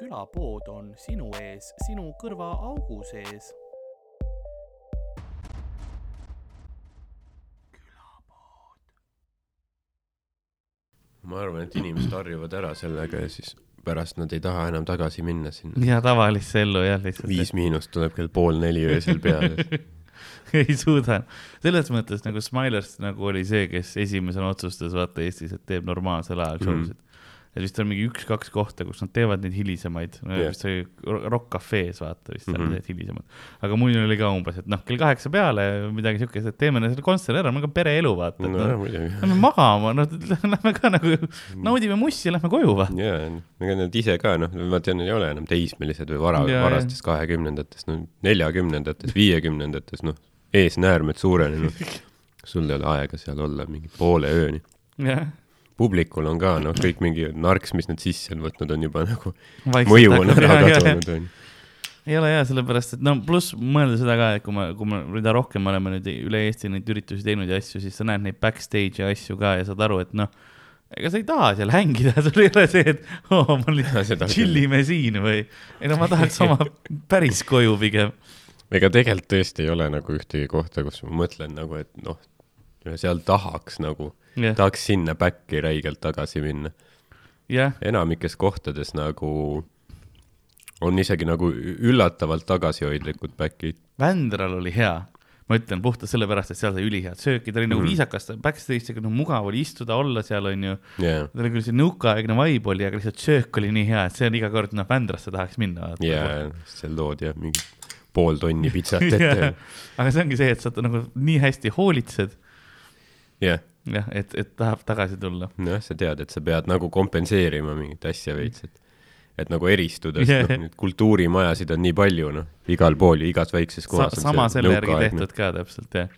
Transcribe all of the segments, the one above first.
külapood on sinu ees, sinu kõrvaaugu sees. ma arvan, et inimesed harjuvad ära sellega ja siis pärast nad ei taha enam tagasi minna sinna. ja tavalisse ellu jah, lihtsalt. viis miinust tuleb kell pool neli öösel peale. ei suuda. selles mõttes nagu Smilers nagu oli see, kes esimesena otsustas vaata Eestis, et teeb normaalsel ajal show sid Mhm. mm.. Et vist on mingi üks-kaks kohta, kus nad teevad neid hilisemaid no, Jah. vist oli Rock Cafe's vaata vist mm. -hmm. need hilisemad. aga mul oli ka umbes, et noh, kell kaheksa peale midagi siukest, et teeme selle kontserdi ära, meil on ka pereelu vaata no no,. Lähme magama, noh, lähme ka nagu naudime mussi, lähme koju vaata. jaa, ega nad ise ka noh, ma tean, ei ole enam teismelised või vara, varastes kahekümnendates, no neljakümnendates, viiekümnendates, noh, eesnäärmed suurenenud. sul ei ole aega seal olla mingi poole ööni. jah, publikul on ka noh, kõik mingi narks, mis nad sisse on võtnud, on juba nagu vaikselt mõju on ära kadunud, onju. ei ole hea, sellepärast et no pluss mõelda seda ka, et kui me, kui me, mida rohkem me oleme nüüd üle Eesti neid üritusi teinud ja asju, siis sa näed neid backstage'i asju ka ja saad aru, et noh, ega sa ei taha seal hängida, sul ei ole see, et oo, ma Seda lihtsalt chill ime siin või. ei no ma tahaks oma päris koju pigem. ega tegelikult tõesti ei ole nagu ühtegi kohta, kus ma mõtlen nagu, et noh, seal tahaks nagu, jah, tahaks sinna back'i räigelt tagasi minna. jah, enamikes kohtades nagu on isegi nagu üllatavalt tagasihoidlikud back'id. Vändral oli hea. ma ütlen puhtalt sellepärast, et seal sai ülihead sööki, ta oli nagu Mhm. viisakas, backstage'iga noh, mugav oli istuda, olla seal, onju. jaa, tal oli küll see nõukaaegne vibe oli, aga lihtsalt söök oli nii hea, et see on iga kord, noh, Vändrasse tahaks minna. jaa, seal toodi jah mingi pool tonni pitsat ette. aga see ongi see, et sa nagu nii hästi hoolitsed, jah, jah, et, et tahab tagasi tulla. nojah, sa tead, et sa pead nagu kompenseerima mingit asja veits, et et nagu eristuda, Jah. sest noh, neid kultuurimajasid on nii palju, noh, igal pool ja igas väikses Sa, kohas on sama selle järgi tehtud ka täpselt, jah.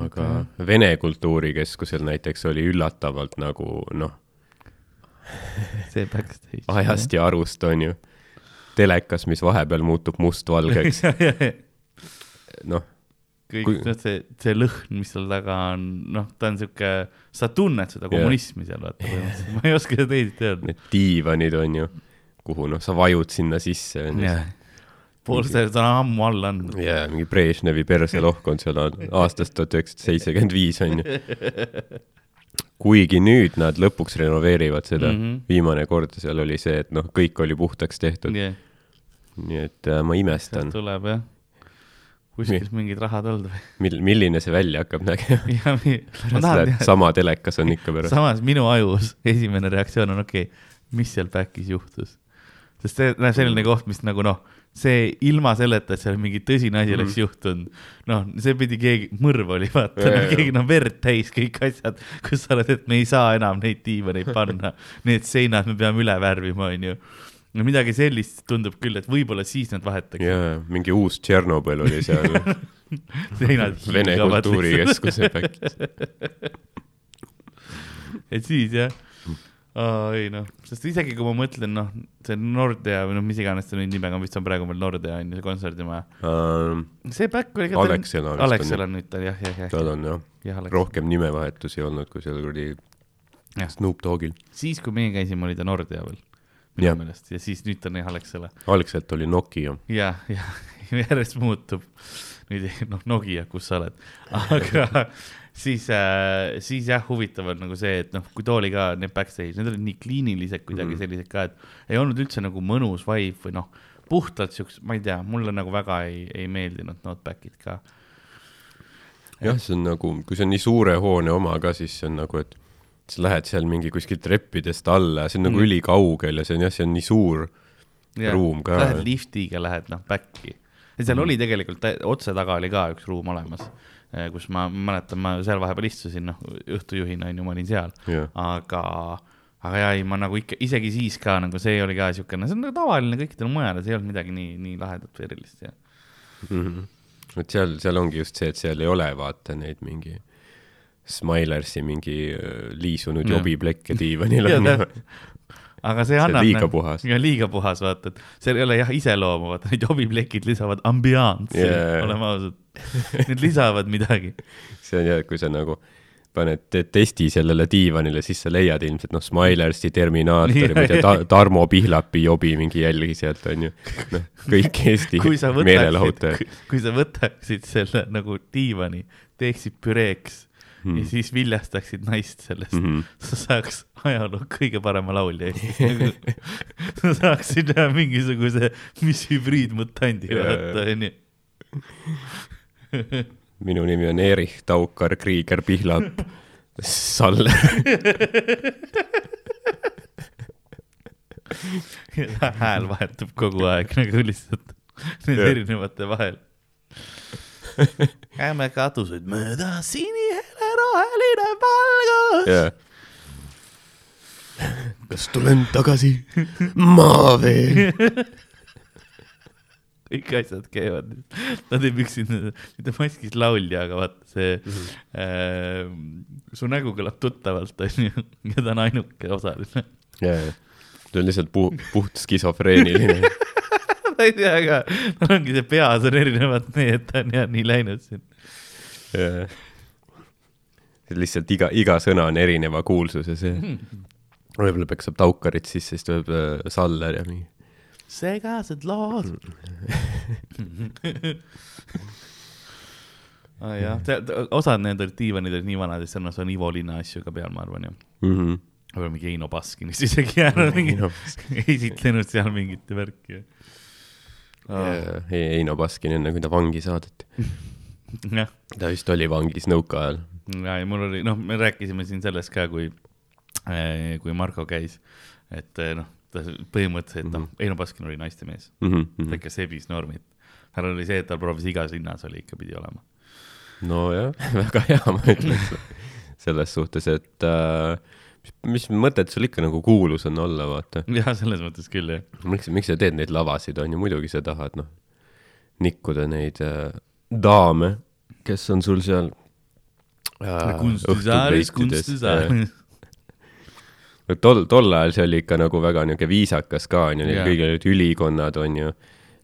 aga Vene Kultuurikeskusel näiteks oli üllatavalt nagu noh, see backstage. ajast ja arust on ju. telekas, mis vahepeal muutub mustvalgeks, noh, kõik Kui- kui..., see, see lõhn, mis seal taga on, noh, ta on sihuke, sa tunned seda kommunismi seal, vaata põhimõtteliselt, ma ei oska seda teisiti öelda. need diivanid on ju, kuhu noh, sa vajud sinna sisse pool seda on ammu alla andnud. jaa, mingi Brežnevi perselohk on seal aastast tuhat üheksasada seitsekümmend viis on ju. kuigi nüüd nad lõpuks renoveerivad seda mm. -hmm. viimane kord seal oli see, et noh, kõik oli puhtaks tehtud, jah, nii et äh, ma imestan, tuleb jah. Kuskilt mingid rahad olnud või? mil-, milline see välja hakkab nägema. sama telekas on ikka pärast. samas minu ajus esimene reaktsioon on okei okay,, mis seal back'is juhtus. sest see näeb selline koht, mis nagu noh, see ilma selleta, et seal mingi tõsine asi oleks juhtunud, noh, see pidi keegi, mõrv oli vaata Jaa, no,, keegi noh verd täis kõik asjad, kus sa oled, et me ei saa enam neid diivaneid panna, need seinad me peame üle värvima, onju. No midagi sellist tundub küll, et võib-olla siis nad vahetaks jaa, mingi uus Tšernobõl oli seal Vene Kultuurikeskuse back'is. et siis jah oh,, ei noh, sest isegi kui ma mõtlen, noh, see Nordea või noh, mis iganes ta nüüd nimega on, vist on praegu veel Nordea on ju see kontserdimaja. see back oli ka. Alexela vist on Alexela ju. on nüüd ta jah, jah, jah. tal on jah, jah, Alex. rohkem nimevahetusi olnud kui seal Jah. Snoop Doggil. siis, kui meie käisime, oli ta Nordea veel Minu meelest ja siis nüüd ta on jah Alexela algselt oli Nokia. ja, ja järjest muutub. nüüd noh, Nokia, kus sa oled, aga siis äh,, siis jah, huvitav on nagu see, et noh, kui too oli ka need backstage, need olid nii kliinilised kuidagi mm. sellised ka, et ei olnud üldse nagu mõnus vibe või noh, puhtalt siukse, ma ei tea, mulle nagu väga ei, ei meeldinud Notebackid ka. jah, see on nagu, kui see on nii suure hoone oma ka, siis see on nagu, et sa lähed seal mingi kuskilt treppidest alla, see on nagu Mm. ülikaugel ja see on jah, see on nii suur ruum ka. Lähed liftiga, lähed noh back'i. ja seal mm. oli tegelikult otse taga oli ka üks ruum olemas, kus ma mäletan, ma seal vahepeal istusin, noh, õhtujuhina on ju, ma olin seal. jah, aga, aga jaa, ei ma nagu ikka, isegi siis ka nagu see oli ka siukene, see on nagu tavaline kõikidel mujal ja see ei olnud midagi nii, nii lahedat või erilist ja. et seal, seal ongi just see, et seal ei ole vaata neid mingi Smilersi mingi äh, liisunud jobiplekke diivanil on ju. aga see on annab. liiga puhas. liiga puhas, vaata, et seal ei ole jah iseloomu, vaata need jobiplekid lisavad ambianssi Jaa. yeah., oleme ausad. Need lisavad midagi. see on jah, kui sa nagu paned, teed testi sellele diivanile, siis sa leiad ilmselt noh, Smilersi, Terminaatori, ma ei tea Tarmo Pihlapi jobi mingi jälgi sealt onju. noh, kõik Eesti kui sa võtaksid meelelahutajad., kui sa võtaksid selle nagu diivani, teeksid püreeks mm. ja siis viljastaksid naist sellest mm, Mhm. -hmm. sa saaks ajaloo kõige parema laulja Eestis nagu,. sa saaksid teha mingisuguse, mis hübriidmutandi vaata onju. minu nimi on Erich Taukar Krieger Pihlap Saller. hääl vahetub kogu aeg nagu lihtsalt nende erinevate vahel. käime kaduseid mööda, sinihele roheline valgus. jah. kas tulen tagasi? ma veel. kõik asjad käivad, ta teeb üksi, mitte maskis laulja, aga vaata see Mhm. äh,, su nägu kõlab tuttavalt, onju, ja ta on ainuke osaline. jaa, ta on lihtsalt puht, puht skisofreeniline. ma ei tea ka, tal ongi see peas on erinevad need, ta on jah nii läinud siin. Jaa. lihtsalt iga, iga sõna on erineva kuulsusega, see. võib-olla peaks saab Taukarit sisse, siis tuleb äh, Saller ja mingi. segased lood. ah, jah, osad need olid diivanid olid nii vanad, et seal on Ivo Linna asju ka peal, ma arvan ju. Mhm. võib-olla mingi Eino Baskinist isegi jäänud mingi esitlenud seal mingit värki ah,. Eino Baskin enne, kui ta vangi saadeti. ta vist oli vangis nõuka ajal. ja, ja mul oli, noh, me rääkisime siin sellest ka, kui, kui Marko käis, et eh, noh, ta põhimõtteliselt, noh, Eino Baskin oli naistemees, Mhm, ta ikka sebis normid. tal oli see, et tal proovis igas linnas oli ikka pidi olema. nojah, väga hea, ma ütleks. selles suhtes, et äh, mis, mõtet sul ikka nagu kuulus on olla, vaata. jah, selles mõttes küll jah. miks, miks sa teed neid lavasid, on ju, muidugi sa tahad, noh, nikkuda neid äh, daame, kes on sul seal äh, kunstisaalis, kunstisaalis. Äh, tol, tol ajal see oli ikka nagu väga niisugune viisakas ka, on ju, kõigil olid ülikonnad, on ju.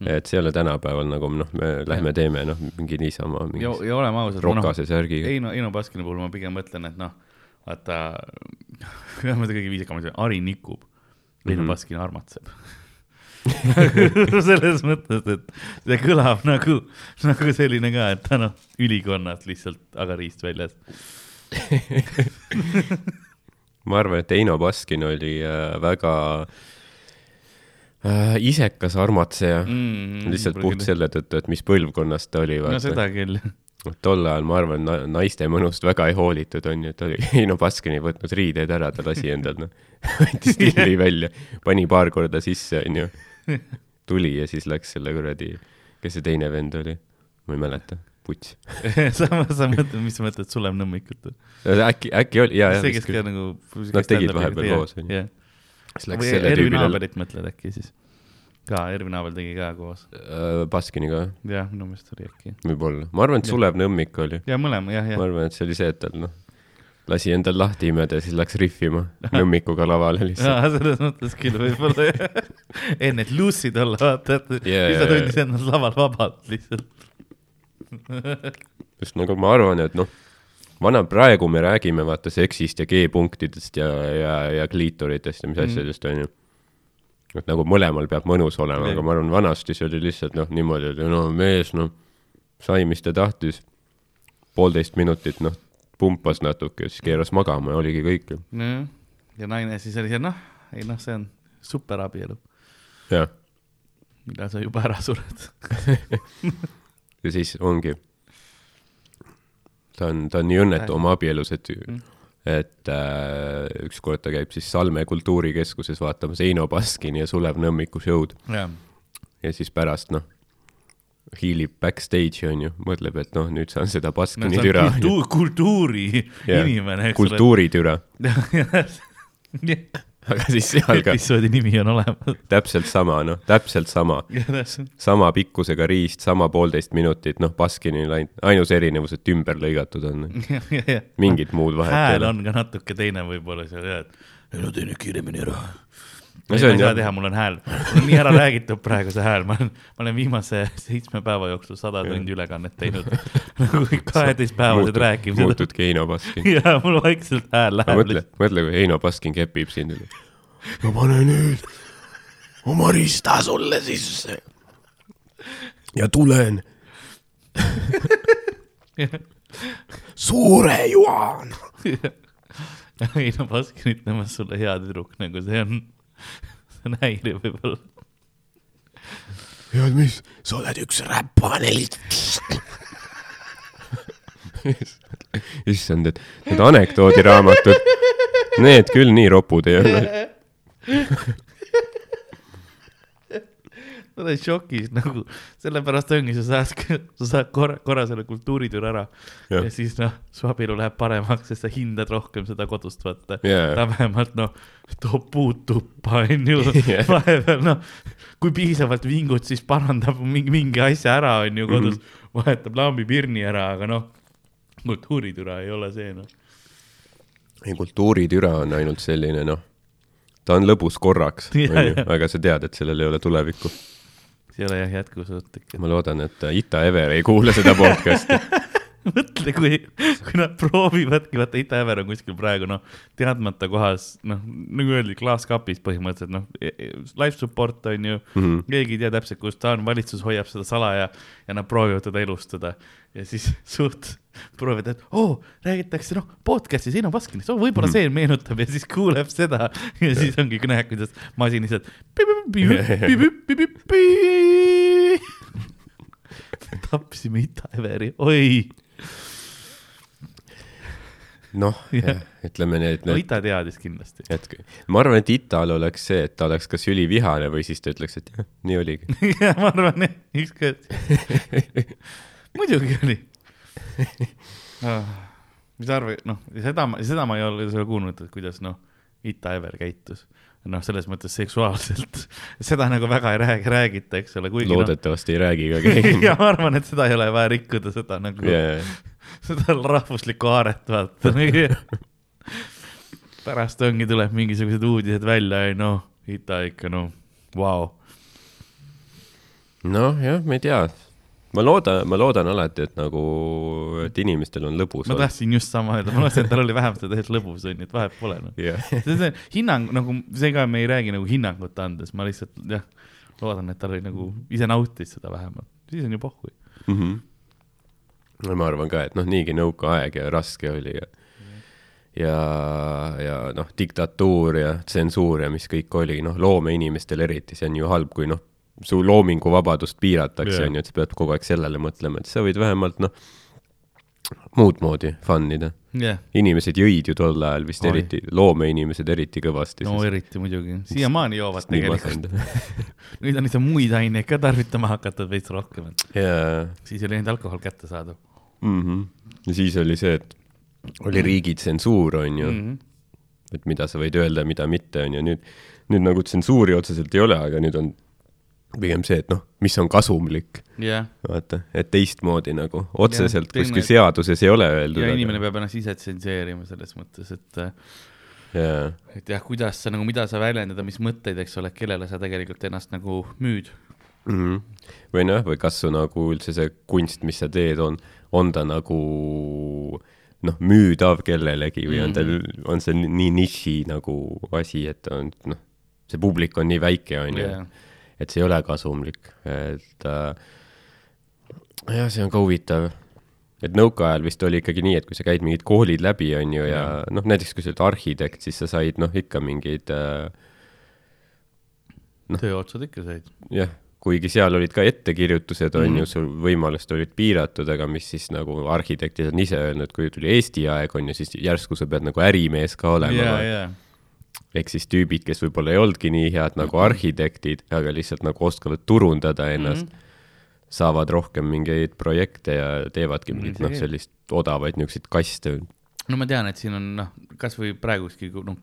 et see ei ole tänapäeval nagu noh, me lähme teeme noh, mingi niisama, ja, ja oleme ausad, rokase särgiga. Eino, Eino Baskini puhul ma pigem mõtlen, et noh, vaata, vähemalt kõige viisakam asi, Ari nikub, Eino Mhm. Baskin armatseb. selles mõttes, et see kõlab nagu, nagu selline ka, et ta noh, ülikonnast lihtsalt agariist väljas. ma arvan, et Eino Baskin oli äh, väga äh, isekas armatseja mm,, lihtsalt puht. selle tõttu, et mis põlvkonnast ta oli, no seda küll. Tol ajal ma arvan na, naiste mõnust väga ei hoolitud, onju, et oli Eino Baskin ei võtnud riideid ära, ta lasi endal, noh, võttis tilli välja, pani paar korda sisse, onju, tuli ja siis läks selle kuradi, kes see teine vend oli, ma ei mäleta, puts. sa, sa mõtled, mis sa mõtled, Sulev Nõmmikut? äkki, äkki oli, jaa, see, jaa, kes ka nagu. Nad tegid vahepeal koos, onju. jah, siis läks selle tüübile mõtled äkki siis? ka, Ervin Aabel tegi ka koos. äh, Baskiniga, jah, minu meelest oli äkki. võib-olla, ma arvan, et. Sulev Nõmmik oli, ja mõlema, jah, ma jah. arvan, et see oli see, et tal noh, lasi endal lahti imeda ja siis läks rihvima Nõmmikuga lavale lihtsalt. selles mõttes küll võib-olla jah. enne, et lucid olla, vaata, et Jaa, siis ta tundis ennast laval vabalt lihtsalt. just nagu ma arvan, et noh, vana, praegu me räägime vaata seksist ja G-punktidest ja, ja, ja kliitoritest ja mis Mm. asjadest, onju. Et nagu mõlemal peab mõnus olema, aga ma arvan, vanasti see oli lihtsalt noh, niimoodi, et no mees, noh, sai, mis ta tahtis. poolteist minutit, noh, pumpas natuke, siis keeras magama ja oligi kõik nojah, ja naine siis oli see, noh, ei noh, see on superabielu, jah, millal sa juba ära sured. ja siis ongi. ta on, ta on nii õnnetu oma abielus, et Mm. Et äh, ükskord ta käib siis Salme kultuurikeskuses vaatamas Eino Baskini ja Sulev Nõmmiku show'd jah, ja siis pärast noh, hiilib backstage'i onju, mõtleb, et noh, nüüd saan seda Baskini no, türa, kultuur, kultuuri Jah. inimene, kultuuritüra. aga siis seal ka episoodi nimi on olemas. täpselt sama, noh, täpselt sama, sama pikkusega riist, sama poolteist minutit, noh, Baskinil ainult, ainus erinevus, et ümber lõigatud on, mingit muud vahet ei hääl ole. on ka natuke teine võib-olla seal jah, et ei no teine kiiremini ära. No ma ei saa jah. teha, mul on hääl, mul on nii ära räägitud praegu see hääl, ma olen, ma olen viimase seitsme päeva jooksul sada tundi ülekannet teinud. nagu kaheteistpäevased rääkimised. muutudki Heino Baskin. ja mul vaikselt hääl läheb mõtle, mõtle, kui Heino Baskin kepib sind. ma panen nüüd oma rista sulle sisse. ja tulen suure Juhan. ei no Baskin ütlemas sulle hea tüdruk, nagu see on, see on häiriv võib-olla. tead mis, sa oled üks räpanelt. issand, et need anekdoodiraamatud, need küll nii ropud ei ole. ma olen šokis nagu, sellepärast ongi, sa saad, sa saad korra, korra selle kultuuritüür ära ja. Siis noh, su abielu läheb paremaks, sest sa hindad rohkem seda kodust vaata Jaa. ta vähemalt noh, toob puud tuppa, onju Jah. vahepeal noh, kui piisavalt vingud, siis parandab mingi, mingi asja ära, onju kodus mm, Mhm. -hmm. vahetab lambipirni ära, aga noh, kultuuritüra ei ole see noh. ei, kultuuritüra on ainult selline, noh, ta on lõbus korraks, onju aga sa tead, et sellel ei ole tulevikku. See ei ole jah jätkusuutlik. ma loodan, et Ita Ever ei kuule seda podcast'i. mõtle, kui, kui nad proovivadki, vaata Ida-Ever on kuskil praegu noh, teadmata kohas, noh, nagu öeldi, klaaskapis põhimõtteliselt noh, life support on ju mm. -hmm. keegi ei tea täpselt, kus ta on, valitsus hoiab seda salaja ja nad proovivad teda elustada ja siis suht proovivad, et oo oh,, räägitakse noh, podcast'is Eino Baskinist, oo võib-olla Mhm. see meenutab ja siis kuuleb seda ja siis ongi kõne, kuidas masin lihtsalt. tapsime Ida-Everi, oi noh Jah., ütleme nii, et no Ita teadis kindlasti. hetk, ma arvan, et Ital oleks see, et ta oleks kas ülivihane või siis ta ütleks, et jah, nii oligi. ja ma arvan jah, ükskord. muidugi oli ah,. mis sa arvad, noh, seda, seda ma ei ole seda kuulnud, et kuidas noh, Ita Ever käitus. noh, selles mõttes seksuaalselt, seda nagu väga ei räägi, räägita, eks ole, kuigi noh, loodetavasti ei räägi ka keegi. ja ma arvan, et seda ei ole vaja rikkuda, seda nagu yeah., seda rahvuslikku haaret vaata pärast ongi, tuleb mingisugused uudised välja ja noh, Ita ikka noh, vau. noh, jah, ma ei tea. Ma loodan, ma loodan alati, et nagu, et inimestel on lõbus ma. tahtsin just sama öelda, ma mõtlesin, et tal oli vähemalt seda täiesti lõbus onju, et vahet pole noh. jah, see see hinnang nagu, seega me ei räägi nagu hinnangut andes, ma lihtsalt jah, loodan, et tal oli nagu ise nautis seda vähemalt, siis on ju pohhui. Mhm. no ma arvan ka, et noh, niigi nõukaaeg ja raske oli ja ja, ja noh, diktatuur ja tsensuur ja mis kõik oli, noh, loomeinimestel eriti, see on ju halb, kui noh, su loominguvabadust piiratakse yeah., on ju, et sa pead kogu aeg sellele mõtlema, et sa võid vähemalt noh, muud moodi fun ida. jah, inimesed jõid ju tol ajal vist Oi. eriti, loomeinimesed eriti kõvasti. no eriti muidugi, siiamaani joovad tegelikult. nüüd on lihtsalt muid aineid ka tarvitama hakatud veits rohkem, jaa siis oli ainult alkohol kättesaadav mm. -hmm. ja siis oli see, et oli riigi tsensuur, on ju mm. -hmm. et mida sa võid öelda, mida mitte, on ju, nüüd, nüüd nagu tsensuuri otseselt ei ole, aga nüüd on pigem see, et noh, mis on kasumlik, jah, vaata, et teistmoodi nagu otseselt teine- kuskil seaduses ei ole öeldud. ja inimene peab ennast ise tsenseerima selles mõttes, et, jaa, et jah, kuidas sa nagu, mida sa väljendada, mis mõtteid, eks ole, kellele sa tegelikult ennast nagu müüd. mm. -hmm. või noh, või kas su nagu üldse see kunst, mis sa teed, on, on ta nagu noh, müüdav kellelegi või on ta, on see nii niši nagu asi, et on noh, see publik on nii väike, on ju. Et see ei ole kasumlik, et äh, jah, see on ka huvitav. et nõukaajal vist oli ikkagi nii, et kui sa käid mingid koolid läbi, on ju, ja noh, näiteks kui sa oled arhitekt, siis sa said noh, ikka mingeid äh, Noh. tööotsad ikka said. jah, kuigi seal olid ka ettekirjutused, on Mhm. ju, sul võimalused olid piiratud, aga mis siis nagu arhitektid on ise öelnud, kui tuli Eesti aeg, on ju, siis järsku sa pead nagu ärimees ka olema ja, ja, ehk siis tüübid, kes võib-olla ei olnudki nii head nagu arhitektid, aga lihtsalt nagu oskavad turundada ennast mm, -hmm. saavad rohkem mingeid projekte ja teevadki mingit noh, sellist odavaid niisuguseid kaste. no ma tean, et siin on noh, kasvõi praeguski noh,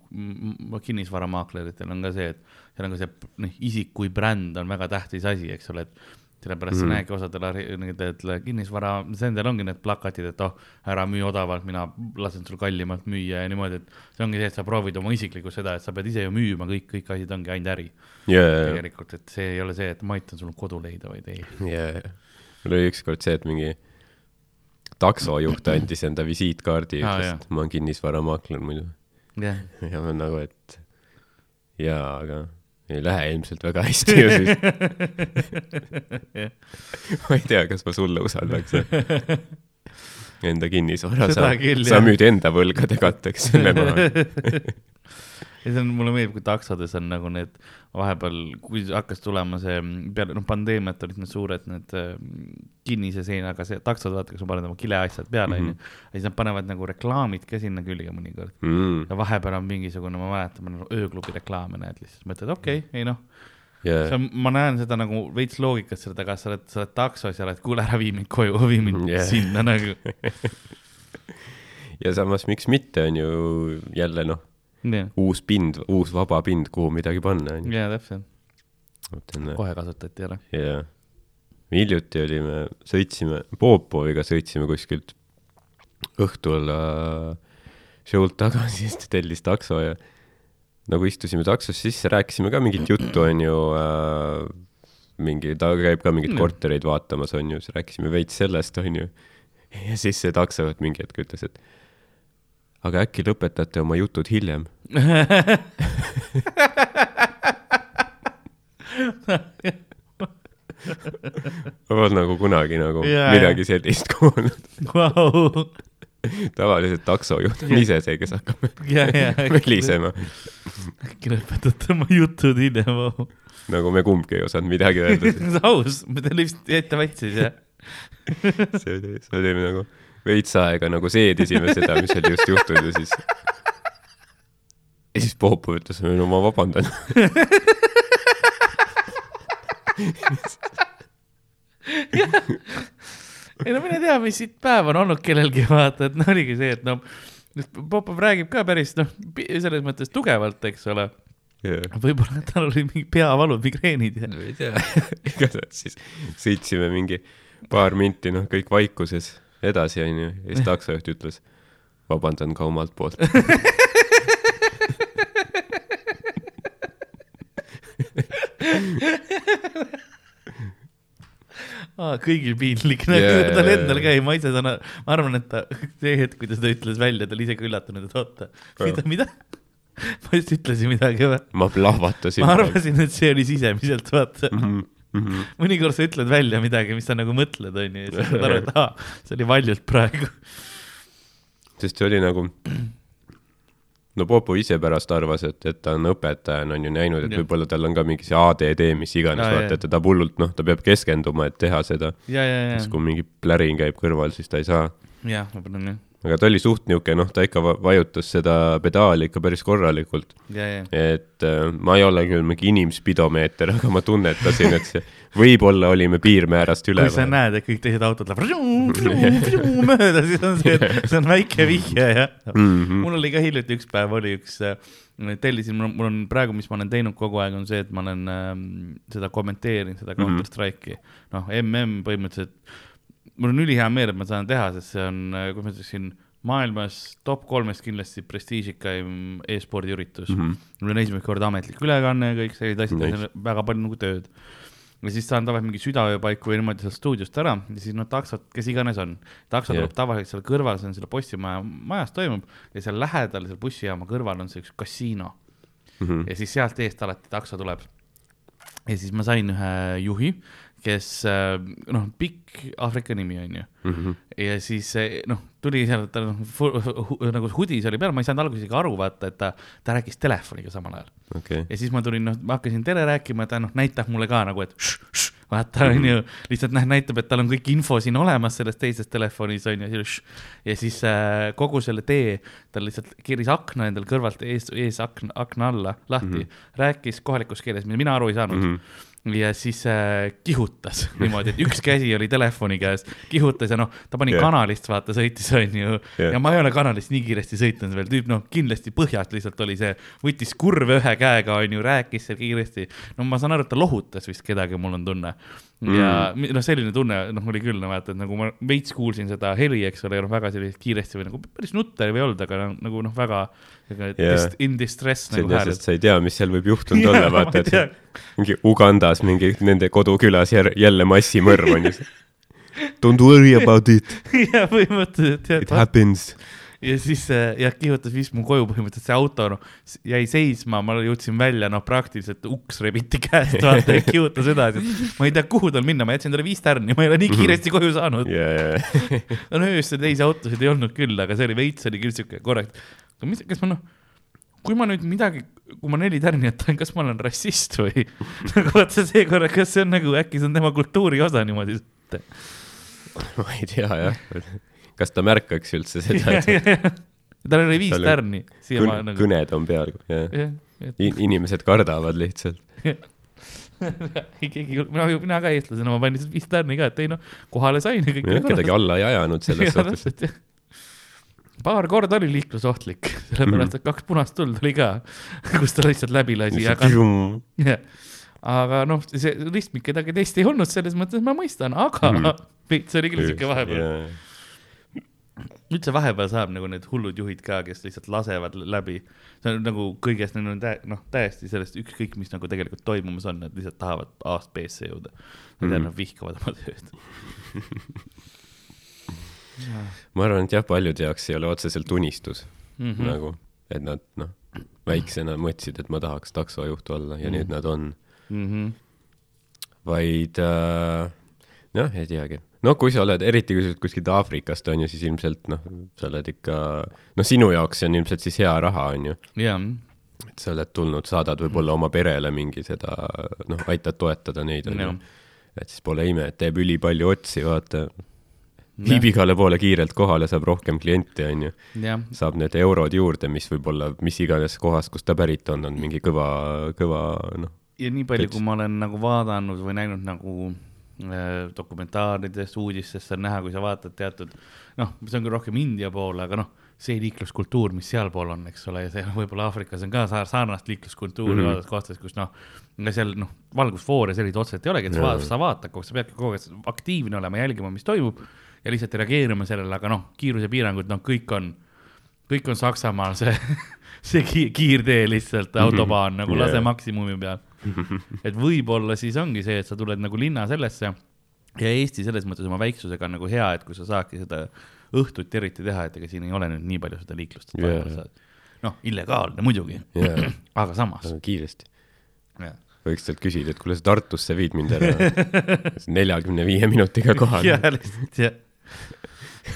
kinnisvaramaakleриtel on ka see, et seal on ka see noh, isik kui bränd on väga tähtis asi, eks ole, et sellepärast sa Mhm. näedki osadel arhi- nendel kinnisvara, nendel ongi need plakatid, et oh, ära müü odavalt, mina lasen sul kallimalt müüa ja niimoodi, et see ongi see, et sa proovid oma isiklikku seda, et sa pead ise ju müüma kõik, kõik asjad ongi ainult äri jaa, tegelikult, et see ei ole see, et ma aitan sul kodu leida, vaid ei. jaa. mul oli ükskord see, et mingi taksojuht andis enda visiitkaardi, Aa, ütles jaa., et ma olen kinnisvaramaakler muidu. jah, ja ma nagu, et jaa, aga ei lähe ilmselt väga hästi ju siis. ma ei tea, kas ma sulle usaldaks. Enda kinnisvara, sa sa müüd enda võlgade katteks selle maha. ja see on, mulle meeldib, kui taksodes on nagu need vahepeal, kui hakkas tulema see peale, noh, pandeemiat olid need suured need äh, kinnise seinaga see taksod, vaata, kus sa paned oma kileasjad peale, onju. ja siis nad panevad nagu reklaamid ka sinna külge mõnikord. Mm, ja vahepeal on mingisugune, ma mäletan, ma olen ööklubi reklaame näed lihtsalt, mõtled, okei okay,, ei noh, see jaa, on, ma näen seda nagu veits loogikat selle taga, sa oled, sa oled taksos ja oled, kuule ära vii mind koju, vii mind Yeah. yeah. sinna nagu. ja samas miks mitte, on ju jälle noh, jah, uus pind, uus vaba pind, kuhu midagi panna, on ju. jaa, täpselt, kohe kasutati ära. jaa. hiljuti olime, sõitsime, Popoviga sõitsime kuskilt õhtul äh, show'lt tagasi, siis ta tellis takso ja nagu istusime taksos sisse, rääkisime ka mingit juttu, on ju äh,, mingi, ta käib ka mingeid kortereid vaatamas, on ju, siis rääkisime veits sellest, on ju. ja siis see taksojuht mingi hetk ütles, et aga äkki lõpetate oma jutud hiljem. ma polnud nagu kunagi nagu Jaa, midagi sellist kuulnud. Vau, tavaliselt taksojuht on ise see, kes hakkab ja, ja. välisema. äkki lõpetate oma jutud hiljem, vau. nagu me kumbki ei osanud midagi öelda. aus, teen lihtsalt ette väitsin ja. see oli, see oli nagu veits aega nagu seedisime seda, mis oli just juhtunud ja siis. ja siis Popo ütles, no ma vabandan. ei no mine tea, mis siit päev on olnud kellelgi, vaata, et no oligi see, et noh, Popov räägib ka päris noh, selles mõttes tugevalt, eks ole. võib-olla tal oli mingi peavalud, migreenid ja. ei tea, igatahes siis sõitsime mingi paar minti, noh, kõik vaikuses edasi, onju, ja siis taksojuht ütles, vabandan ka omalt poolt. Aa, kõigil piinlik nagu yeah,, tal jaa, endal ka ei, ma ise saan, ma arvan, et ta, see hetk, kui ta seda ütles välja, ta oli ise ka üllatunud, et oota, mida, mida? ma just ütlesin midagi või? ma plahvatasin. ma arvasin, et see oli sisemiselt, vaata. mm. -hmm. mõnikord sa ütled välja midagi, mis sa nagu mõtled, onju, ja siis saad aru, et aa, see oli valjult praegu. sest see oli nagu, no Popo ise pärast arvas, et, et ta on õpetajana on ju näinud, et võib-olla tal on ka mingi see ADD, mis iganes, vaata, et ta hullult, noh, ta peab keskenduma, et teha seda. siis, kui mingi plärin käib kõrval, siis ta ei saa. jah, võib-olla on jah, aga ta oli suht niisugune, noh, ta ikka va- vajutas seda pedaali ikka päris korralikult. et äh, ma ei ole küll mingi inimspidomeeter, aga ma tunnetasin, et see võib-olla olime piirmäärast üle kui. sa näed, et kõik teised autod lähevad mööda, siis on see, see on väike vihje ja Mm -hmm. mul oli ka hiljuti üks päev oli üks, tellisin, mul on praegu, mis ma olen teinud kogu aeg, on see, et ma olen ähm, seda kommenteerinud, seda Mhm. Counter Strike'i. noh, mm põhimõtteliselt, mul on ülihea meel, et ma saan teha, sest see on, kuidas ma ütleksin, maailmas top kolmest kindlasti prestiižikaim e-spordi üritus mm. -hmm. mul on esimest korda ametlik ülekanne ja kõik sellised asjad Nice. nice., väga palju nagu tööd. ja siis saan tavaliselt mingi südaöö paiku või niimoodi sealt stuudiost ära ja siis noh, taksod, kes iganes on, takso Jah. tuleb tavaliselt seal kõrval, see on selle postimaja majas toimub ja seal lähedal, seal bussijaama kõrval on see üks kasiino Mm -hmm. ja siis sealt eest alati takso tuleb. ja siis ma sain ühe juhi, kes äh, noh, pikk Aafrika nimi on ju Mm -hmm. ja siis eh, noh, tuli seal, ta noh, nagu hudis oli peal, ma ei saanud alguses isegi aru, vaata, et ta, ta rääkis telefoniga samal ajal. okei, ja siis ma tulin, noh, ma hakkasin tele rääkima, ta noh, näitab mulle ka nagu, et šš, šš, vaata, onju, lihtsalt noh, näitab, et tal on kõik info siin olemas selles teises telefonis, onju, ja siis äh, kogu selle tee ta lihtsalt keeris akna endal kõrvalt ees, ees akna, akna alla lahti mm, -hmm. rääkis kohalikus keeles, mida mina aru ei saanud mm. Mhm. -hmm. Ja siis äh, kihutas niimoodi, et üks käsi oli telefoni käes, kihutas ja noh, ta pani yeah. kanalist, vaata, sõitis onju Jah. ja ma ei ole kanalist nii kiiresti sõitnud veel, tüüp noh, kindlasti põhjast lihtsalt oli see, võttis kurve ühe käega onju, rääkis seal kiiresti. no ma saan aru, et ta lohutas vist kedagi, mul on tunne. ja mi- noh, selline tunne noh, oli küll no vaata, et nagu ma veits kuulsin seda heli, eks ole, noh, väga sellist kiiresti või nagu päris nutter ei olnud, aga nagu noh, väga ega dis- in distress see nagu hääled sa ei tea, mis seal võib juhtunud Jaa, olla, vaata, et mingi Ugandas mingi nende kodukülas jälle massimõrv on ju. Don't worry about it, ja põhimõtteliselt it jah, happens. ja siis äh, jah, kihutas vist mu koju põhimõtteliselt see auto noh, jäi seisma, ma jõudsin välja, noh praktiliselt uks rebiti käest, vaata kihutas edasi. ma ei tea, kuhu tal minna, ma jätsin talle viis tärni, ma ei ole nii kiiresti koju saanud. ja, ja, no öösel teisi autosid ei olnud küll, aga see oli veits oli küll siuke korraks. Aga mis, kas ma noh, kui ma nüüd midagi, kui ma neli tärni jätan, kas ma olen rassist või? nagu vaata see korra, kas see on nagu äkki see on tema kultuuri osa niimoodi? ma ei tea jah, kas ta märkaks üldse seda, tal oli viis oli tärni siia ma kõn- nagu. kõned on peal, jah. jah, et inimesed kardavad lihtsalt. ei keegi, mina, mina ka eestlasena, ma panin lihtsalt viis tärni ka, et ei noh, kohale sain ja kedagi alla ei ajanud selles suhtes. Paar korda oli liiklusohtlik, sellepärast et kaks punast tuld oli ka, kus ta lihtsalt läbi lasi, aga, aga noh, see ristmik kedagi teist ei olnud, selles mõttes ma mõistan, aga Mhm. veits oli küll siuke vahepeal. üldse vahepeal saab nagu need hullud juhid ka, kes lihtsalt lasevad läbi. see on nagu kõigest, neil on tä- noh, täiesti sellest ükskõik, mis nagu tegelikult toimumas on, nad lihtsalt tahavad A-st B-sse jõuda. Nad Mhm. mm. vihkavad oma tööd. ma arvan, et jah, paljude jaoks ei ole otseselt unistus Mm mm. -hmm. nagu, et nad noh, väiksena mõtlesid, et ma tahaks taksojuht olla ja mm. nüüd nad on, mm -hmm. vaid äh, noh, ei teagi. no kui sa oled, eriti kui sa oled kuskilt Aafrikast on ju, siis ilmselt noh, sa oled ikka, noh, sinu jaoks see on ilmselt siis hea raha on ju, ja, et sa oled tulnud, saadad võib-olla oma perele mingi seda, noh, aitad toetada neid on ju. et siis pole ime, et teeb ülipalju otsi, vaata, viib igale poole kiirelt kohale, saab rohkem kliente on ju saab need eurod juurde, mis võib-olla mis iganes kohast, kust ta pärit on, on mingi kõva, kõva noh, ja nii palju, kui ma olen nagu vaadanud või näinud nagu äh, dokumentaaridest, uudistest on näha, kui sa vaatad teatud, noh, see on küll rohkem India poole, aga noh, see liikluskultuur, mis sealpool on, eks ole, ja see võib-olla Aafrikas on ka sarnast liikluskultuuri mm. -hmm. kohtades, kus noh, seal noh, valgusfoore selliseid otseselt ei olegi, et sa vaatad, sa vaatad kogu aeg, sa peadki kogu aeg aktiivne olema, jälgima, mis toimub ja lihtsalt reageerima sellele, aga noh, kiirusepiirangud, noh, kõik on, kõik on Saksamaal see, see ki- kiirtee lihtsalt, autobaan nagu Jaa. lase maksimumi peal. et võib-olla siis ongi see, et sa tuled nagu linna sellesse ja Eesti selles mõttes oma väiksusega on nagu hea, et kui sa saadki seda õhtuti eriti teha, et ega siin ei ole nüüd nii palju seda liiklust Jaa. yeah.. noh, illegaalne muidugi, jaa, aga samas. kiiresti. võiks talt küsida, et kuule, sa Tartusse viid mind ära neljakümne viie minutiga kohale ja. lihtsalt jah,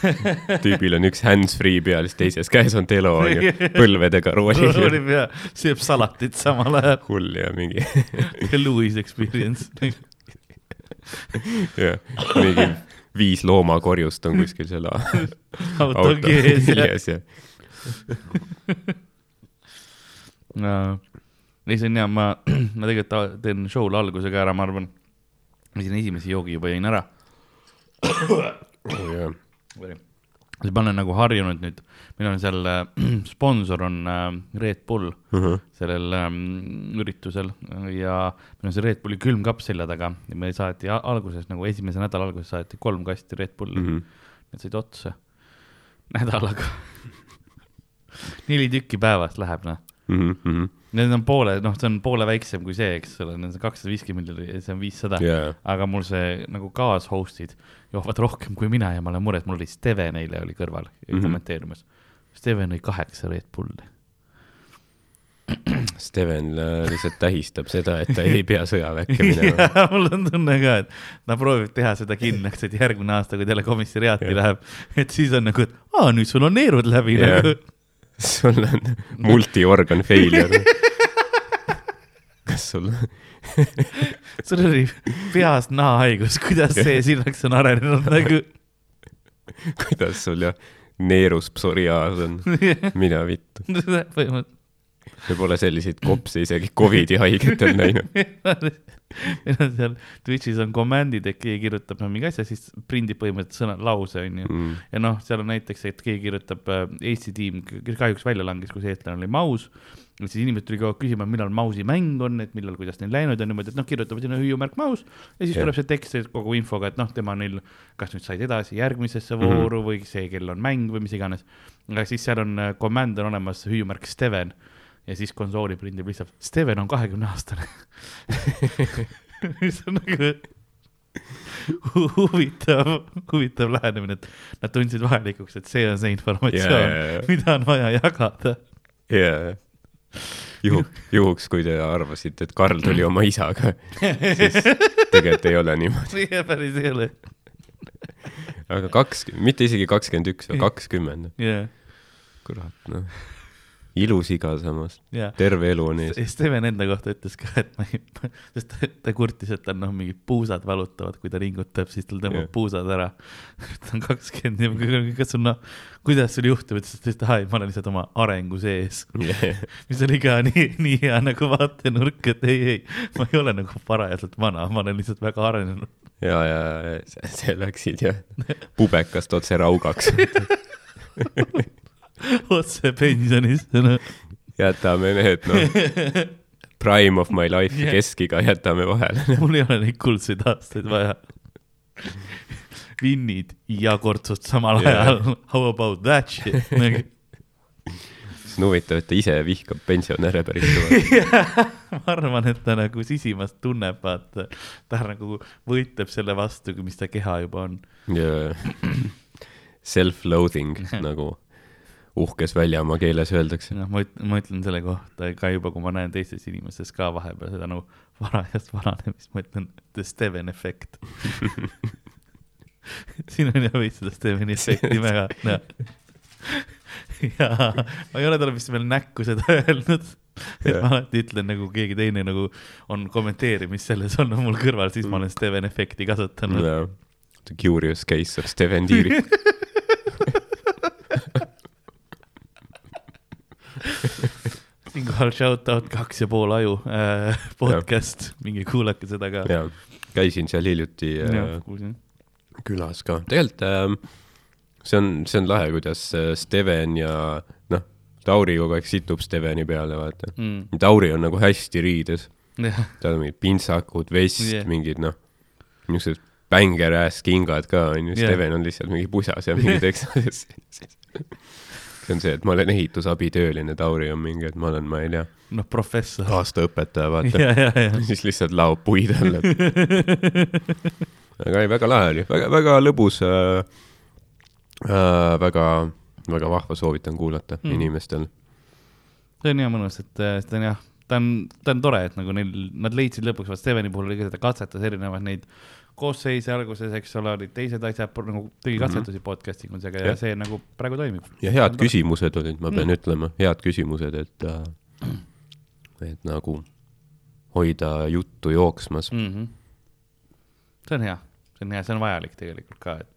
tüübil on üks hands-free peal, siis teises käes on telo on ju, põlvedega roolib. roolib ja sööb salatit samal ajal. hull ja mingi, Louis experience. jah, mingi viis loomakorjust on kuskil seal auto küljes ja ei, see on hea, ma, ma tegelikult teen show'le alguse ka ära, ma arvan. ma siin esimese joogi juba jõin ära. oh,. jah, siis ma olen nagu harjunud nüüd, meil on seal äh, sponsor on äh, Red Bull sellel ähm, üritusel ja meil on see Red Bulli külmkapp selja taga ja me saati alguses nagu esimese nädala alguses saati kolm kasti Red Bulli mm, Mhm. -hmm. need said otsa nädalaga. neli tükki päevas läheb noh Mhm, Need on poole, noh, see on poole väiksem kui see, eks ole, need on kakssada viiskümmend see on viissada. jaa, aga mul see nagu kaashost'id joovad rohkem kui mina ja ma olen mures, mul oli Steven eile oli kõrval mm. -hmm. kommenteerimas. Steven lõi kaheksa Red Bulli. Steven äh, lihtsalt tähistab seda, et ta ei pea sõjaväkke minema. mul on tunne ka, et ta proovib teha seda kindlaks, et järgmine aasta, kui telekomissariaati Jah. läheb, et siis on nagu, et aa, nüüd sul on neerud läbi nagu. sul on multi-organ failure. kas sul, sul oli peas nahahaigus, kuidas see sillaks on arenenud nagu. kuidas sul ja neerus psoriaas on, mida vittu. põhimõtteliselt. Me pole selliseid kopse isegi Covidi haigetel näinud. meil on seal Twitch'is on command'id, et keegi kirjutab no, mingi asja, siis prindib põhimõtteliselt sõna, lause onju. Mm. ja noh, seal on näiteks, et keegi kirjutab äh, Eesti tiim, kes kahjuks välja langes, kus eestlane oli Maus. ja siis inimesed tuli kogu aeg küsima, millal Mausi mäng on, et millal, kuidas neil läinud on niimoodi, et noh, kirjutavad sinna hüüumärk Maus. ja siis Jah. tuleb see tekst kogu infoga, et noh, tema neil, kas nüüd said edasi järgmisesse Mhm. vooru või see, kell on mäng või mis iganes. aga siis seal on äh, command on olemas hüüumärk Steven ja siis konsooli prindib lihtsalt Steven on kahekümne aastane. mis on nagu hu- huvitav, huvitav lähenemine, et nad tundsid vajalikuks, et see on see informatsioon Jaa, jaa, jaa. mida on vaja jagada. jaa, juhu, juhuks, kui te arvasite, et Karl tuli oma isaga, siis tegelikult ei ole niimoodi. päris ei ole. aga kaks, mitte isegi kakskümmend üks, vaid kakskümmend. kurat, noh. Ilus iga samas, jaa. terve elu on ees. Steven enda kohta ütles ka, et ma ei, sest ta, ta kurtis, et tal noh, mingid puusad valutavad, kui ta ringutab, siis tal tõmbab yeah. puusad ära. ta on kakskümmend ja kas sul noh, kuidas sul juhtub, ütles, et ai, ma olen lihtsalt oma arengu sees. mis oli ka nii, nii hea nagu vaatenurk, et ei, ei, ma ei ole nagu parajalt vana, ma olen lihtsalt väga arenenud. ja, ja, ja see läksid jah pubekast otse raugaks. otse pensionisse, noh. jätame need, noh, prime of my life Jah. yeah. keskiga jätame vahele. mul ei ole neid kuldseid aastaid vaja. vinnid ja kortsud samal Jaa. ajal, how about that shit nagu.. see on huvitav, et ta ise vihkab pensionäre päris kõvasti. ma arvan, et ta nagu sisimas tunneb, vaata, ta nagu võitleb selle vastu, mis ta keha juba on. Self-loathing nagu uhkes väljamaa keeles öeldakse. noh, ma ütlen, ma ütlen selle kohta ka juba, kui ma näen teistes inimestes ka vahepeal seda nagu varajast vananemist, ma ütlen the Steven efekt. siin on jah veits seda Steveni efekti väga näha. ja ma ei ole talle vist veel näkku seda öelnud. et ma alati ütlen nagu keegi teine nagu on kommenteerimist selles olnud mul kõrval, siis ma olen Steven efekti kasutanud. The curious case of Steven Tiirik. siinkohal shout out kaks ja pool aju äh, podcast, minge kuulake seda ka. jaa, käisin seal hiljuti äh, kuulsin. külas ka. tegelikult ähm, see on, see on lahe, kuidas äh, Steven ja noh, Tauri kogu aeg situb Steveni peale, vaata. Mm. Tauri on nagu hästi riides, tal on mingid pintsakud, vest yeah., mingid noh, niisugused bänger-ass kingad ka onju. Steven on lihtsalt mingi pusas ja mingi Texases. see on see, et ma olen ehitusabitööline, Tauri on mingi, et ma olen, ma ei tea, noh, professor. aastaõpetaja, vaata. siis lihtsalt laob puid alla. aga ei, väga lahe oli, väga, väga lõbus äh,. Äh, väga, väga vahva, soovitan kuulata Mm. inimestel. see on hea mõnus, et äh, seda on jah, ta on, ta on tore, et nagu neil, nad leidsid lõpuks, vaat Steveni puhul oli ka seda katsetas erinevaid neid koosseise alguses, eks ole, olid teised asjad, nagu tegi Mhm. katsetusi mm -hmm. podcast imisega ja Jah. see nagu praegu toimib. ja head küsimused olid, ma pean Mm. mm. ütlema, head küsimused, et äh,, et nagu hoida juttu jooksmas mm.. mm. -hmm. see on hea, see on hea, see on vajalik tegelikult ka, et,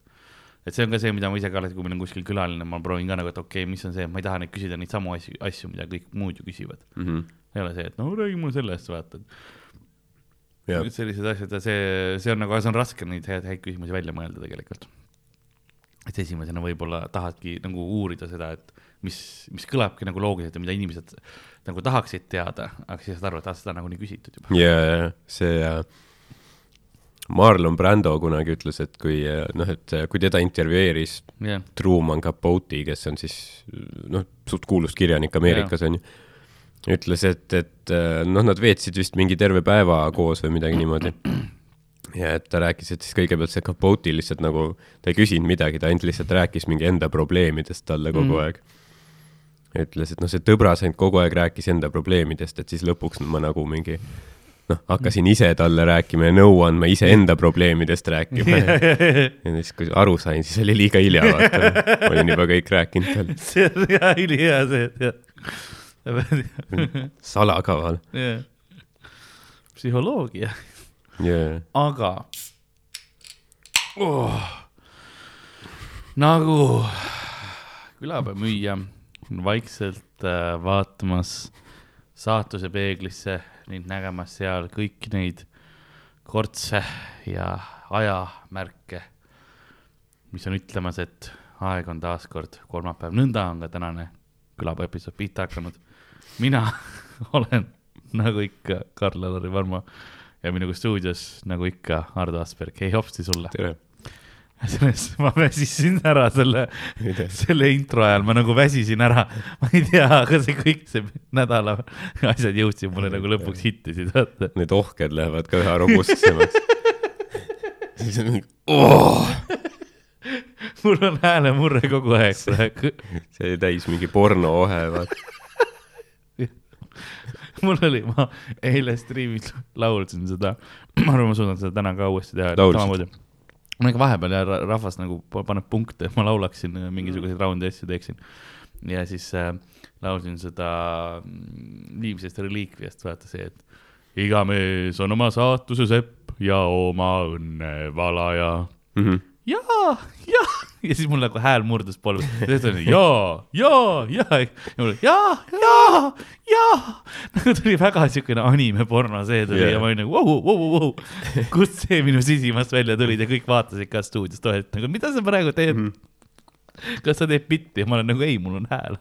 et see on ka see, mida ma ise ka alati, kui meil on kuskil külaline, ma proovin ka nagu, et okei okay,, mis on see, ma ei taha neid küsida neid samu asju, asju, mida kõik muud ju küsivad. Mm -hmm. ei ole see, et no räägi mulle sellest, vaata, ja et sellised asjad ja see, see on nagu, see on raske neid häid, häid küsimusi välja mõelda tegelikult. et esimesena võib-olla tahadki nagu uurida seda, et mis, mis kõlabki nagu loogiliselt ja mida inimesed nagu tahaksid teada, aga siis saad aru, et seda on nagunii küsitud juba. ja, ja see äh, Marlon Brando kunagi ütles, et kui noh, et kui teda intervjueeris jah, Truman Capote, kes on siis noh, suht kuulus kirjanik Ameerikas onju, ütles, et, et äh, noh, nad veetsid vist mingi terve päeva koos või midagi niimoodi. ja et ta rääkis, et siis kõigepealt see Capote lihtsalt nagu, ta ei küsinud midagi, ta ainult lihtsalt rääkis mingi enda probleemidest talle kogu Mm. aeg. ütles, et noh, see tõbras ainult kogu aeg rääkis enda probleemidest, et siis lõpuks ma nagu mingi noh, hakkasin ise talle rääkima ja nõu andma iseenda probleemidest rääkima ja siis, kui aru sain, siis oli liiga hilja, vaata. olin juba kõik rääkinud talle. see on hea, ülihea see, et jah. salakaval jah, psühholoogia, yeah.. aga oh, nagu külapäevamüüja on vaikselt äh, vaatamas saatuse peeglisse ning nägemas seal kõiki neid kortse ja ajamärke, mis on ütlemas, et aeg on taas kord kolmapäev, nõnda on ka tänane külapuu episood pihta hakanud. Mina olen nagu ikka Karl-Alari Varma ja minuga stuudios nagu ikka Ardo Asperg, hei hopsti sulle. tere. sellest ma väsisin ära selle selle intro ajal ma nagu väsisin ära, ma ei tea, aga see kõik see nädala asjad jõudsid mulle nagu lõpuks hittisid, vaata. Need ohked lähevad ka üha robustsemaks. siis on mingi, oh, mul on häälemurre kogu aeg praegu. see oli täis mingi pornoohe, vaata. Mul oli, ma eile striimis laulsin seda, ma arvan, ma suudan seda täna ka uuesti teha. Laulsid? ma ikka vahepeal ja ra- rahvas nagu pa- paneb punkte, ma laulaksin äh, mingisuguseid raundi asju teeksin. ja siis äh, laulsin seda mm, viimsest reliikviast, vaata see, et iga mees on oma saatuse sepp ja oma õnne valaja Mhm. jaa, jaa, ja siis mul nagu hääl murdus polvis, ja siis oli jaa, jaa, jaa, ja mul oli jaa, jaa, jaa. nagu tuli väga siukene anime porno see tuli Yeah. ja ma olin nagu vau, vau, vau, kust see minu sisimast välja tuli ja kõik vaatasid ka stuudios tohe, et nagu mida sa praegu teed mm. -hmm. kas sa teed bitti ja ma olen nagu ei, mul on hääl.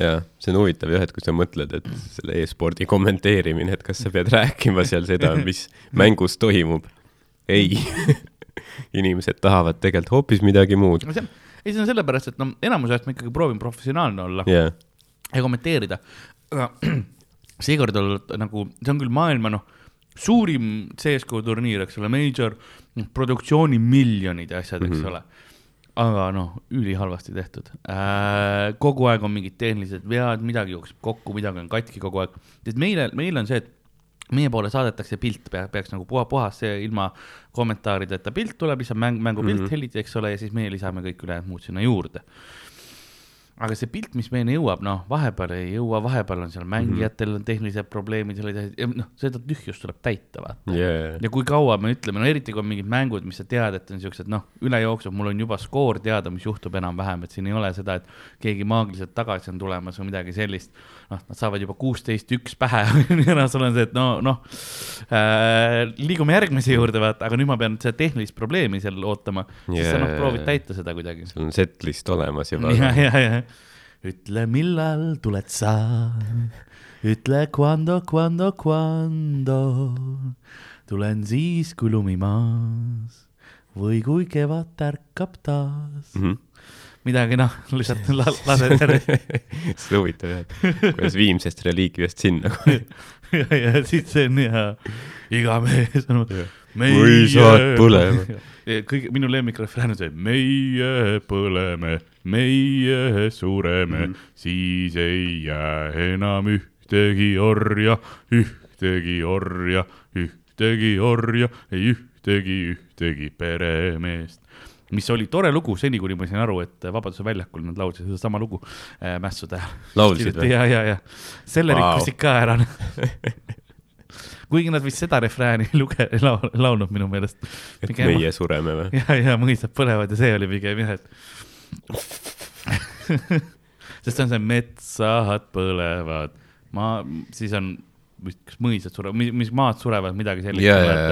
jaa, see on huvitav jah, et kui sa mõtled, et selle e-spordi kommenteerimine, et kas sa pead rääkima seal seda, mis mängus toimub. ei, inimesed tahavad tegelikult hoopis midagi muud. ei, see on sellepärast, et no enamus ajast ma ikkagi proovin professionaalne olla jaa, ja kommenteerida. aga seekord olnud nagu, see on küll maailma noh, suurim CSGO turniir, eks ole, major, produktsiooni miljonid ja asjad, eks mm -hmm. ole. aga noh, ülihalvasti tehtud äh,. kogu aeg on mingid tehnilised vead, midagi jookseb kokku, midagi on katki kogu aeg. sest meile, meil on see, et meie poole saadetakse pilt, peaks nagu puha, puhas see ilma kommentaarideta pilt tuleb, lihtsalt mäng, mängupilt mm. -hmm. helid, eks ole, ja siis meie lisame kõik ülejäänud muud sinna juurde aga see pilt, mis meieni jõuab, noh, vahepeal ei jõua, vahepeal on seal mängijatel mm -hmm. tehnilised probleemid, noh, seda tühjust tuleb täita, vaata. jaa, ja kui kaua me ütleme, no eriti kui on mingid mängud, mis sa tead, et on siuksed, noh, üle jookseb, mul on juba skoor teada, mis juhtub enam-vähem, et siin ei ole seda, et keegi maagiliselt tagasi on tulemas või midagi sellist. noh, nad saavad juba kuusteist, üks pähe ja sul on see, et no, noh äh,, liigume järgmise juurde, vaata, aga nüüd ma pean seda tehnilist probleemi seal ootama, siis sa noh, proovid täita seda kuidagi sul on setlist olemas juba. ja, ja, ja ütle, millal tuled sa, ütle cuando, cuando, cuando tulen siis, kui lumi maas või kui kevad tärkab taas. Mhm. Midagi noh, lihtsalt la, lased ära see on huvitav jah, kuidas Viimsest reliikviast sinna. ja, ja siis see on hea, iga mees on mõisad põlema.. kõige, minu lemmikrefrään on see, meie põleme, meie sureme mm, siis ei jää enam ühtegi orja, ühtegi orja, ühtegi orja, ei ühtegi, ühtegi peremeest mis oli tore lugu seni, kuni ma sain aru, et Vabaduse väljakul nad laulsid sedasama lugu äh, mässude ajal. Laulsid või? ja, ja, ja selle wow. rikkusid ka ära. kuigi nad vist seda refrääni luge-, laul, laulnud minu meelest. et meie sureme või? ja, ja mõisad põlevad ja see oli pigem jah, et sest see on see metsad põlevad, maa, siis on vist kas mõisad surevad, mis maad surevad, midagi sellist. ja, ja, ja,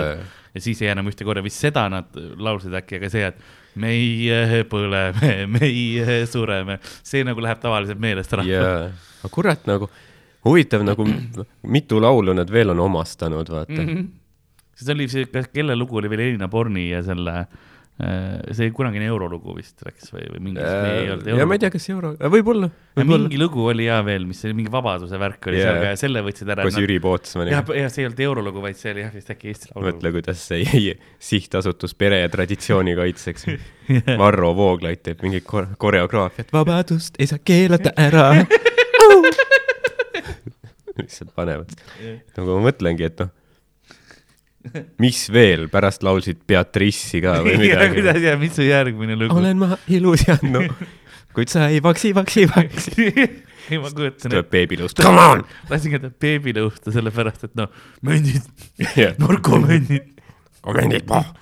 ja siis ei jää enam ühte korda, vist seda nad laulsid äkki, aga see, et meie põleme, meie sureme, see nagu läheb tavaliselt meelest ära. ja, aga kurat nagu huvitav nagu mitu laulu nad veel on omastanud, vaata mm. mm. -hmm. siis oli see, kelle lugu oli veel Elina Borni ja selle, see kunagine eurolugu vist läks või, või mingi -hmm. ja ma ei tea, kas euro, võib-olla, võib-olla. mingi lugu oli ja veel, mis oli mingi Vabaduse värk oli yeah. seal ja selle võtsid ära. koos Jüri Pootsmaniga jah, jah, see ei olnud eurolugu, vaid see oli jah vist äkki Eesti Laulu. mõtle, kuidas see jäi sihtasutus pere ja traditsiooni kaitseks. Varro Vooglaid teeb mingit kor- koreograafiat, vabadust ei saa keelata ära. lihtsalt panevad. nagu ma mõtlengi, et noh, mis veel, pärast laulsid Beatrice'i ka või midagi. kuidas ja mis su järgmine lugu? olen ma ilus ja no, kuid sa ei vaksi, vaksi, vaksi. ei, ma kujutan tuleb ette. beebilust, come on. lasin ka ta beebilõusta, sellepärast et noh, möndid, jah, narkomöndid, komendid, poh.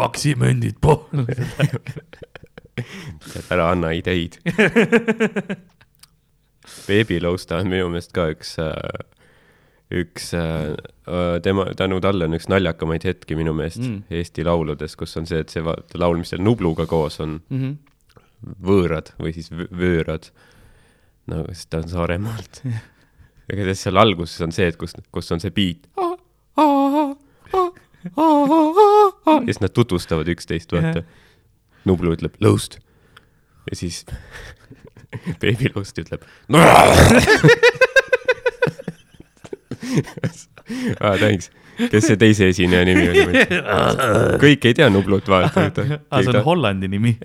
vaksimöndid, poh. ära anna ideid. Babylousta on minu meelest ka üks äh, üks äh, tema, tänu talle on üks naljakamaid hetki minu meelest Mm. Eesti lauludes, kus on see, et see laul, mis seal Nubluga koos on, mm. -hmm. võõrad või siis vöörad. no siis ta on Saaremaalt. igatahes seal alguses on see, et kus, kus on see beat. ja siis nad tutvustavad üksteist, vaata. Nublu ütleb lõust ja siis Baby Lõust ütleb. aa, thanks. kes see teise esineja nimi oli? kõik ei tea Nublut, vaata. aa, see on Hollandi nimi.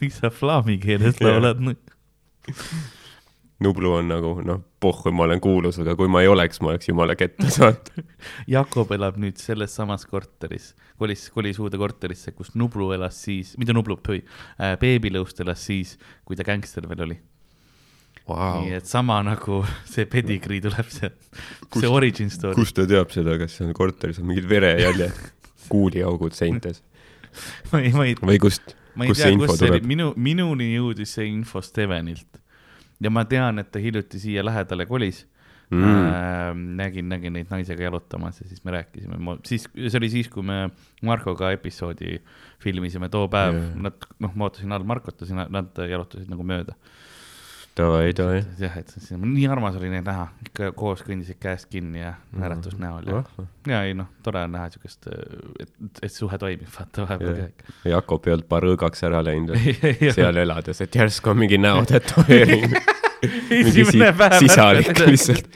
miks sa flaami keeles laulad? Nublu on nagu noh, pohhu, ma olen kuulus, aga kui ma ei oleks, ma oleks jumala ketta saanud. Jakob elab nüüd selles samas korteris, kolis, kolis uude korterisse, kus Nublu elas siis, mitte Nublu, Beebilõust elas siis, kui ta gängster veel oli wow.. nii et sama nagu see pedigrii tuleb sealt, see origin story. kust ta teab seda, kas seal korteris on mingid verejäljed, kuuliaugud seintes ma ei, ma ei, või kust, ma ei kust tea see, info kust see oli, tuleb? minu, minuni jõudis see info Stevenilt. ja ma tean, et ta hiljuti siia lähedale kolis mm.. Äh, nägin, nägin neid naisega jalutamas ja siis me rääkisime, siis, see oli siis, kui me Markoga episoodi filmisime too päev yeah., nad, noh, ma ootasin all Markot ja siis nad, nad jalutasid nagu mööda. davai, davai. jah, et siis nii armas oli neid näha, ikka koos kõndisid käest kinni ja naeratus näol ja, ja ei noh, tore on näha siukest, et, et suhe toimib, vaata vahepeal Jah. käib. Jakob ei olnud paar õõgaks ära läinud Seal elades, et järsku on mingi näotätoveering. mingi esimene si sisalik lihtsalt,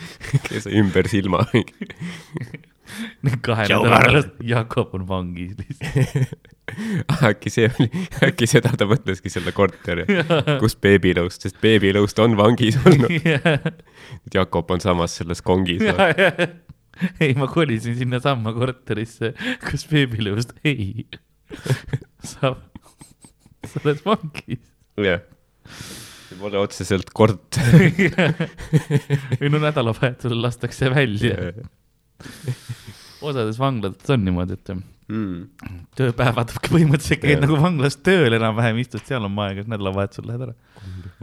kes ümber silma. kahe nädala pärast Jakob on vangis lihtsalt. äkki see oli, äkki seda ta mõtleski selle korteri, kus beebilõust, sest beebilõust on vangis olnud. Jakob on samas selles kongis. ei, ma kolisin sinnasamma korterisse, kus beebilõust ei. sa, sa oled vangis. jah, see pole otseselt kort. või no nädalavahetusel lastakse välja. osades vanglates on niimoodi, et Mm. tööpäevad põhimõtteliselt käid nagu vanglas tööl enam-vähem, istud seal oma aega, nädalavahetusel lähed ära.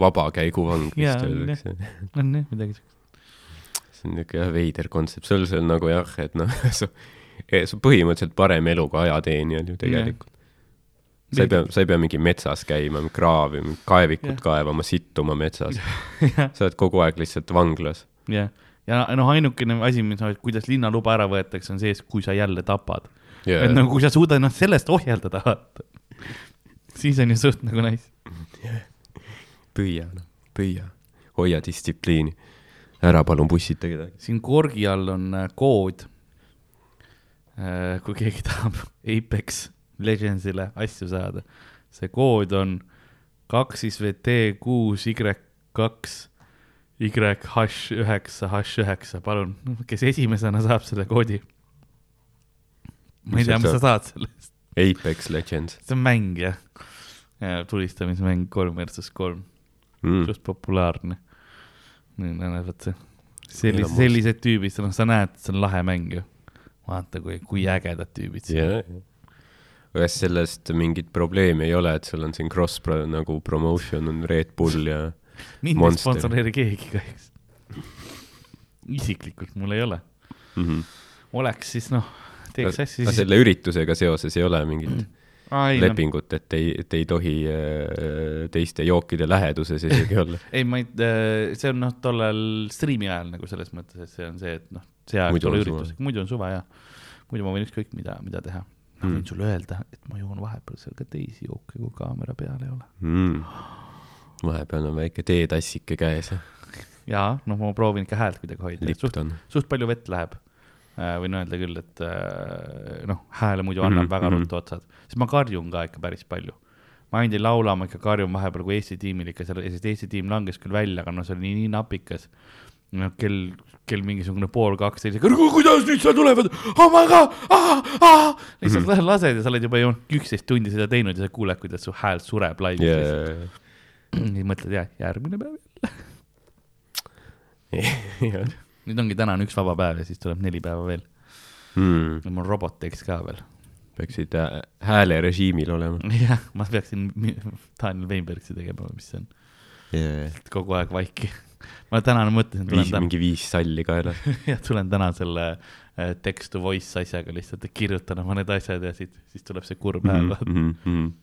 vabakäiguvang vist öeldakse. on jah, midagi siukest. see on niuke jah veider kontsept, see on nagu jah, et noh, su, su põhimõtteliselt parem elu kui ajateenijal ju tegelikult. sa ei pea, sa ei pea mingi metsas käima, kraavima, kaevikut Jah. kaevama, sittuma metsas. sa oled kogu aeg lihtsalt vanglas. jah, ja noh, ainukene asi, mis, kuidas linnaluba ära võetakse, on see, kui sa jälle tapad. et nagu, kui sa suudad ennast sellest ohjeldada, siis on ju suht nagu nice. püüa, noh, püüa, hoia distsipliini. ära palun pussita kedagi. siin korgi all on äh, kood. kui keegi tahab Apex Legendsile asju saada, see kood on kaks siis VT kuus Y kaks YH üheksa H üheksa, palun, kes esimesena saab selle koodi. ma ei Mis tea, mis sa saad sellest, Apex Legends see on mäng jah. tulistamismäng kolm versus kolm, mm.. suht populaarne. nii, näed, vot see, Meil sellised tüübid, noh, sa näed, see on lahe mäng ju. vaata, kui, kui ägedad tüübid siin jah, kas sellest mingit probleemi ei ole, et sul on siin cross pro, nagu promotion on Red Bull ja mind ei sponsoreeri keegi kahjuks. isiklikult mul ei ole, mm. -hmm. oleks siis noh, teeks asju siis. selle üritusega seoses ei ole mingit ei, no, lepingut, et ei, et ei tohi äh, teiste jookide läheduses isegi olla. ei, ma ei, see on noh, tollel striimi ajal nagu selles mõttes, et see on see, et noh, see aeg Muidu tule on suva. üritusega, muidu on suva ja muidu ma võin ükskõik mida, mida teha. ma võin Mm. sulle öelda, et ma joon vahepeal seal ka teisi jooke, kui kaamera peal ei ole. mm. vahepeal on väike teetassike käes, jaa, noh, ma proovin ikka häält kuidagi hoida, suht, suht palju vett läheb. võin öelda küll, et äh, noh, hääle muidu annab mm -hmm, väga mhm. ruttu otsad, sest ma karjun ka ikka päris palju. ma ainult ei laula, ma ikka karjun vahepeal, kui Eesti tiimil ikka seal, sest Eesti tiim langes küll välja, aga noh, see oli nii, nii napikas. noh, kell, kell mingisugune pool kaks, selline, kuidas nüüd seal tulevad, oh my god, lihtsalt Mhm. mm -hmm. lased ja sa oled juba ju üksteist tundi seda teinud ja sa kuuled, kuidas su hääl sureb laivis yeah.. ja, siis mõtled, jah, järgmine päev. ja, nüüd ongi täna on üks vaba päev ja siis tuleb neli päeva veel. mm.. mul robot teeks ka veel. peaksid äh, häälerežiimil olema jah, ma peaksin Daniel Weinbergsi tegema, mis see on, yeah.. kogu aeg vaiki. ma täna mõtlesin, viis, mingi viis salli kaelas. jah, tulen täna selle äh, text to voice asjaga lihtsalt, kirjutan oma need asjad ja siit, siis tuleb see kurb hääl Mhm, mm. -hmm.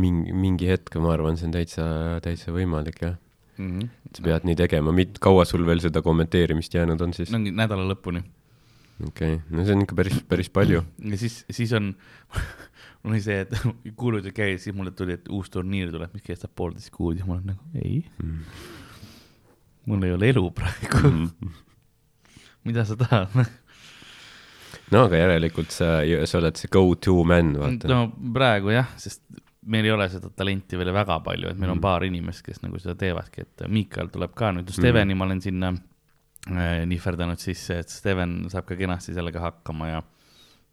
mingi, mingi hetk ma arvan, see on täitsa, täitsa võimalik jah. -hmm. sa pead nii tegema, mit-, kaua sul veel seda kommenteerimist jäänud on siis? no nädala lõpuni okei okay., no see on ikka päris, päris palju. ja siis, siis on, mul oli see, et kuulujutud käis, siis mulle tuli, et uus turniir tuleb, mis kestab poolteist kuud ja ma olen nagu ei, Mm. mul ei ole elu praegu, mida sa tahad? no aga järelikult sa, sa oled see go-to man, vaata no.. no praegu jah, sest meil ei ole seda talenti veel väga palju, et meil on Mm. paar inimest, kes nagu seda teevadki, et Miikal tuleb ka nüüd, Mm. Steveni ma olen sinna äh, nihverdanud sisse, et Steven saab ka kenasti sellega hakkama ja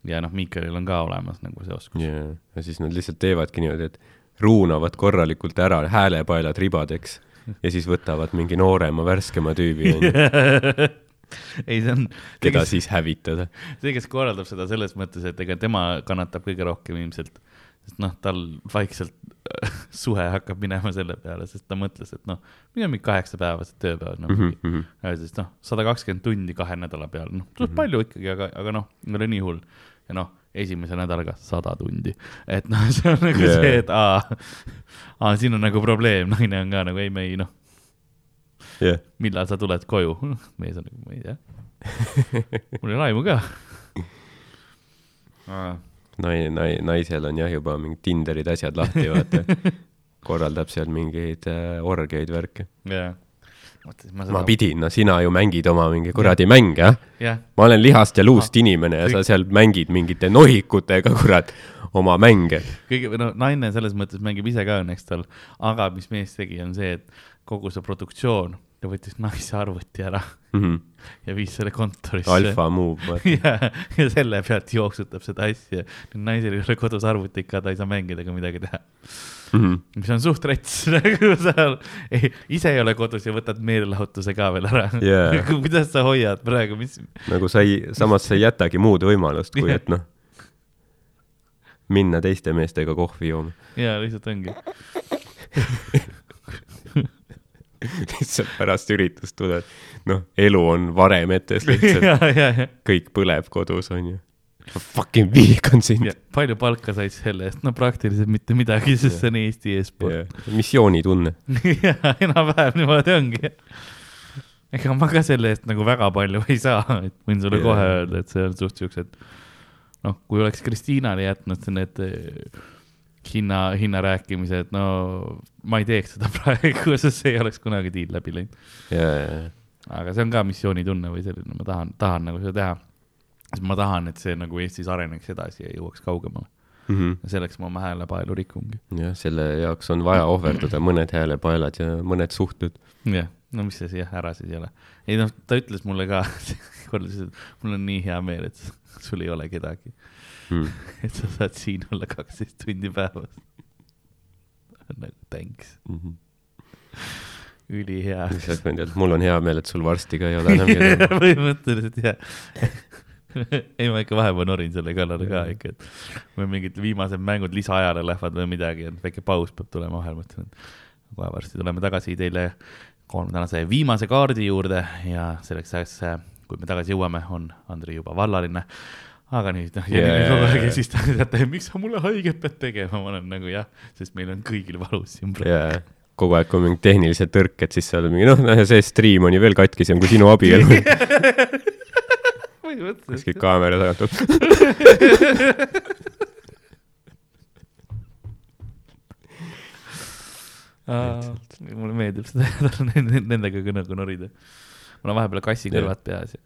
ja noh, Miikalil on ka olemas nagu see oskus yeah. ja siis nad lihtsalt teevadki niimoodi, et ruunavad korralikult ära häälepaelad ribadeks ja siis võtavad mingi noorema, värskema tüübi, ei, see on, keda siis hävitada. see, kes korraldab seda selles mõttes, et ega tema kannatab kõige rohkem ilmselt, sest noh, tal vaikselt suhe hakkab minema selle peale, sest ta mõtles, et noh, meil on mingi kaheksapäevased tööpäevad, Mhm, mm -hmm., siis noh, sada kakskümmend tundi kahe nädala peale, noh, tuleb Mhm. palju ikkagi, aga, aga noh, ei ole nii hull. ja noh, esimese nädalaga sada tundi, et noh, see on nagu yeah. see, et aa, aa, siin on nagu probleem, naine on ka nagu ei, me ei noh, jah, millal sa tuled koju, mees on nagu, ma ei tea, mul ei ole aimu ka. nai-, nai-, naisel on jah juba mingid Tinderid, asjad lahti, vaata. korraldab seal mingeid äh, orgiaid, värke. jah, mõtlesin, ma ma seda, pidin, no sina ju mängid oma mingi kuradi mänge, jah. jah, ma olen lihast ja luust inimene ja sa seal mängid mingite nohikutega, kurat, oma mänge. kõige, no naine selles mõttes mängib ise ka õnneks tal, aga mis mees tegi, on see, et kogu see produktsioon, ta võttis naise arvuti ära ja viis selle kontorisse. Alfa move, vaata. ja, ja selle pealt jooksutab seda asja. nüüd naisel ei ole kodus arvutit ka, ta ei saa mängida ega midagi teha. Mhm. mis on suht rets, nagu sa ei, ise ei ole kodus ja võtad meelelahutuse ka veel ära Jaa. kuidas sa hoiad praegu, mis, nagu sa ei, samas sa ei jätagi muud võimalust, kui Jah. et noh, minna teiste meestega kohvi jooma. jaa, lihtsalt ongi. lihtsalt pärast üritust tuled, noh, elu on varem etes lihtsalt, kõik põleb kodus, onju. Fucking vihkan sind palju palka said selle eest, no praktiliselt mitte midagi, sest see on Eesti e-sport. Yeah. missioonitunne. jaa, enam-vähem niimoodi ongi. ega ma ka selle eest nagu väga palju ei saa, et võin sulle Jaa. kohe öelda, et see on suht siuksed, noh, kui oleks Kristiinale jätnud need eh, hinna, hinnarääkimised, no ma ei teeks seda praegu, sest see ei oleks kunagi diil läbi läinud. ja, ja, aga see on ka missioonitunne või selline, ma tahan, tahan nagu seda teha. sest ma tahan, et see nagu Eestis areneks edasi ja jõuaks kaugemale. ja. ja selleks ma oma häälepaelu rikungi. jah, selle jaoks on vaja ohverdada mõned häälepaelad ja mõned suhted. jah, no mis see jah, ära siis ei ole. ei noh, ta ütles mulle ka kord lihtsalt, et mul on nii hea meel, et sul ei ole kedagi, Mm. et sa saad siin olla kaksteist tundi päevas. nagu thanks, Mhm. ülihea. lihtsalt võin öelda, et mul on hea meel, et sul varsti ka ei ole enam kedagi. põhimõtteliselt jah. ei, ma ikka vahepeal norin selle kallale ka ikka, et kui mingid viimased mängud lisaajale lähevad või midagi, et väike paus peab tulema vahel, mõtlen, et kohe varsti tuleme tagasi teile kolme tänase viimase kaardi juurde ja selleks ajaks, kui me tagasi jõuame, on Andrei juba vallaline. Aga nüüd noh, ja yeah. kogu aeg ja siis ta teate, miks sa mulle haiget pead tegema, ma olen nagu jah, sest meil on kõigil valus siin praegu. ja kogu aeg, kui on mingid tehnilised tõrked, siis oled mingi noh, see stream on ju veel katkisem kui sinu abielu. kuskil kaamera tagant. mulle meeldib seda nendega ka nagu norida. mul on vahepeal kassikõrvad peas ja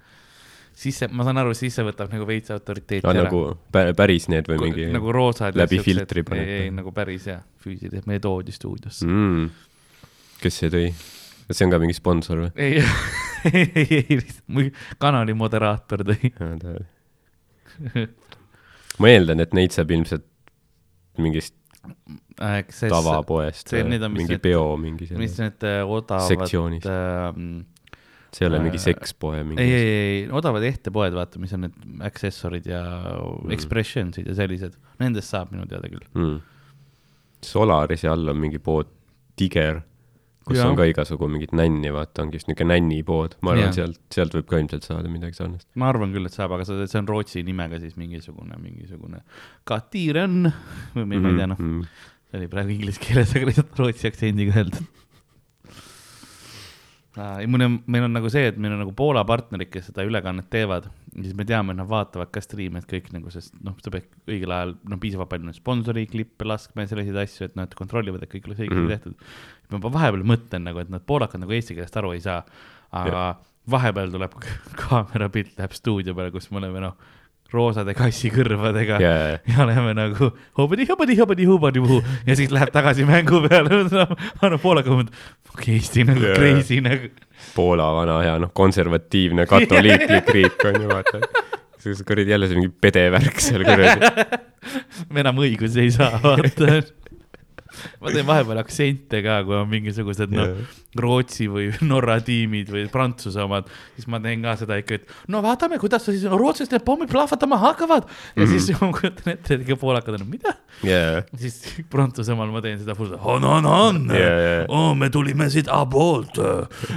siis see, ma saan aru, siis see võtab nagu veits autoriteeti ära. nagu pä- päris need või mingi nagu roosad. läbi filtri paned. ei, ei nagu päris jah, füüsiliselt, meie toodi stuudiosse. mm.. kes see tõi? kas see on ka mingi sponsor või? ei, ei, ei, ei, kanali moderaator tõi. ma eeldan, et neid saab ilmselt mingist see, tavapoest mis mingi peo mingi mis selle need äh, odavad sektsioonis. ähm, see ei ole mingi Äh, sekspoe ei, mingi. ei, ei, odavad ehtepoed, vaata, mis on need accessorid ja Mm. expressionsid ja sellised, nendest saab minu teada küll. mm.. Solarise all on mingi pood Tiger, kus ja. on ka igasugu mingit nänni, vaata, ongi just niisugune nännipood. ma arvan sealt, sealt võib ka ilmselt saada midagi sarnast. ma arvan küll, et saab, aga see, on Rootsi nimega siis mingisugune, mingisugune Katiren või ma ei tea, noh, mm.. see oli praegu inglise keeles, aga lihtsalt rootsi aktsendiga öeldud. ei, mul on, meil on nagu see, et meil on nagu Poola partnerid, kes seda ülekannet teevad ja siis me teame, et nad vaatavad ka striime, et kõik nagu, sest noh, sa pead õigel ajal, noh, piisavalt palju neid sponsori klippe laskma ja selliseid asju, et nad kontrollivad, et kõik oleks õigesti Mhm. tehtud. ma vahepeal mõtlen nagu, et nad poolakad nagu eesti keelest aru ei saa, aga vahepeal tuleb kaamerapilt läheb stuudio peale, kus me oleme noh, roosade kassikõrvadega jaa, ja oleme nagu hobadi, hobadi, hobadi, hobadi, puhu ja siis läheb tagasi mängu peale, annan poolaga mõtled, fuck Eesti nagu Jaa. crazy nagu. Poola vana hea, noh, konservatiivne katoliiklik riik on ju, vaata. see kuradi jälle see mingi pedevärk seal kuradi. me enam õigusi ei saa, vaata. ma teen vahepeal aktsente ka, kui on mingisugused noh, Rootsi või Norra tiimid või Prantsuse omad, siis ma teen ka seda ikka, et no vaatame, kuidas siis rootslased need pommid plahvatama hakkavad. Ja mm -hmm. siis ma kujutan ette, et ikka poolakad on, mida, jaa, siis Prantsusmaal ma teen seda, on, on, on. Jaa, jaa. oh,, me tulime siit A-poolt,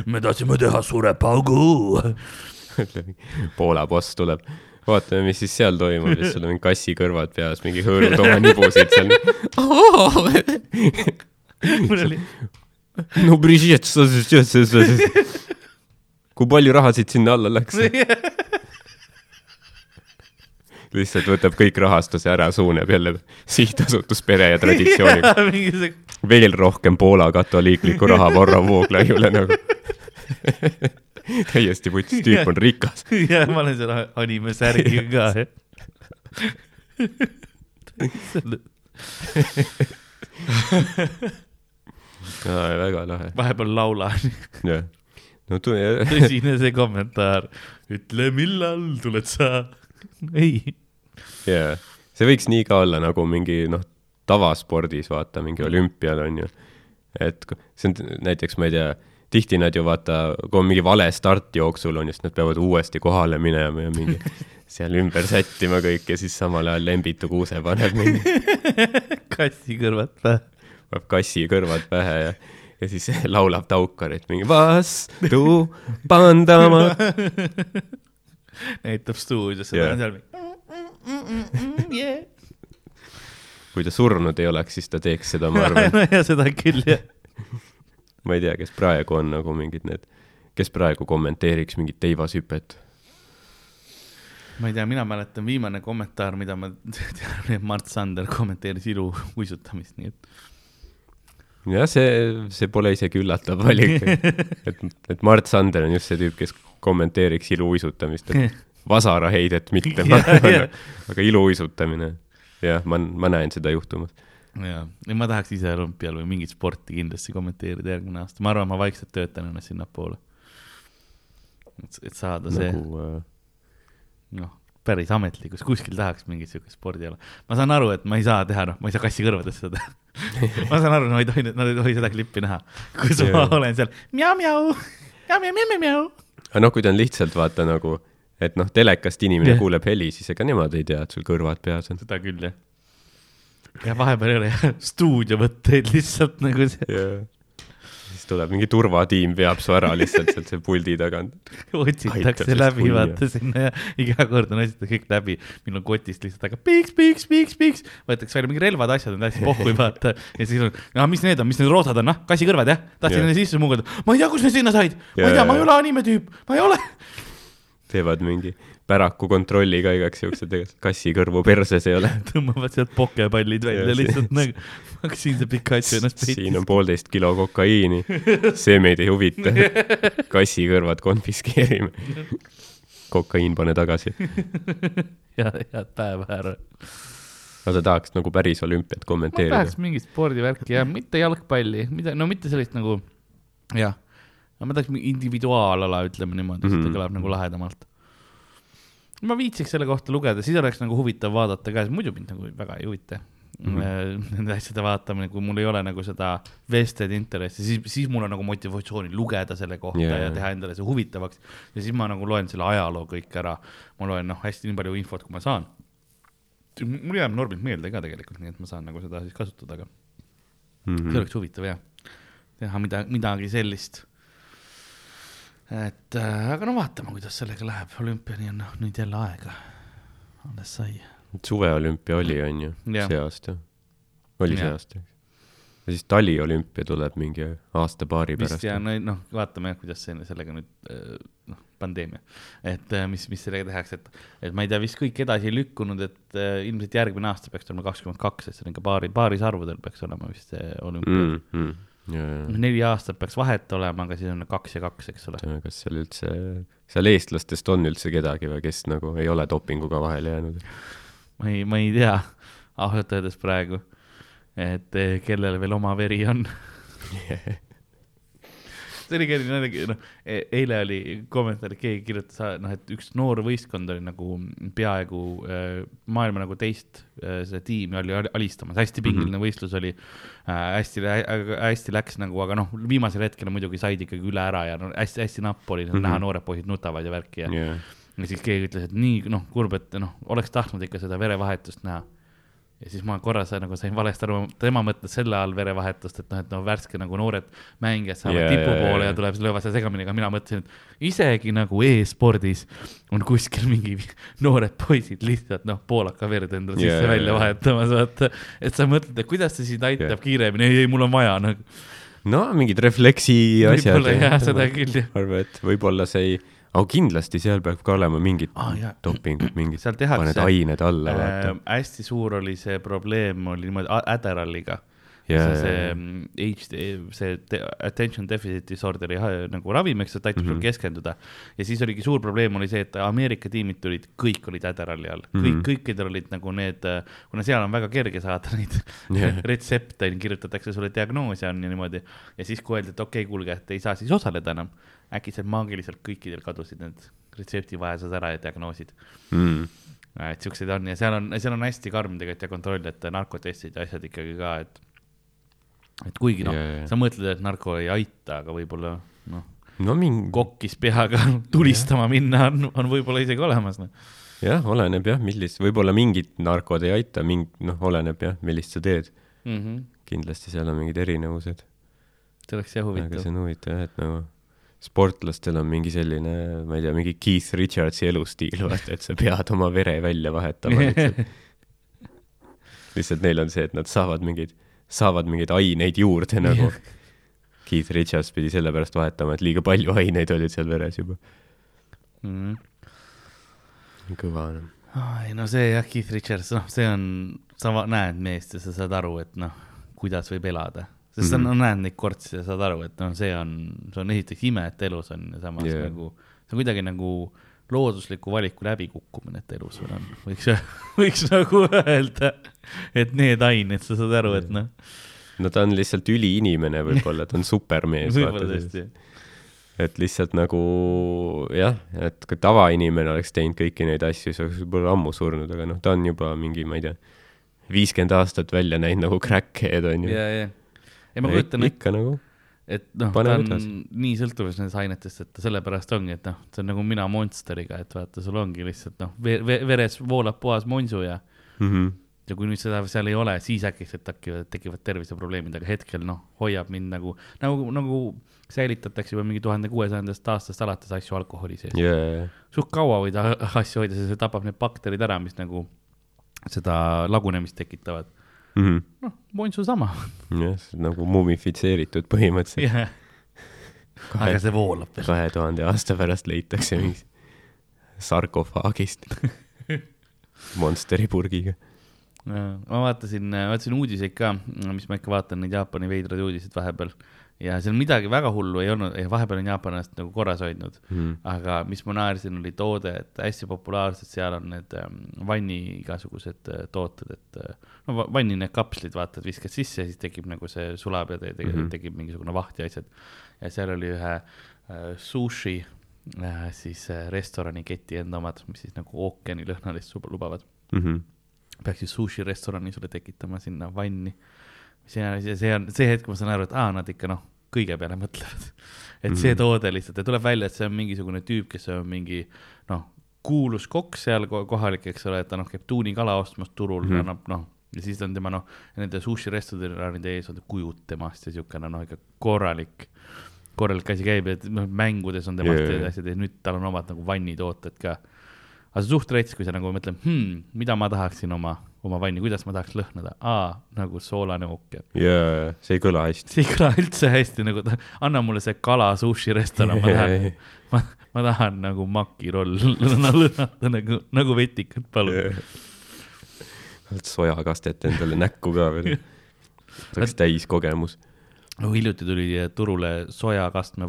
me tahtsime teha suure paugu. Poola boss tuleb. vaatame, mis siis seal toimub, siis sul on mingi kassikõrvad peas, mingi hõõrud oma nibusid seal. mul oli, no kui palju raha siit sinna alla läks? lihtsalt võtab kõik rahastuse ära, suunab jälle sihtasutus Pere ja see veel rohkem Poola katoliiklikku raha Varro Vooglaiule nagu. täiesti putsis tüüp on rikas. ja ma olen selle anime särgiga ka, väga lahe, vahepeal laulan, jah. no tule, tõsine see kommentaar, ütle, millal tuled sa. ei, jaa, see võiks nii ka olla nagu mingi noh, tavaspordis vaata, mingi olümpial on ju. et see on näiteks, ma ei tea, tihti nad ju vaata, kui on mingi vale start jooksul on ju, siis nad peavad uuesti kohale minema ja mingi seal ümber sättima kõik ja siis samal ajal Lembitu Kuuse paneb mingi, kassi kõrvad pähe. paneb kassi kõrvad pähe ja ja siis laulab Taukarit mingi vastu pandama. näitab stuudios seda seal. Yeah. kui ta surnud ei oleks, siis ta teeks seda, ma arvan. ja seda küll jah. Ma ei tea, kes praegu on nagu mingid need, kes praegu kommenteeriks mingit teivashüpet. ma ei tea, mina mäletan viimane kommentaar, mida ma tean, et Mart Sander kommenteeris iluuisutamist, nii et jah, see, see pole isegi üllatav valik. et, et Mart Sander on just see tüüp, kes kommenteeriks iluuisutamist, et vasaraheidet mitte, aga iluuisutamine, jah, ma, ma näen seda juhtumas. jaa, ma tahaks ise olümpial või mingit sporti kindlasti kommenteerida järgmine aasta, ma arvan, ma vaikselt töötan ennast sinnapoole. et, et saada see nagu äh, noh, päris ametlikus, kuskil tahaks mingit siukest spordiala. ma saan aru, et ma ei saa teha, noh, ma ei saa kassi kõrvades seda ma saan aru, no ei tohi, nad ei tohi seda klippi näha, kus ma olen seal mjau-mjau, mjau-mjau-mjau-mjau. aga noh, kui ta on lihtsalt vaata nagu, et noh, telekast inimene Jah. kuuleb heli, siis ega nemad ei tea, et sul kõrvad peas on. seda küll jah. Ja vahepeal ei ole jah stuudiovõtteid lihtsalt nagu see, yeah.. siis tuleb mingi turvatiim, veab su ära lihtsalt sealt see puldi tagant. otsitakse läbi, vaata sinna ja iga kord on otsitud kõik läbi. minul kotist lihtsalt hakkab piiks, piiks, piiks, piiks, võetakse välja mingi relvad, asjad on täiesti pohhui, vaata. ja siis on, no mis need on, mis need roosad on, noh, kassikõrvad jah, tahtsin yeah. sisse mugada, ma ei tea, kust need sinna said, ma Jaa, ei tea, ma ei ole animetüüp, ma ei ole. teevad mingi päraku kontrolli ka igaks juhuks, et ega kassi kõrvu perses ei ole. tõmbavad sealt pokepallid välja lihtsalt nagu, aga siin see Pikachu ennast siin on poolteist kilo kokaiini, see meid ei huvita. kassi kõrvad konfiskeerime. kokaiin pane tagasi. ja head päeva, härra. aga sa tahaks nagu päris olümpiat ma kommenteerida tahaks? mingit spordivärki ja mitte jalgpalli, mida, no mitte sellist nagu, jah, ma tahaks mingi individuaalala, ütleme niimoodi mm, -hmm. See kõlab nagu lahedamalt. Ma viitsiks selle kohta lugeda, siis oleks nagu huvitav vaadata ka, muidu mind nagu väga ei huvita. mm -hmm. nende asjade vaatamine, kui mul ei ole nagu seda vested interessi, siis, siis mul on nagu motivatsiooni lugeda selle kohta yeah. ja teha endale see huvitavaks. ja siis ma nagu loen selle ajaloo kõik ära. ma loen noh, hästi nii palju infot, kui ma saan. mul jääb Norbilt meelde ka tegelikult, nii et ma saan nagu seda siis kasutada, aga mm. see -hmm. oleks huvitav jah, teha mida, midagi sellist. Et äh, aga no vaatame, kuidas sellega läheb, olümpiani on noh nüüd jälle aega, alles sai. suveolümpia oli, on ju, see aasta. oli see Jah. aasta, ja siis taliolümpia tuleb mingi aasta-paari pärast. ja no noh, vaatame jah, kuidas see sellega nüüd äh, noh, pandeemia, et äh, mis, mis sellega tehakse, et, et ma ei tea, vist kõik edasi ei lükkunud, et äh, ilmselt järgmine aasta peaks olema kakskümmend kaks, et see on ikka paari, paarisarvudel peaks olema vist see olümpia mm. -hmm. ja, neli aastat peaks vahet olema, aga siis on kaks ja kaks, eks ole. kas seal üldse, seal eestlastest on üldse kedagi või kes nagu ei ole dopinguga vahele jäänud? ma ei, ma ei tea ausalt öeldes praegu, et eh, kellel veel oma veri on. see oli ka jällegi noh, eile oli kommentaar, keegi kirjutas, noh, et üks noor võistkond oli nagu peaaegu äh, maailma nagu teist äh, seda tiimi oli al- alistamas, hästi pingeline mm -hmm. võistlus oli äh,. hästi, hästi läks nagu, aga noh, viimasel hetkel muidugi said ikkagi üle ära ja no hästi-hästi napp oli mm, -hmm. näha noored poisid nutavad ja värki ja jah, ja siis keegi ütles, et nii noh, kurb, et noh, oleks tahtnud ikka seda verevahetust näha. Ja siis ma korra sain nagu sain valesti aru, tema mõtles selle all verevahetust, et noh, et noh, värske nagu noored mängijad saavad yeah, tipu jaa, poole jaa. ja tuleb, löövad seal segamini, aga mina mõtlesin, et isegi nagu e-spordis on kuskil mingi noored poisid lihtsalt noh, poolaka verd endale Jaa, sisse jaa, välja jaa. vahetamas, vaata. et sa mõtled, et kuidas see sind aitab Jaa. kiiremini, ei, ei mul on vaja nagu. no mingid refleksi asjad. jah, seda küll jah. arva, et võib-olla see ei, aga kindlasti seal peab ka olema mingid Aa, jaa. dopingud, mingid, paned ained alla, äh, hästi suur oli see probleem oli niimoodi Adderalliga Jaa, see, see mm, see te- attention deficit disorder'i ha- nagu ravim, eks, et aitab sul Mhm. keskenduda. ja siis oligi suur probleem oli see, et Ameerika tiimid tulid, kõik olid Adderalli all, kõik Mhm., kõikidel olid nagu need, kuna seal on väga kerge saada neid Jah. retsepte, kirjutatakse sulle diagnoos ja on ja niimoodi. ja siis, kui öeldi, et okei okay,, kuulge, et ei saa siis osaleda enam, äkki sealt maagiliselt kõikidel kadusid need retseptivaesused ära ja diagnoosid mm.. et siukseid on ja seal on, seal on hästi karm tegelikult ja kontroll, et narkotestid ja asjad ikkagi ka, et, et kuigi noh Jaa, jaa. sa mõtled, et narko ei aita, aga võib-olla noh, no mingi, kokkis peaga tulistama minna on, on võib-olla isegi olemas noh. jah, oleneb jah, millist, võib-olla mingid narkod ei aita, ming-, noh, oleneb jah, millist sa teed. Mm -hmm. kindlasti seal on mingid erinevused. see oleks jah aga huvitav see. on huvitav jah, et nagu sportlastel on mingi selline, ma ei tea, mingi Keith Richardsi elustiil, vaata, et sa pead oma vere välja vahetama lihtsalt. lihtsalt neil on see, et nad saavad mingeid, saavad mingeid aineid juurde nagu. Keith Richards pidi sellepärast vahetama, et liiga palju aineid olid seal veres juba. mm. -hmm. kõva noh. ei no see jah, Keith Richards, noh, see on, sa näed meest ja sa saad aru, et noh, kuidas võib elada. sest sa Mhm. no, näed neid kortsi ja saad aru, et noh, see on, see on esiteks ime, et elus on ja samas yeah. nagu, see on kuidagi nagu loodusliku valiku läbikukkumine, et elus veel on, võiks, võiks nagu öelda, et need ained, sa saad aru, et noh, no ta on lihtsalt üliinimene võib-olla, ta on supermees. võib-olla tõesti. et lihtsalt nagu jah, et kui tavainimene oleks teinud kõiki neid asju, siis oleks võib-olla ammu surnud, aga noh, ta on juba mingi, ma ei tea, viiskümmend aastat välja näinud nagu crackhead onju. ja, ja, ja ma kujutan ette, ikka nagu, et noh, ta on edasi. nii sõltuvuses nendest ainetest, et ta sellepärast ongi, et noh, see on nagu mina Monsteriga, et vaata, sul ongi lihtsalt noh, veres voolab puhas monsu ja mm. -hmm. ja kui nüüd seda seal ei ole, siis äkitselt tekivad, tekivad terviseprobleemid, aga hetkel noh, hoiab mind nagu, nagu, nagu säilitatakse juba mingi tuhande kuuesajandast aastast alates asju alkoholi sees yeah.. suht kaua võid asju hoida, sest see tapab need bakterid ära, mis nagu seda lagunemist tekitavad. mm. -hmm. noh, monsu sama. jah, see on nagu mumifitseeritud põhimõtteliselt jah, Kahe- aga see voolab veel. kahe tuhande aasta pärast leitakse mingi sarkofaagist Monsteri purgiga. ma vaatasin, vaatasin uudiseid ka, mis ma ikka vaatan, neid Jaapani veidraid uudiseid vahepeal ja seal midagi väga hullu ei olnud, vahepeal on Jaapan ennast nagu korras hoidnud Mhm. aga mis ma naersin, oli toode, et hästi populaarsed seal on need ähm, vanni igasugused äh, tooted, et äh, no va- vanni need kapslid, vaata, et viskad sisse ja siis tekib nagu see sulab ja te, te, mm. -hmm. tekib mingisugune vaht ja asjad. ja seal oli ühe äh, sushi äh, siis äh, restoraniketi enda omad, mis siis nagu ookeanilõhnalist lubavad. Mhm. peaks siis sushi restorani sulle tekitama sinna vanni. See on, see on see hetk, ma saan aru, et aa, nad ikka noh, kõige peale mõtlevad. et see Mhm. toode lihtsalt ja tuleb välja, et see on mingisugune tüüp, kes on mingi noh, kuulus kokk seal ko- kohalik, eks ole, et ta noh, käib tuunikala ostmas turul mm. -hmm. annab noh, ja siis on tema noh, nende sushi restoranide ees on kujud temast ja siukene noh, ikka korralik, korralik asi käib, et noh, mängudes on temast yeah. asjad ja nüüd tal on omad nagu vannitooted ka. aga see on suht rets, kui sa nagu mõtled hmm,, mida ma tahaksin oma, oma vanni, kuidas ma tahaks lõhnada, aa, nagu soolane ookean. jaa, see ei kõla hästi. see ei kõla üldse hästi nagu, anna mulle see kala sushi restoran, ma tahan, ma, ma tahan nagu makiroll lõhnata nagu, nagu vetikat, palun. sojakastet endale näkku ka veel. oleks täiskogemus nagu hiljuti tuli turule sojakastme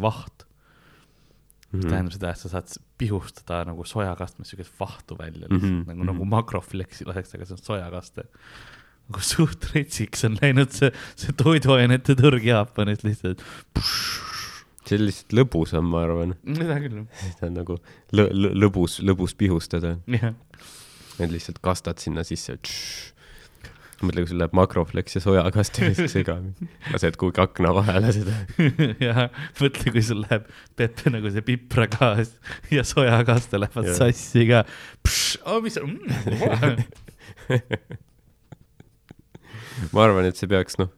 vaht mm, mm. -hmm. tähendab seda, et sa saad pihustada nagu sojakastmes siukest vahtu välja Mhm, lihtsalt mm -hmm. nagu, nagu mhm. makrofleksi laseks, aga see on sojakaste. nagu suht retsiks on läinud see, see toiduainete turg Jaapanis lihtsalt. see on lihtsalt lõbusam, ma arvan. seda küll, see on nagu lõ-, lõ-, lõbus, lõbus pihustada. et lihtsalt kastad sinna sisse. mõtle, kui sul läheb makroflex ja sojakast ja siis segamini. lased kuhugi akna vahele seda. ja mõtle, kui sul läheb Pepe nagu see pipragaas ja sojakaste lähevad Jah. sassi ka. oh, mis on mm,, ma arvan, et see peaks, noh,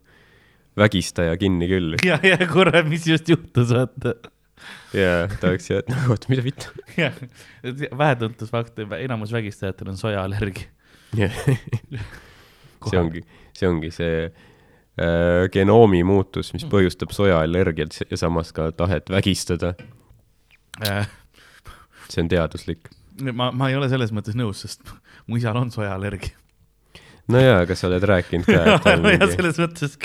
vägistaja kinni küll. ja, ja korra, mis just juhtus, vaata. ja ta oleks jah, et nagu, oota, mida vittu. jah, vähetuntud fakt, enamus vägistajatel on sojaallergia. See ongi, see ongi see äh, genoomi muutus, mis põhjustab sojaallergiat ja samas ka tahet vägistada. Äh, see on teaduslik. ma, ma ei ole selles mõttes nõus, sest mu isal on sojaallergia. no jaa, aga sa oled rääkinud ka, et on mingi, selles mõttes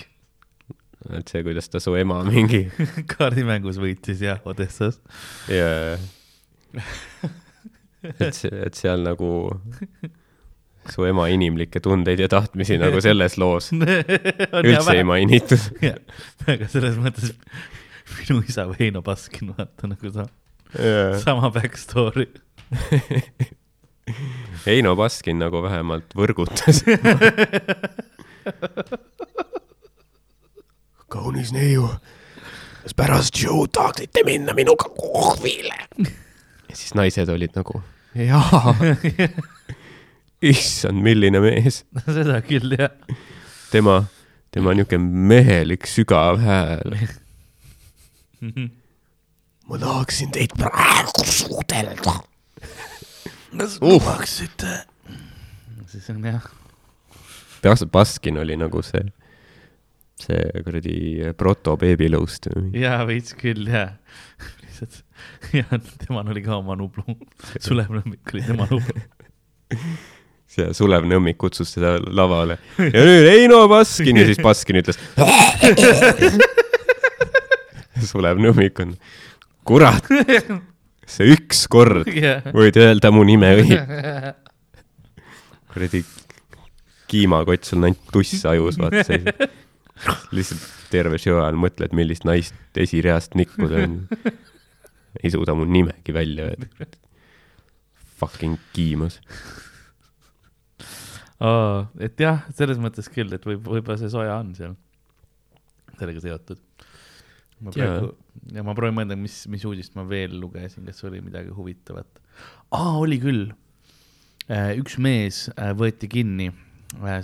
et see, kuidas ta su ema mingi kaardimängus võitis jah, Odessas. ja et see, et seal nagu su ema inimlikke tundeid ja tahtmisi nagu selles loos üldse ei mainitud. aga selles mõttes minu isa Veino Baskin, vaata nagu sa, jaa sama back story. Heino Baskin nagu vähemalt võrgutas. kaunis neiu, kas pärast show'd tahaksite minna minuga kohvile? ja siis naised olid nagu, jaa. issand, milline mees, seda küll jah. tema, tema niisugune mehelik sügav hääl. ma tahaksin teid praegu suudelda. kas Uh. lubaksite? siis on jah, Bas- Baskin oli nagu see, see kuradi proto beebilõust. jaa veits küll jah. lihtsalt ja temal oli ka oma Nublu, Sulev Nõmmik oli tema Nublu. See Sulev Nõmmik kutsus teda lavale ja nüüd Heino Baskin ja siis Baskin ütles. Sulev Nõmmik on, kurat, see üks kord jah, võid öelda mu nime õige. kuradi kiimakott sul on ainult tuss ajus, vaata see. lihtsalt terve show ajal mõtled, millist naist esireast nikkuda on. ei suuda mu nimegi välja öelda. Fucking kiimas. Et jah, selles mõttes küll, et võib, võib-olla see soja on seal sellega seotud. ma praegu, ja ma proovin mõelda, mis, mis uudist ma veel lugesin, kas oli midagi huvitavat. aa, oli küll. üks mees äh, võeti kinni,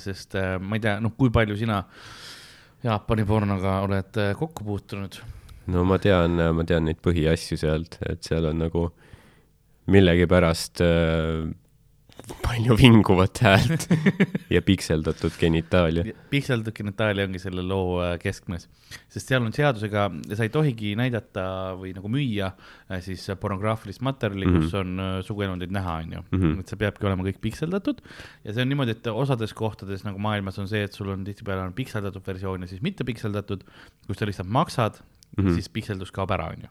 sest äh, ma ei tea, noh, kui palju sina Jaapani pornoga oled äh, kokku puutunud? no ma tean, ma tean neid põhiasju sealt, et seal on nagu millegipärast äh, palju vinguvat häält ja pikseldatud genitaalia. pikseldatud genitaalia ongi selle loo äh, keskmes, sest seal on seadusega, sa ei tohigi näidata või nagu müüa äh, siis pornograafilist materjali mm, -hmm. kus on äh, suguelundeid näha, onju. Mhm. et see peabki olema kõik pikseldatud ja see on niimoodi, et osades kohtades nagu maailmas on see, et sul on tihtipeale on pikseldatud versioon ja siis mitte pikseldatud, kus sa lihtsalt maksad mm, Mhm. -hmm. siis pikseldus kaob ära, onju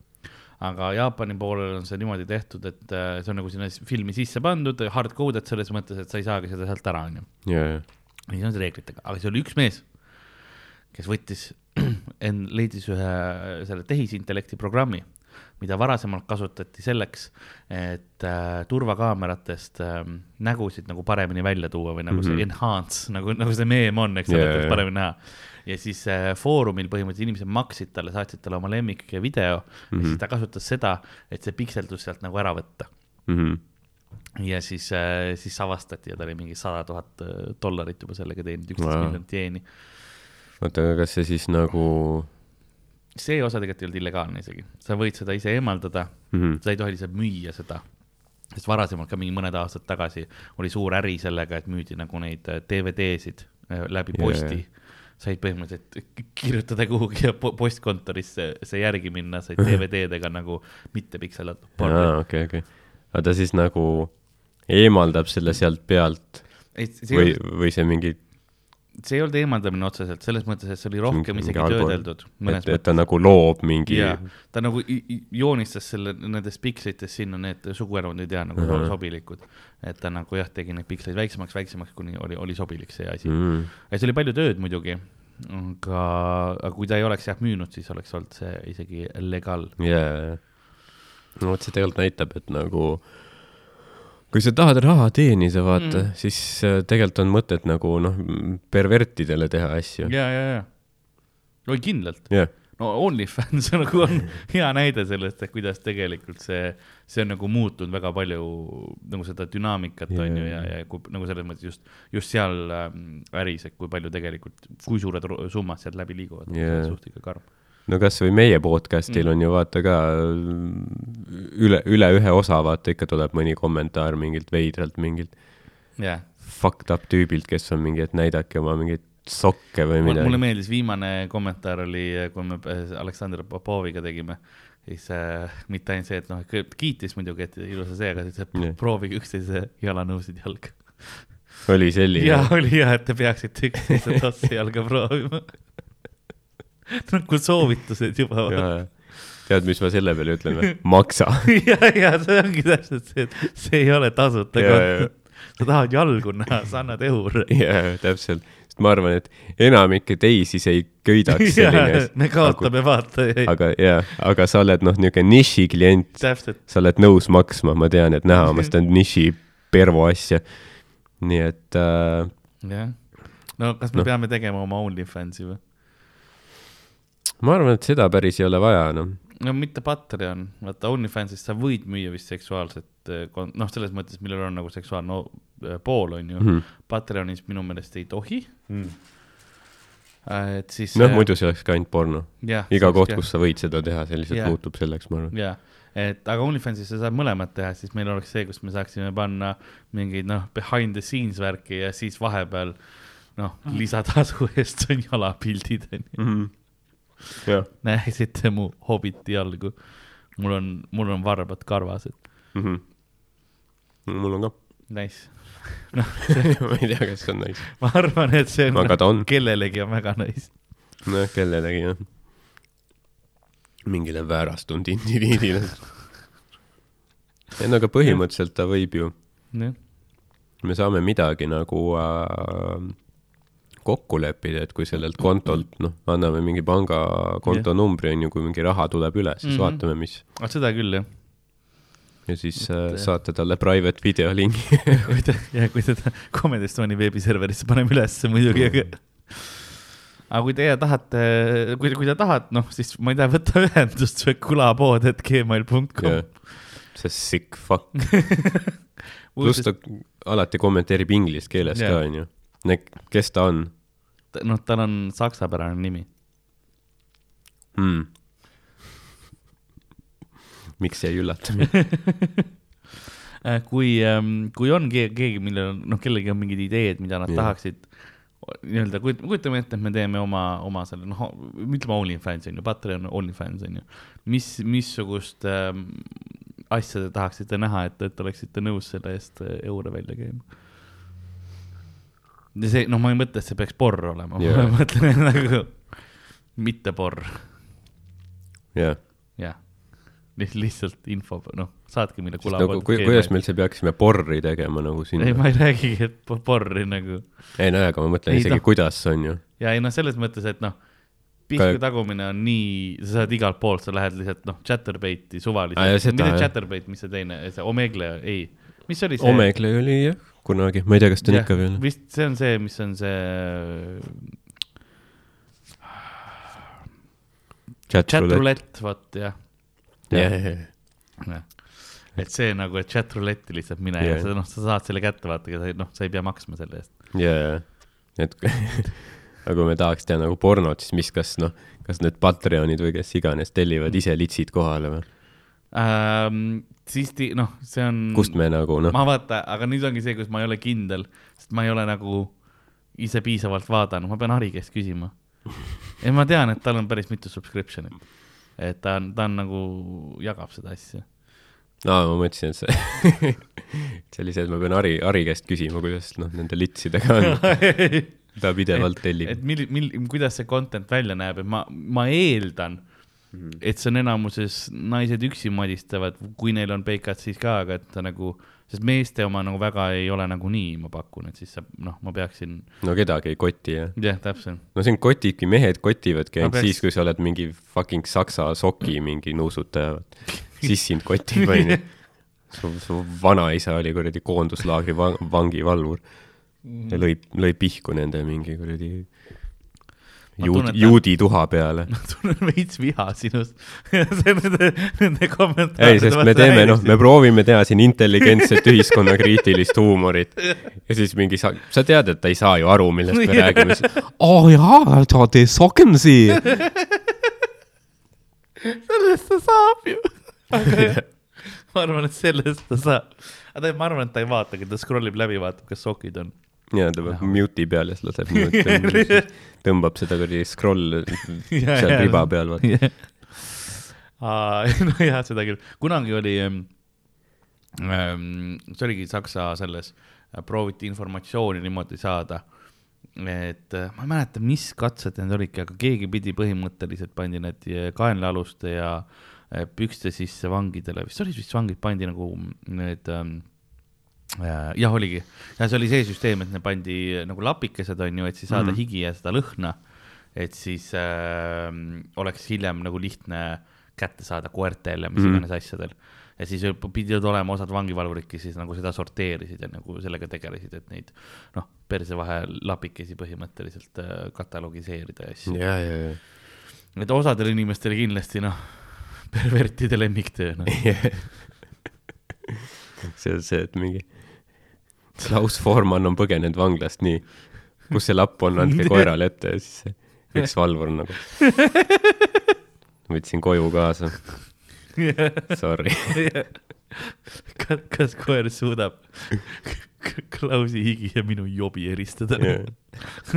aga Jaapani poolel on see niimoodi tehtud, et äh, see on nagu sinna filmi sisse pandud, hard coded selles mõttes, et sa ei saagi seda sealt ära, onju ja, ja, nii on see reeglitega, aga see oli üks mees, kes võttis, leidis ühe selle tehisintellekti programmi, mida varasemalt kasutati selleks, et äh, turvakaameratest äh, nägusid nagu paremini välja tuua või nagu mm -hmm. see enhance, nagu, nagu see meem on, eks ole yeah,, et paremini näha. Ja siis äh, Foorumil põhimõtteliselt inimesed maksid talle, saatsid talle oma lemmikvideo mm -hmm. ja siis ta kasutas seda, et see pikseldus sealt nagu ära võtta Mhm. ja siis, siis avastati ja ta oli mingi sada tuhat äh, dollarit juba sellega teeninud, üksteist Wow. miljonit jeeni. oota, aga kas see siis nagu see osa tegelikult ei olnud illegaalne isegi, sa võid seda ise eemaldada mhm. sa ei tohi lihtsalt müüa seda. sest varasemalt ka mingi mõned aastad tagasi oli suur äri sellega, et müüdi nagu neid äh, DVD-sid äh, läbi posti jaa. Said põhimõtteliselt kirjutada kuhugi postkontorisse see järgi minna, said DVD-dega nagu mitte pikseldatud aa, okei, okei. aga ta siis nagu eemaldab selle sealt pealt või või see mingi, see ei olnud eemaldamine otseselt, selles mõttes, et see oli rohkem isegi töödeldud et, et ta nagu loob mingi ta nagu joonistas selle nendest pikslitest sinna need suguerandid ja nagu Ahah. sobilikud. et ta nagu jah, tegi neid piksleid väiksemaks, väiksemaks, kuni oli, oli sobilik see asi mm.. mm.. ja see oli palju tööd muidugi, aga, aga kui ta ei oleks jah müünud, siis oleks olnud see isegi legaal. jaa, no vot see tegelikult näitab, et nagu kui sa tahad raha teenida, vaata Mm. siis äh, tegelikult on mõtet nagu noh, pervertidele teha asju. ja, ja, ja. oi kindlalt, jah, no OnlyFans nagu on hea näide sellest, et kuidas tegelikult see, see on nagu muutunud väga palju nagu seda dünaamikat Jaa, on ju ja, ja kui nagu selles mõttes just, just seal ähm, äris, et kui palju tegelikult, kui suured summad sealt läbi liiguvad yeah., suht ikka karm. No kasvõi meie podcast'il Mm. on ju vaata ka üle, üle ühe osa vaata ikka tuleb mõni kommentaar mingilt veidralt mingilt jah, fucked up tüübilt, kes on mingi, et näidake oma mingeid sokke või mulle midagi. meeldis viimane kommentaar oli, kui me äh, Aleksandr Popoviga tegime, siis äh, mitte ainult see, et noh, kiitis muidugi, et ilusa see, aga et Jah. proovige üksteise jalanõusid jalga. oli selline ja? oli ja, et te peaksite üksteise tossi jalga proovima. nagu soovitused juba. tead, mis ma selle peale ütlen või? maksa. ja, ja see ongi täpselt see, et see ei ole tasuta content. sa tahad jalgu näha, sa annad euri. jaa, täpselt. sest ma arvan, et enamikke teisi see ei köidaks selline me kaotame vaatajaid. aga jaa, aga sa oled noh, niisugune niši klient, sa oled nõus maksma, ma tean, et näha oma seda niši pervo asja. nii et äh, jah. no kas me Noh. peame tegema oma OnlyFansi või? Ma arvan, et seda päris ei ole vaja, noh. no mitte Patreon, vaata OnlyFansist sa võid müüa vist seksuaalset eh, noh, selles mõttes, millel on nagu seksuaalne o- eh, pool, on ju mm. Mhm. -hmm. Patreonis minu meelest ei tohi. et siis. noh, muidu see oleks ka ainult porno. iga koht, kus sa võid seda teha, see lihtsalt yeah. muutub selleks, ma arvan. jah, et aga OnlyFansis sa saad mõlemat teha, siis meil oleks see, kus me saaksime panna mingeid noh, behind the scenes värki ja siis vahepeal noh, lisatasu eest on jalapildid onju. jah. Näesite mu hobiti jalgu. mul on, mul on varbad karvased, Mhm. mul on ka. nice. ma ei tea, kas see on nice. ma arvan, et see on aga ta on. kellelegi on väga nice. nojah, kellelegi jah. mingile väärastunud indiviidile. ei no aga põhimõtteliselt ta võib ju, me saame midagi nagu äh, kokku leppida, et kui sellelt kontolt, noh, anname mingi pangakonto numbri, on ju, kui mingi raha tuleb üle, siis mm Mhm. -hmm. vaatame, mis. seda küll jah. ja siis Et, äh, jah. saate talle private video lingi. kui ta, ja kui teda Comedy Estonia veebiserverisse paneme ülesse muidugi, aga aga kui teie tahate, kui, kui te tahate, noh, siis ma ei tea, võta ühendust või kulapood.gmail.com jah, see sick fuck. pluss ta alati kommenteerib inglise keeles Jah. ka, on ju. Kes ta on noh, tal on saksapärane nimi. mm.? miks see ei üllata mind? Kui, kui on keegi, millel on, noh, kellelgi on mingid ideed, mida nad yeah. tahaksid nii-öelda, kujutame ette, et me teeme oma, oma selle, noh, ütleme OnlyFans on ju, Patreon OnlyFans on ju. mis, missugust ähm, asja te tahaksite näha, et, et oleksite nõus selle eest äh, eure välja käima? see, noh, ma ei mõtle, et see peaks porr olema yeah., ma mõtlen nagu mitte porr, jah. jah. lihtsalt info, noh, saatke meile kula nagu ku,. kuidas me üldse peaksime porri tegema nagu sinna? ei, ma ei räägigi, et po- porri nagu ei no aga ma mõtlen Ei, isegi noh., kuidas on ju. ja ei noh, selles mõttes, et noh, pihku tagumine on nii, sa saad igalt poolt, sa lähed lihtsalt noh, Chatterbaiti suvaliselt, seda, mitte. Chatterbait, mis see teine, see Omegle, ei, mis oli see? Omegle oli jah, kunagi, ma ei tea, kas ta on ikka veel. vist see on see, mis on see chat chat roulette. roulette, vot jah jah, jah, et see nagu, et chat roulette'i lihtsalt mine yeah. ja sa noh, sa saad selle kätte vaata, aga sa noh, sa ei pea maksma selle eest. ja, ja, et aga kui me tahaks teha nagu pornot, siis mis, kas noh, kas need Patreonid või kes iganes tellivad ise litsid kohale või? Ähm, siis ti- noh, see on. kust me nagu noh, ma vaata, aga nüüd ongi see, kus ma ei ole kindel, sest ma ei ole nagu ise piisavalt vaadanud, ma pean Harri käest küsima. ja ma tean, et tal on päris mitu subscription'it. et ta on, ta on nagu, jagab seda asja. aa, ma mõtlesin, et see, see oli see, et ma pean Harri, Harri käest küsima, kuidas noh, nende litsidega on. ta pidevalt tellib et. mil-, mil-, kuidas see content välja näeb, et ma, ma eeldan, Mhm. et see on enamuses naised üksi madistavad, kui neil on peikad, siis ka, aga et ta nagu, sest meeste oma nagu väga ei ole nagunii, ma pakun, et siis sa noh, ma peaksin, no kedagi ei koti jah. jah, täpselt. no siin kotibki, mehed kotivadki ainult peaks- siis, kui sa oled mingi fucking saksa soki mingi nuusutaja. siis sind kotib, onju. su, su vanaisa oli kuradi koonduslaagri vang, vangivalvur ja lõi, lõi pihku nende mingi kuradi Ma juudi, tuha peale. ma tunnen veits viha sinust. see nende, nende kommentaaride ei, sest me teeme, noh, me proovime teha siin intelligentset ühiskonnakriitilist huumorit ja siis mingi sa, sa tead, et ta ei saa ju aru, millest me räägime. oo jaa, ta tee sokensi. sellest ta saab ju. aga jah, ma arvan, et sellest ta saab. aga ma arvan, et ta ei vaatagi, ta scroll ib läbi, vaatab, kas sokid on. Ja ta peab mute'i peal ja siis laseb niimoodi, tõmbab seda kuradi scroll Ja, seal ja. riba peal, vaata. nojah, seda küll, kunagi oli ähm,, see oligi Saksa selles, prooviti informatsiooni niimoodi saada, et äh, ma ei mäleta, mis katsed need olidki, aga keegi pidi põhimõtteliselt pandi need äh, kaenlaaluste ja äh, pükste sisse vangidele, vist olid vist vangid pandi nagu need ähm, äh, jah, oligi, ja see oli see süsteem, et need pandi nagu lapikesed on ju, et siis saada mm. -hmm. higi ja seda lõhna. et siis äh, oleks hiljem nagu lihtne kätte saada koertel ja mis iganes mm -hmm. asjadel. ja siis pidid olema osad vangivalvurid, kes siis nagu seda sorteerisid ja nagu sellega tegelesid, et neid noh, perse vahel lapikesi põhimõtteliselt äh, katalogiseerida ja asju. ja, ja, ja. et osadele inimestele kindlasti noh, pervertide lemmiktöö noh. see on see, et mingi Klaus Forman on põgenenud vanglast, nii. kus see lapp on, andke koerale ette ja siis see üks valvur nagu. võtsin koju kaasa, sorry. kas, kas koer suudab Klausi higi ja minu jobi eristada Jah.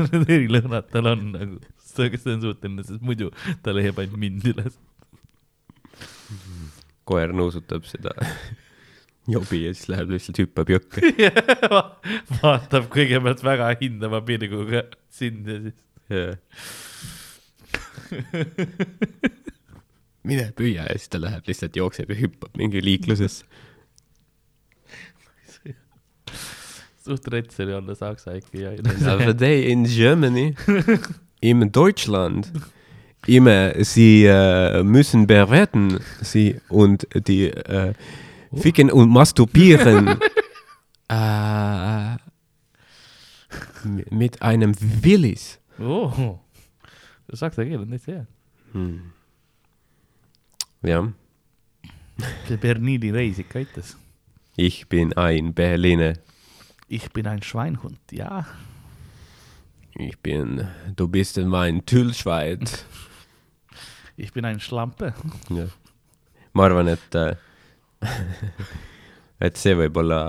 Need erilõhnad tal on nagu, kas ta on suuteline, sest muidu ta leiab ainult mind üles. koer nuusutab seda lihtsalt hüppab jõkke. vaatab kõigepealt väga hindava pilguga sind ja siis. mine püüa ja siis ta läheb lihtsalt jookseb ja hüppab mingi liiklusesse. suht rets oli olla saksa ikka ja. Have a day in Germany, in Deutschland. Immer, sie äh, müssen bewerten, sie und die äh, ficken und masturbieren äh, mi- mit einem Willis. oh,. saksa keel on täitsa hea. Hmm. jah, see Berliini reis ikka aitas. ich bin ein Berliner, Ich bin ein Schweinhund, jaa. ich bin, du bist mein Tüllschweid. Ich bin ein Schlampe. jah, ma arvan, et, see võib olla,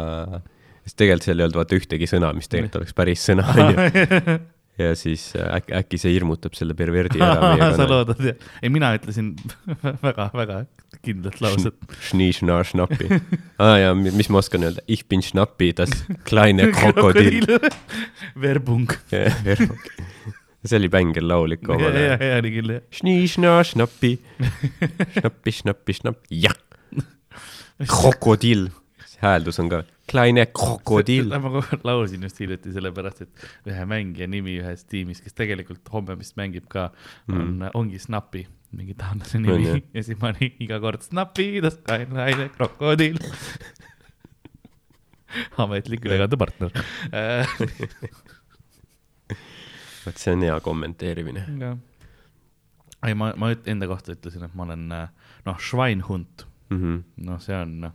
sest tegelikult seal ei olnud vaata ühtegi sõna, mis tegelikult oleks päris sõna, onju. ja siis äh, äkki, äkki see hirmutab selle perverdi ära meie sa kanal. loodad jah? ei, mina ütlesin väga-väga kindlat lauset. Schnii-Schnar-Schnappi. aa ah, jaa, mis ma oskan öelda, ich bin Schnappi, das kleine krokodill. Verbung. see oli bängerlaul ikka ja, omal ja, ajal. ja oli küll jah. Schnii-Schnar-Schnappi, Schnappi, Schnappi, Schnapp, jah, krokodill. hääldus on ka kleine krokodill. ma laulsin just hiljuti sellepärast, et ühe mängija nimi ühes tiimis, kes tegelikult homme vist mängib ka, on mm., ongi Snapi, mingi taanlase nimi jah? ja siis ma olin iga kord Snapi, naine, krokodill. ametlik ülekandepartner. vot see on hea kommenteerimine. ei, ma, ma enda kohta ütlesin, et ma olen noh, Schweinhund, Mhm. noh, see on noh,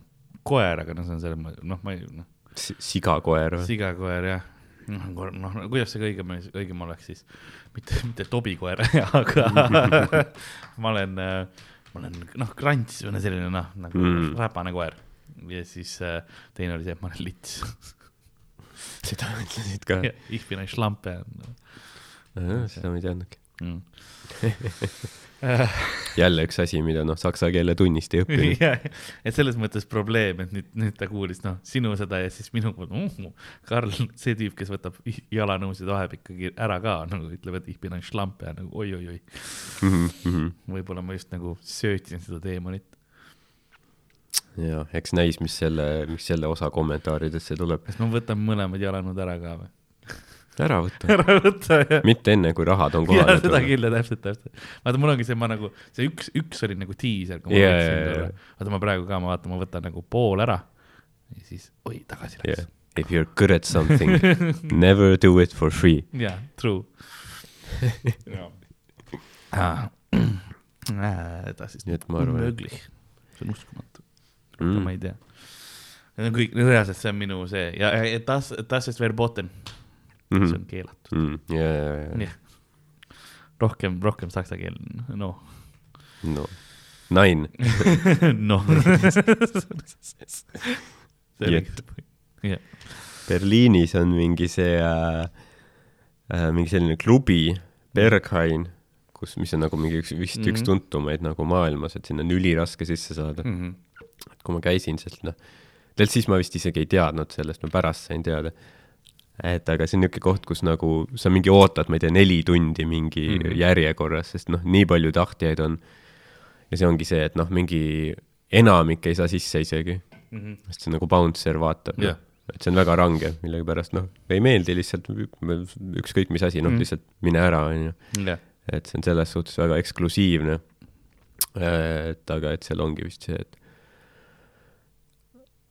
koer, aga no see on selles mõttes, noh, ma ei, noh, sigakoer või? sigakoer jah. noh, noh, kuidas see õigem, õigem oleks siis, mitte, mitte tobikoer, aga ma olen, ma olen noh, krants selline noh, nagu Mm. mm. räpane koer. ja siis äh, teine oli see, et ma olen lits. seda ütlesid ka? Ich bin ein Schlampe seda ma ei teadnudki. mm.. jälle üks asi, mida noh, saksa keele tunnist ei õppinud. et selles mõttes probleem, et nüüd, nüüd ta kuulis noh, sinu seda ja siis minu poolt uh,, Karl, see tüüp, kes võtab jalanõusid vaheb ikkagi ära ka nagu ütleb, et ich bin ein Schlampe ja nagu oi-oi-oi. Mhm, võib-olla ma just nagu söötsin seda teemonit. ja eks näis, mis selle, mis selle osa kommentaaridesse tuleb. kas ma võtan mõlemad jalanõud ära ka või? Ära võta. ära võta ja. mitte enne, kui rahad on ja kohale seda. küll täpselt, täpselt. vaata, mul ongi see, ma nagu, see üks, üks oli nagu diiser, kui ma võtsin jaa, korra jaa.. vaata, ma praegu ka, ma vaatan, ma võtan nagu pool ära ja siis, oi, tagasi Yeah. läks. If you are good at something, never do it for free. jaa, true. edasi. Nii et ma arvan, see on uskumatu, Mm. ma ei tea. Need on kõik, reaalselt see on minu see ja, ja das, das ist verboten, see on keelatud. Mm. ja, ja, ja, jah, rohkem, rohkem saksa keel, noh. no nine. noh. Jah, Berliinis on mingi see äh,, äh, mingi selline klubi, Berghain, kus, mis on nagu mingi üks, vist mm -hmm. üks Mhm. tuntumaid nagu maailmas, et sinna on üliraske sisse saada mm. -hmm. et kui ma käisin sealt, noh, tegelikult siis ma vist isegi ei teadnud sellest, ma pärast sain teada. Et aga see on niisugune koht, kus nagu sa mingi ootad, ma ei tea, neli tundi mingi mm. -hmm. järjekorras, sest noh, nii palju tahtjaid on. ja see ongi see, et noh, mingi enamik ei saa sisse isegi, sest see on nagu bouncer vaatab Jah. et see on väga range, millegipärast noh, ei meeldi lihtsalt ükskõik mis asi, noh mm. lihtsalt mine ära, onju. jah, et see on selles suhtes väga eksklusiivne. et aga, et seal ongi vist see, et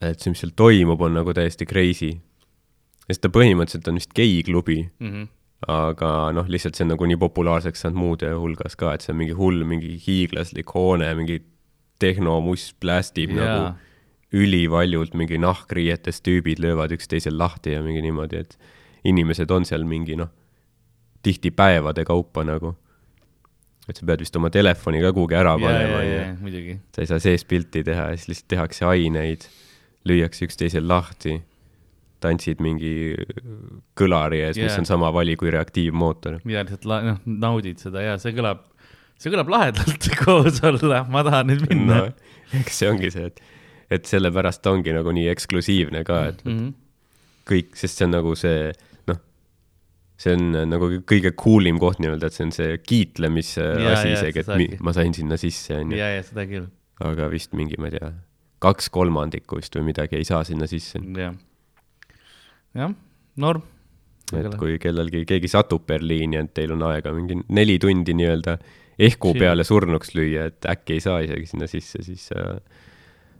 et see, mis seal toimub, on nagu täiesti crazy. Sest ta põhimõtteliselt on vist geiklubi, Mhm. aga noh, lihtsalt see on nagu nii populaarseks saanud muude hulgas ka, et see on mingi hull, mingi hiiglaslik hoone, mingi tehnomuss plästib yeah. nagu, ülivaljult mingi nahkriietes tüübid löövad üksteisel lahti ja mingi niimoodi, et inimesed on seal mingi noh, tihti päevade kaupa nagu. et sa pead vist oma telefoni ka kuhugi ära panema, jaa, onju. muidugi. sa ei saa sees pilti teha ja siis lihtsalt tehakse aineid, lüüakse üksteisel lahti, tantsid mingi kõlari ees yeah., mis on sama vali kui reaktiivmootor. ja lihtsalt noh, naudid seda ja see kõlab, see kõlab lahedalt koos olla, ma tahan nüüd minna no eks see ongi see, et, et sellepärast ta ongi nagu nii eksklusiivne ka, et mm. -hmm. kõik, sest see on nagu see, noh, see on nagu kõige cool im koht nii-öelda, et see on see kiitlemise Jaa, asi isegi, et mi, ma sain sinna sisse, onju. ja, ja seda küll, aga vist mingi, ma ei tea, kaks kolmandikku vist või midagi ei saa sinna sisse. jah. jah, norm. et kui kellelgi, keegi satub Berliini, et teil on aega mingi neli tundi nii-öelda ehku Chill. peale surnuks lüüa, et äkki ei saa isegi sinna sisse, siis äh,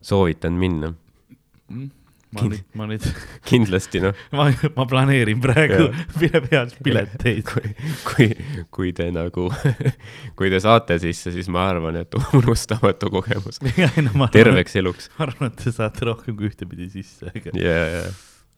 soovitan minna. ma nüüd, ma nüüd, kindlasti noh, ma, ma planeerin praegu Jah. pealt pileteid. kui, kui, kui te nagu, kui te saate sisse, siis ma arvan, et unustamatu kogemus No, ma arvan, terveks eluks. ma arvan, et te saate rohkem kui ühtepidi sisse, ja, ja,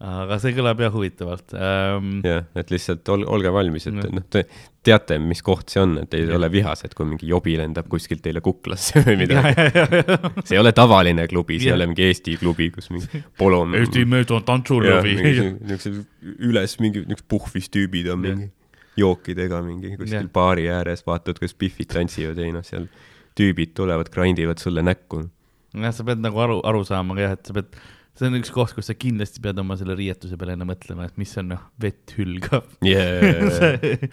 aga see kõlab jah huvitavalt ähm,. ja, et lihtsalt ol, olge valmis, et Jah. noh, te teate, mis koht see on, et ei Jah. ole vihased, kui mingi jobi lendab kuskilt teile kuklasse või midagi. ja, ja, ja, see ei ole tavaline klubi, see ei Jah. ole mingi Eesti klubi, kus mingi polon. Eesti mees on tantsulovi. niisugused üles mingi niisugused puhvis tüübid on Jah. mingi jookidega mingi kuskil Jah. baari ääres, vaatad, kuidas Biffid tantsivad ja ei noh, seal tüübid tulevad, grind ivad sulle näkku. jah, sa pead nagu aru, aru saama ka jah, et sa pead, see on üks koht, kus sa kindlasti pead oma selle riietuse peale enne mõtlema, et mis on noh, vett hülgav yeah..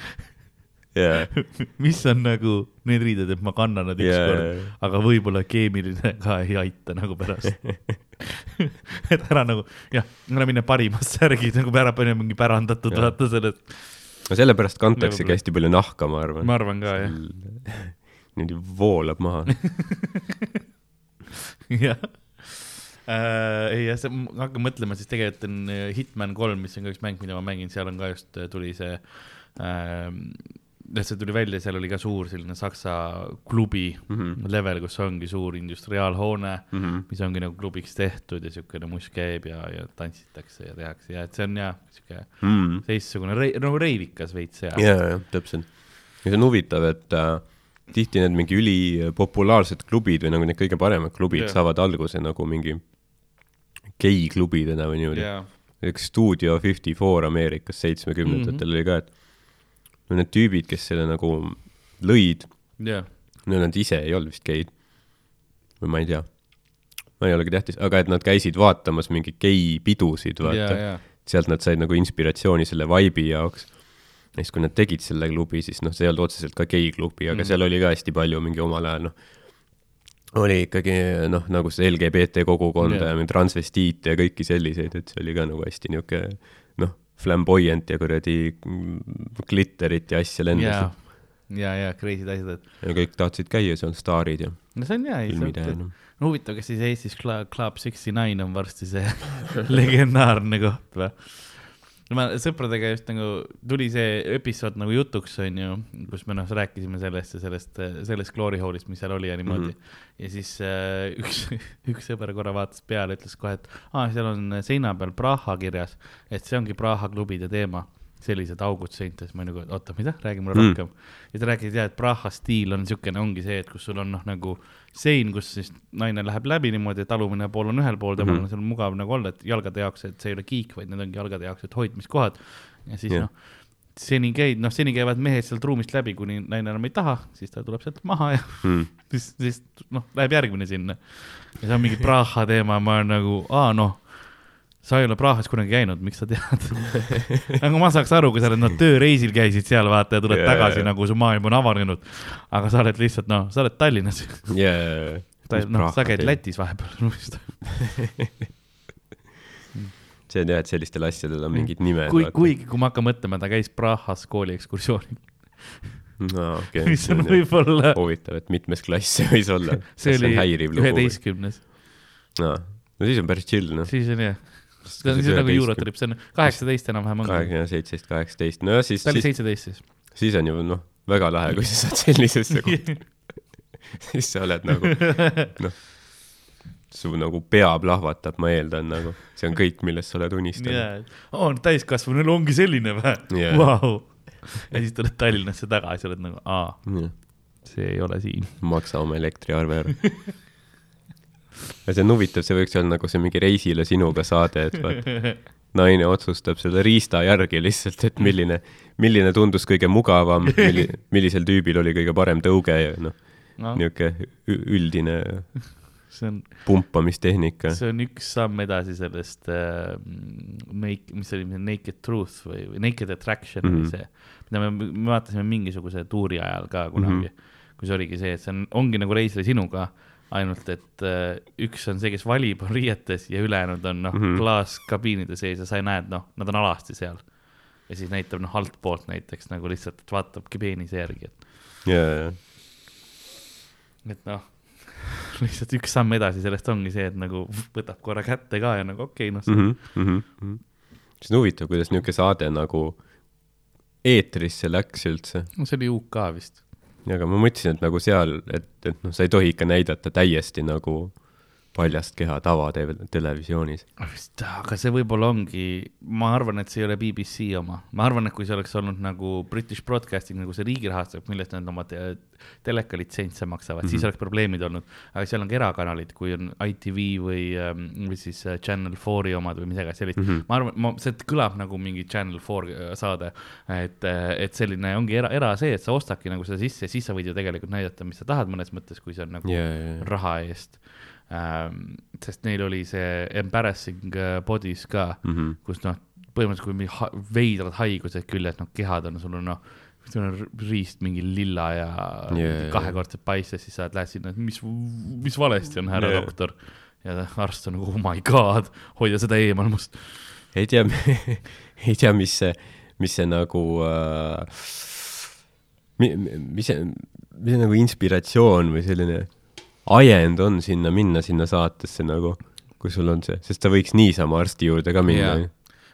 jaa, mis on nagu need riided, et ma kannan nad ükskord jaa, aga võib-olla keemiline ka ei aita nagu pärast. et ära nagu jah, ära mine parimas särgis nagu ära pane mingi pärandatud, Jah. vaata sellest, no sellepärast kantaksegi hästi palju nahka, ma arvan. ma arvan ka jah, niimoodi voolab maha. jah. Ei jah, hakkan mõtlema, siis tegelikult on äh, Hitman kolm, mis on ka üks mäng, mida ma mängin, seal on ka just äh, tuli see äh,, see tuli välja, seal oli ka suur selline saksa klubi mm. -hmm. level, kus ongi suur industriaalhoone mm, Mhm. mis ongi nagu klubiks tehtud ja siukene must käib ja, ja tantsitakse ja tehakse ja et see on jah, siuke Mm. teistsugune rei-, nagu reivikas veits ja, ja, ja täpselt. ja see on huvitav, et äh, tihti need mingi ülipopulaarsed klubid või nagu need kõige paremad klubid yeah. saavad alguse nagu mingi geiklubidena või niimoodi ja üks Studio Fifty Four Ameerikas seitsmekümnendatel mm -hmm. oli ka, et no need tüübid, kes selle nagu lõid, ja no nad ise ei olnud vist geid. või ma ei tea. ma ei olegi tähtis, aga et nad käisid vaatamas mingeid geipidusid, vaata. ja sealt nad said nagu inspiratsiooni selle vibe'i jaoks. ja siis, kui nad tegid selle klubi, siis noh, see ei olnud otseselt ka geiklubi, aga mm. seal oli ka hästi palju mingi omal ajal noh, oli ikkagi noh, nagu see LGBT kogukonda Jah. yeah. ja transvestiite ja kõiki selliseid, et see oli ka nagu hästi niisugune noh, flamboyant ja kuradi glitterit ja asja lendas ja, ja, ja crazy'd asjad, et ja kõik tahtsid käia seal, staarid ja no see on hea, ei saa, no huvitav, kas siis Eestis Club Sixty Nine on varsti see legendaarne koht või? No ma sõpradega just nagu tuli see episood nagu jutuks onju, kus me noh rääkisime sellest ja sellest, sellest glory hole'ist, mis seal oli ja niimoodi mm. -hmm. ja siis äh, üks, üks sõber korra vaatas peale, ütles kohe, et aa, seal on seina peal Praha kirjas, et see ongi Praha klubide teema sellised augud seintes, ma nagu, oota, mida, räägi mulle Mm. rohkem. ja ta rääkis ja, et Praha stiil on niisugune, ongi see, et kus sul on noh, nagu sein, kus siis naine läheb läbi niimoodi, et alumine pool on ühel pool, temal Mhm. on seal mugav nagu olla, et jalgade jaoks, et see ei ole kiik, vaid need ongi jalgade jaoks, et hoidmiskohad. ja siis Jah. noh, seni käid, noh, seni käivad mehed sealt ruumist läbi, kuni naine enam ei taha, siis ta tuleb sealt maha ja Mm. siis, siis noh, läheb järgmine sinna. ja see on mingi Praha teema, ma olen nagu, aa noh, sa ei ole Prahas kunagi käinud, miks sa tead? nagu ma saaks aru, kui sa oled noh, tööreisil käisid seal vaata ja tuled yeah, tagasi jaa. nagu su maailm on avanenud. aga sa oled lihtsalt noh, sa oled Tallinnas, yeah. noh, sa käid. Lätis vahepeal. see on jah, et sellistel asjadel on mingid nimed. kui, kuigi, kui ma hakkan mõtlema, ta käis Prahas kooli ekskursioonil, no, okay. mis on võib-olla, huvitav, et mitmes klass see võis olla. see oli üheteistkümnes, no, no siis on päris chill, noh. siis on jah, see on nagu Eurotrip, see on kaheksateist enam-vähem kahekümne, seitseteist, kaheksateist, no siis, ta oli siis, seitseteist siis. siis on ju noh, väga lahe, kui sa saad sellisesse kohta, siis sa oled nagu noh, su nagu pea plahvatab, ma eeldan nagu, see on kõik, millest sa oled unistanud yeah.. on täiskasvanul ongi selline või Jaa. Vau. ja siis tuled Tallinnasse tagasi, oled nagu, aa, see ei ole siin. maksa oma elektriarve ära. ja see on huvitav, see võiks olla nagu see mingi reisile sinuga saade, et vaata, naine otsustab selle riista järgi lihtsalt, et milline, milline tundus kõige mugavam, milli-, millisel tüübil oli kõige parem tõuge ja noh, noh, niisugune üldine see on, pumpamistehnika. see on üks samm edasi sellest äh, make, mis see oli, Naked Truth või, või Naked Attraction mm -hmm. Mhm. oli see, mida me, me vaatasime mingisuguse tuuri ajal ka kunagi mm, Mhm. -hmm. kus oligi see, et see on, ongi nagu reisile sinuga, ainult et äh, üks on see, kes valib, on riietes ja ülejäänud on noh mm Mhm. -hmm. klaaskabiinide sees ja sa näed, noh, nad on alasti seal. ja siis näitab noh, altpoolt näiteks nagu lihtsalt, et vaatabki peenise järgi, et ja, ja, et noh, lihtsalt üks samm edasi sellest ongi see, et nagu võtab korra kätte ka ja nagu okei okay,, noh ja mm. -hmm. see on huvitav, kuidas niisugune saade nagu eetrisse läks üldse. -hmm. see oli UK vist. Aga ma mõtlesin, et nagu seal, et, et noh, sa ei tohi ikka näidata täiesti nagu paljast keha tavatelevisionis. aga see võib-olla ongi, ma arvan, et see ei ole BBC oma, ma arvan, et kui see oleks olnud nagu British Broadcasting nagu see riigi rahastab, millest nad oma te telekalitsentse maksavad mm, -hmm. siis oleks probleemid olnud. aga seal on ka erakanalid, kui on ITV või, või siis äh, Channel 4-i omad või midagi sellist mm. Mhm. -hmm. ma arvan, ma, see kõlab nagu mingi Channel 4 saade, et, et selline ongi era, era see, et sa ostadki nagu seda sisse siis sa võid ju tegelikult näidata, mis sa tahad mõnes mõttes, kui see on nagu ja, ja, ja, raha eest ähm,. sest neil oli see embarrassing äh, bodies ka mm. -hmm. kus noh, põhimõtteliselt kui mingi ha veidrad haigused küljes, noh, kehad on sul on noh, sul on riist mingi lilla ja yeah, kahekordselt paistes, siis sa lähed sinna, et mis, mis valesti on, härra yeah. doktor. ja arst on nagu oh my god, hoia seda eemal must. ei tea, ei tea, mis see, mis see nagu äh,, mis see, mis see nagu inspiratsioon või selline ajend on sinna minna, sinna saatesse nagu, kui sul on see, sest sa võiks niisama arsti juurde ka minna ju.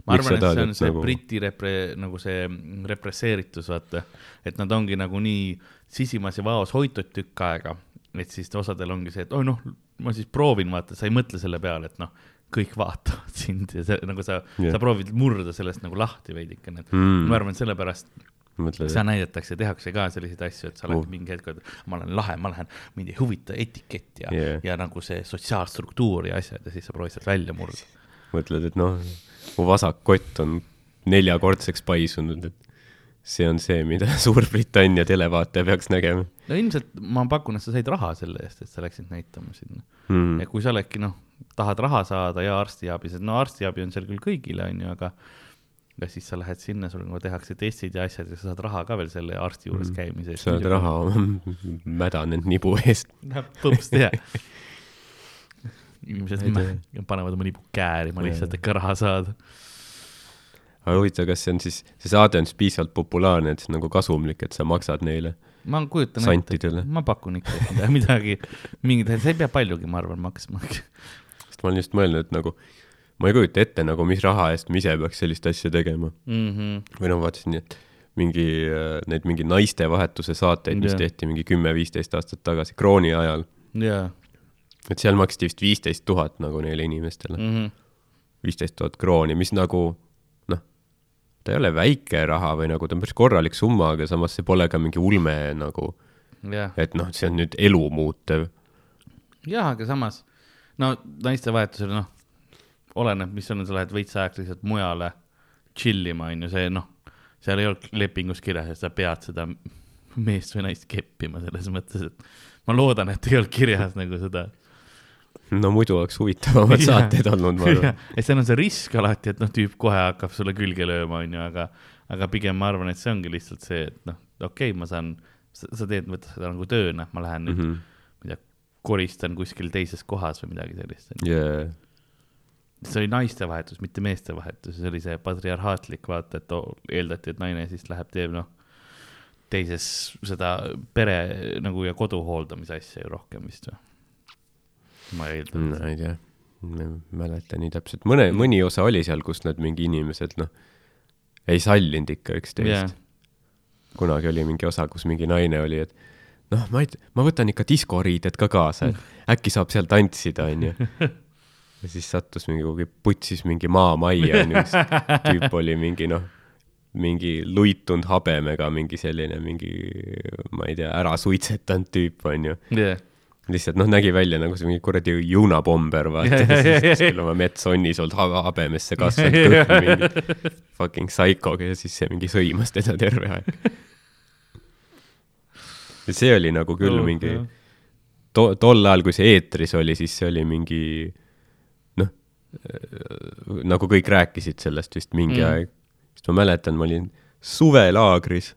ma arvan, et see on see nagu- Briti repre-, nagu see represseeritus, vaata. et nad ongi nagu nii sisimas ja vaos hoitud tükk aega, et siis osadel ongi see, et oi noh, ma siis proovin, vaata, sa ei mõtle selle peale, et noh, kõik vaatavad sind ja see nagu sa yeah., sa proovid murda sellest nagu lahti veidikene, et Mm. ma arvan, et sellepärast mõtled, seda näidatakse, tehakse ka selliseid asju, et sa oled Uh. mingi hetk, et ma olen lahe, ma lähen, mind ei huvita etikett ja Yeah. ja nagu see sotsiaalstruktuur ja asjad ja siis sa proovid sealt välja murda. mõtled, et noh, mu vasak kott on neljakordseks paisunud, et see on see, mida Suurbritannia televaataja peaks nägema no ilmselt ma pakun, et sa said raha selle eest, et sa läksid näitama sinna mm. ja. kui sa oledki noh, tahad raha saada ja arstiabi, sest no arstiabi on seal küll kõigile, onju, aga ja siis sa lähed sinna, sul nagu tehakse testid ja asjad ja sa saad raha ka veel selle arsti juures Mm. käimise eest. saad raha oma mädanenud nibu eest. Läheb põps teha. inimesed panevad oma nibu käärima lihtsalt, et ka raha saada. aga huvitav, kas see on siis, see saade on siis piisavalt populaarne, et see on nagu kasumlik, et sa maksad neile ma kujutan santidele? ma pakun ikka, midagi, mingit, sa ei pea paljugi, ma arvan, maksma. sest ma olen just mõelnud, et nagu ma ei kujuta ette nagu, mis raha eest ma ise peaks sellist asja tegema. Mhm. või noh, vaatasin, et mingi, need mingi naistevahetuse saateid, mis Jah. tehti mingi kümme-viisteist aastat tagasi krooni ajal, jaa. et seal maksti vist viisteist tuhat nagu neile inimestele, Mhm. viisteist tuhat krooni, mis nagu noh, ta ei ole väike raha või nagu ta on päris korralik summa, aga samas see pole ka mingi ulme nagu, jah, et noh, see on nüüd elu muutev. jah, aga samas no naistevahetusel noh, oleneb, mis on, sa lähed veits ajaks lihtsalt mujale chill ima, onju, see noh, seal ei olnud lepingus kirjas, et sa pead seda meest või naist keppima selles mõttes, et ma loodan, et ei olnud kirjas nagu seda. no muidu oleks huvitavamad saated olnud, ma arvan. et seal on see risk alati, et noh, tüüp kohe hakkab sulle külge lööma, onju, aga, aga pigem ma arvan, et see ongi lihtsalt see, et noh, okei okay,, ma saan, sa teed, võta seda nagu tööna, ma lähen nüüd mm. -hmm. ma ei tea, koristan kuskil teises kohas või midagi sellist. jaa, see oli naistevahetus, mitte meestevahetus, see oli see patriarhaatlik, vaata, et oo- eeldati, et naine siis läheb, teeb noh, teises seda pere nagu ja kodu hooldamise asja ju rohkem vist või? ma eeldan ma ei tea, ma ei mäleta nii täpselt, mõne, mõni osa oli seal, kus nad mingi inimesed noh, ei sallinud ikka üksteist Jaa. kunagi oli mingi osa, kus mingi naine oli, et noh, ma ei, ma võtan ikka diskoriided ka kaasa, et äkki saab seal tantsida, onju. ja siis sattus mingi kuhugi, putsis mingi maamajja, onju, kus tüüp oli mingi noh, mingi luitunud habemega, mingi selline mingi, ma ei tea, ära suitsetanud tüüp, onju jah, lihtsalt noh, nägi välja nagu see mingi kuradi juunapomber, vaata ja, ja, ja. kuskil oma metsonnis olnud ha- habemesse kasvanud kõht mingi fucking psychoga ja siis see mingi sõimas teda terve aeg. see oli nagu küll Oh, mingi tol ajal, kui see eetris oli, siis see oli mingi nagu kõik rääkisid sellest vist mingi Mm. aeg. sest ma mäletan, ma olin suvelaagris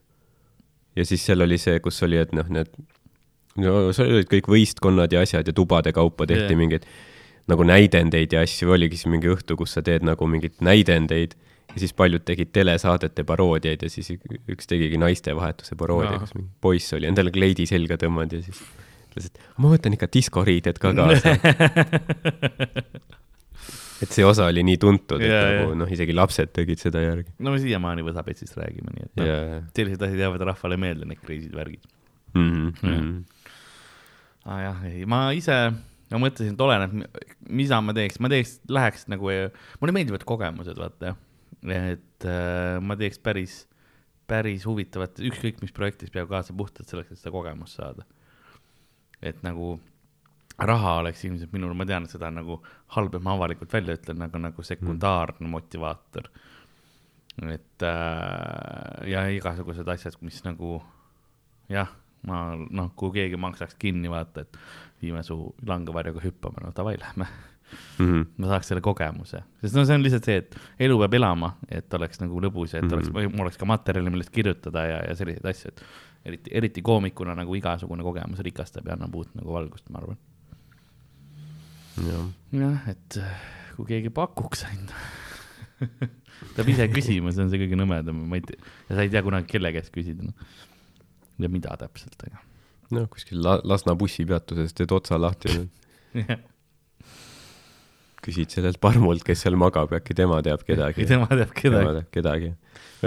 ja siis seal oli see, kus oli, et noh, need no seal olid kõik võistkonnad ja asjad ja tubade kaupa tehti yeah. mingeid nagu näidendeid ja asju, oligi siis mingi õhtu, kus sa teed nagu mingeid näidendeid ja siis paljud tegid telesaadete paroodiaid ja siis ük- üks tegigi naistevahetuse paroodia kus mingi poiss oli endale kleidi selga tõmmanud ja siis ütles, et ma võtan ikka diskoriided ka kaasa. et see osa oli nii tuntud, et Jaa, nagu jaa. noh, isegi lapsed tegid seda järgi. no me siiamaani Võsapetsist räägime, nii et noh, ja, sellised asjad jäävad rahvale meelde, need crazy'd värgid. Mhm, aa ah, jah, ei, ma ise, ma mõtlesin, et oleneb, mida ma teeks, ma teeks, läheks nagu, mulle meeldivad kogemused, vaata. et äh, ma teeks päris, päris huvitavat, ükskõik mis projektis peab kaasa puhtalt selleks, et seda kogemust saada. et nagu raha oleks ilmselt minul, ma tean, seda nagu halb, et ma avalikult välja ütlen, aga nagu sekundaarne motivaator. et äh, ja igasugused asjad, mis nagu jah, ma noh, kui keegi maksaks kinni, vaata, et viime su langevarjuga hüppama, no davai, lähme. Mhm. ma saaks selle kogemuse, sest no see on lihtsalt see, et elu peab elama, et oleks nagu lõbus ja et oleks Mhm., mul oleks ka materjali, millest kirjutada ja, ja selliseid asju, et eriti, eriti koomikuna nagu igasugune kogemus rikastab ja annab uut nagu valgust, ma arvan. jah, et äh, kui keegi pakuks ainult peab ise küsima, see on see kõige nõmedam, ma ei tea, ja sa ei tea kunagi, kelle käest küsida no.. ja mida täpselt, aga noh, kuskil La- Lasna bussipeatuses teed otsa lahti ja küsid sellelt parmult, kes seal magab, äkki tema teab kedagi. tema teab tema kedagi. teab kedagi.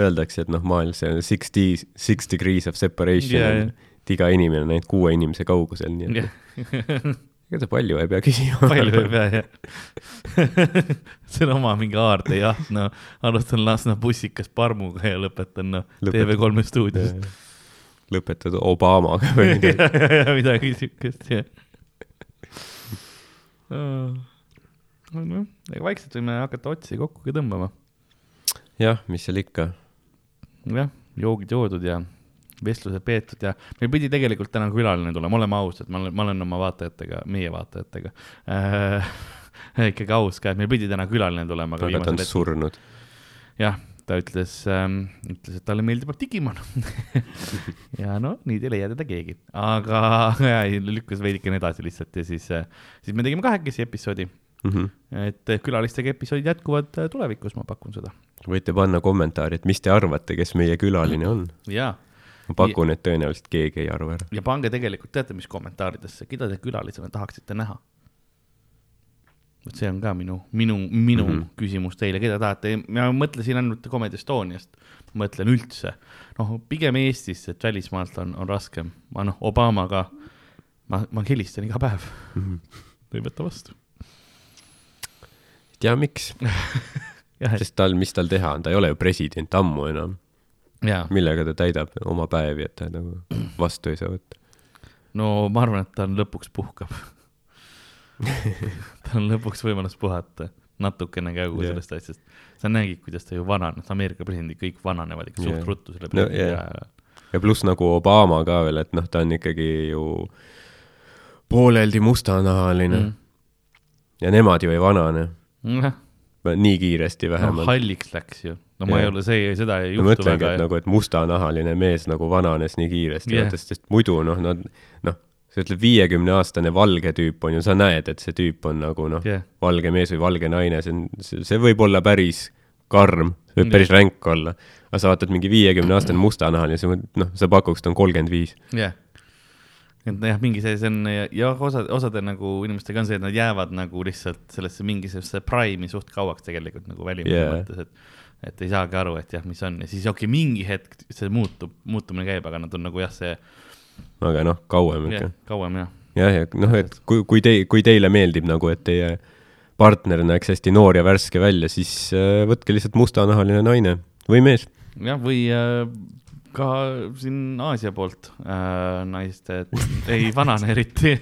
Öeldakse, et noh, maailm see on six D, six degrees of separation yeah, jah., et iga inimene on ainult kuue inimese kaugusel, nii et ega ta palju ei pea küsima. palju ei pea jah. see on oma mingi aardejaht, no alustan Lasna bussikas parmuga ja lõpetan noh, Lõpetad- TV3 stuudios. lõpetad Obamaga või midagi. midagi siukest, jah. noh, ega vaikselt võime hakata otsi kokku ka tõmbama. jah, mis seal ikka. jah, joogid joodud ja vestlused peetud ja meil pidi tegelikult täna külaline tulema, oleme ausad, ma olen, ma olen oma vaatajatega, meie vaatajatega äh, ikkagi aus ka, et meil pidi täna külaline tulema, aga ta on surnud. jah, ta ütles ähm,, ütles, et talle meeldib Digimon ja no nii ei leia teda keegi, aga ja, lükkas veidikene edasi lihtsalt ja siis, siis me tegime kahekesi episoodi, Mhm. et külalistega episoodid jätkuvad äh, tulevikus, ma pakun seda. võite panna kommentaari, et mis te arvate, kes meie külaline on. jaa ma pakun, et tõenäoliselt keegi ei arva ära. ja pange tegelikult, teate, mis kommentaaridesse, keda te külalisena tahaksite näha? vot see on ka minu, minu, minu mm. -hmm. küsimus teile, keda tahate, ma mõtlesin ainult Comedy Estoniast, mõtlen üldse, noh, pigem Eestis, et välismaalt on, on raskem, ma noh, Obamaga, ma, ma helistan iga päev, ta ei võta vastu. ei tea, miks, sest tal, mis tal teha on, ta ei ole ju president ammu enam. Millega ta täidab oma päevi, et ta nagu vastu ei saa võtta. no ma arvan, et ta on lõpuks puhkab. tal on lõpuks võimalus puhata, natukene ka kogu Jah. sellest asjast. sa nägid, kuidas ta ju vananes, Ameerika presidendid kõik vananevad ikka suht Jah. ruttu selle No, peale jah. ja pluss nagu Obama ka veel, et noh, ta on ikkagi ju pooleldi mustanahaline mm. Mm. ja nemad ju ei vanane, jah, nii kiiresti vähemalt no,. halliks läks ju, no ma Jah. ei ole, see, seda ei juhtu mõtlengi, väga et. nagu, et mustanahaline mees nagu vananes nii kiiresti yeah., sest, sest muidu noh, nad noh, sa ütled viiekümne aastane valge tüüp on ju, sa näed, et see tüüp on nagu noh jah, valge mees või valge naine, see on, see võib olla päris karm, see võib päris ränk olla. aga sa vaatad mingi viiekümne aastane mustanahaline, sa mõtled, noh, sa pakuks, ta on kolmkümmend viis. jah. et jah, mingi see, see on ja- jah, osa, osade nagu inimestega on see, et nad jäävad nagu lihtsalt sellesse mingisugusesse prime'i suht kauaks tegelikult nagu välimuse yeah. mõttes, et et ei saagi aru, et jah, mis on ja siis okei okay,, mingi hetk see muutub, muutumine käib, aga nad on nagu jah, see aga noh, kauem ikka. kauem jah. jah, ja noh, et kui, kui te, kui teile meeldib nagu, et teie partner näeks hästi noor ja värske välja, siis äh, võtke lihtsalt mustanahaline naine või mees. jah, või äh, ka siin Aasia poolt äh, naiste, et ei vanane eriti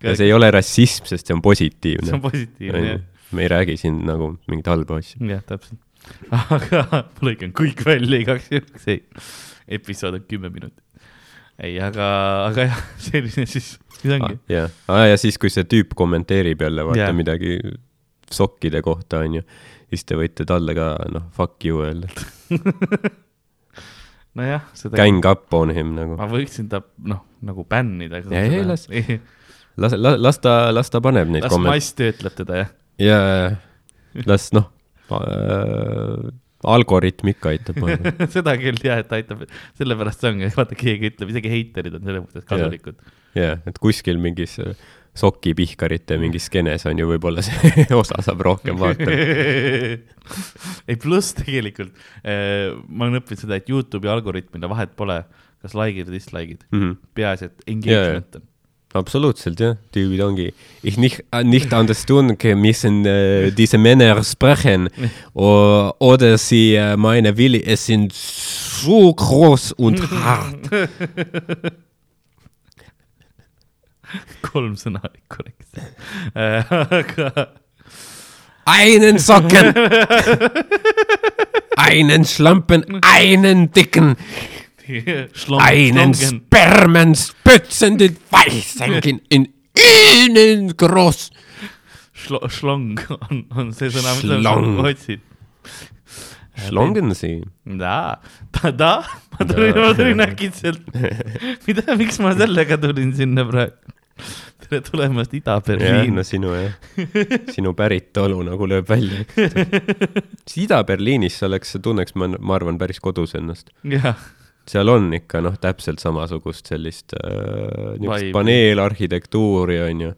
ja see ei ole rassism, sest see on see positiivne on. positiivne jah, me ei räägi siin nagu mingit halba asja. jah, täpselt. aga lõikan kõik välja igaks juhuks, ei, episood on kümme minutit. ei, aga, aga jah, selline siis, siis ongi. jah, ja siis, kui see tüüp kommenteerib jälle vaata yeah. midagi sokkide kohta, onju, siis te võite talle ka noh, fuck you öelda. nojah, seda. Gang up on him nagu. ma võiksin ta noh, nagu bännida. Ei, ei, las- las, las, las ta, las ta paneb neid las kommente-. mass töötleb teda jah. ja, ja, las noh äh,, algoritm ikka aitab, seda küll jah, et aitab, sellepärast see ongi, vaata keegi ütleb, isegi heiterid on selles mõttes kasulikud. jah, et kuskil mingis äh, sokipihkarite mingis skeenes on ju võib-olla see osa saab rohkem vaadata. ei pluss tegelikult äh, ma olen õppinud seda, et Youtube'i algoritmile vahet pole, kas like'id või dislike'id, Mhm. peaasi, et engagement on. Absoluutselt jah, tüübid ongi. Ich nicht, nicht anders tun, müssen äh, diese Männer sprechen o, oder sie äh, meine Wille, es sind so groß und hart. kolm sõna olid korrektselt. aga Einen Socken, einen Schlampen, einen dicken, Schlong- einen Schlongen. Spermen spritzenden Weißenken in kross. Schlo-, schlong on, on see sõna, mida Schlong. Schlongensi. da, ta, ta, ma tulin, ma tulin äkitselt. mida, miks ma sellega tulin sinna praegu? tere tulemast Ida-Berliin no. sinu jah, sinu päritolu nagu lööb välja. siis Ida-Berliinis sa oleks, tunneks, ma, ma arvan, päris kodus ennast. jah, seal on ikka noh, täpselt samasugust sellist äh, niisugust paneelarhitektuuri onju.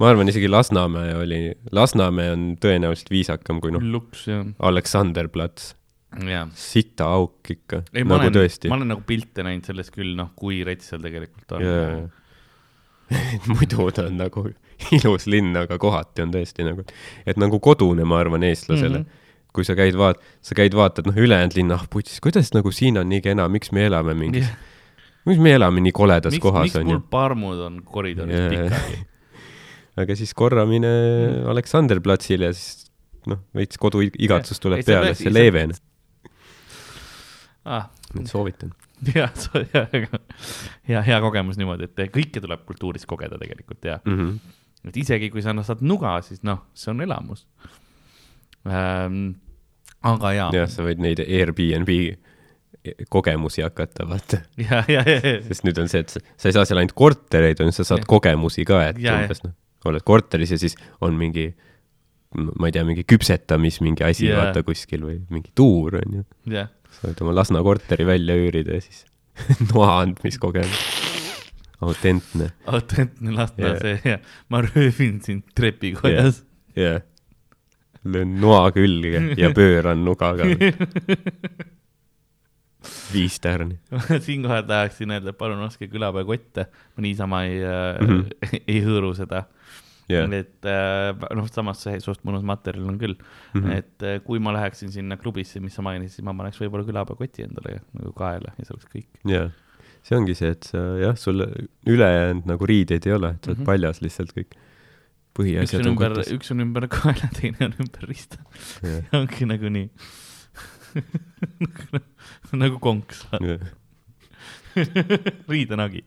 ma arvan, isegi Lasnamäe oli, Lasnamäe on tõenäoliselt viisakam kui noh. Aleksanderplats, jah. sita auk ikka, nagu olen, tõesti ma. olen nagu pilte näinud sellest küll, noh, kui rets seal tegelikult on jaa, muidu ta on nagu ilus linn, aga kohati on tõesti nagu, et nagu kodune, ma arvan, eestlasele mm. -hmm. Kui sa käid vaat-, sa käid vaatad noh, ülejäänud linna, ah putsis, kuidas nagu siin on nii kena, miks me elame mingis Jah., miks me elame nii koledas miks, kohas miks onju mul parmud on koridoris Jaa. pikali? aga siis korra mine Mm. Aleksanderplatsile ja siis noh, veits koduigatsus tuleb Ei, peale, see leeveneb. ah, nüüd soovitan. jah, hea, hea, hea kogemus niimoodi, et kõike tuleb kultuuris kogeda tegelikult ja Mm -hmm. et isegi kui sa noh, saad nuga, siis noh, see on elamus ähm,. Aga jaa, jah, sa võid neid Airbnb kogemusi hakata, vaata. ja, ja, ja, ja, sest nüüd on see, et sa, ei saa seal ainult kortereid, on ju, sa saad Jah. kogemusi ka, et Ja, ja. umbes noh, oled korteris ja siis on mingi, ma ei tea, mingi küpsetamis mingi asi Jaa. vaata kuskil või mingi tuur on ju. jah, sa võid oma Lasna korteri välja üürida ja siis noa andmiskogemus. autentne, autentne Lasna Jaa. see ja ma röövin sind trepikojas jah. Löön noa külge ja pööran nugaga. viis tärni. siinkohal tahaksin öelda, et palun ostke külapäevakotte, ma niisama ei mm. -hmm. ei hõõru seda jah, et äh, noh, samas see suht mõnus materjal on küll mm. -hmm. et äh, kui ma läheksin sinna klubisse, mis sa mainisid, siis ma paneks võib-olla külapäevakoti endale nagu kaela ja see oleks kõik. jah. see ongi see, et sa jah, sul ülejäänud nagu riideid ei ole, et sa oled Mhm. paljas lihtsalt kõik. Üks põhiasjad on on ümber, üks on ümber kaela, teine on ümber rista. ongi nagu nii nagu konks, riidenagi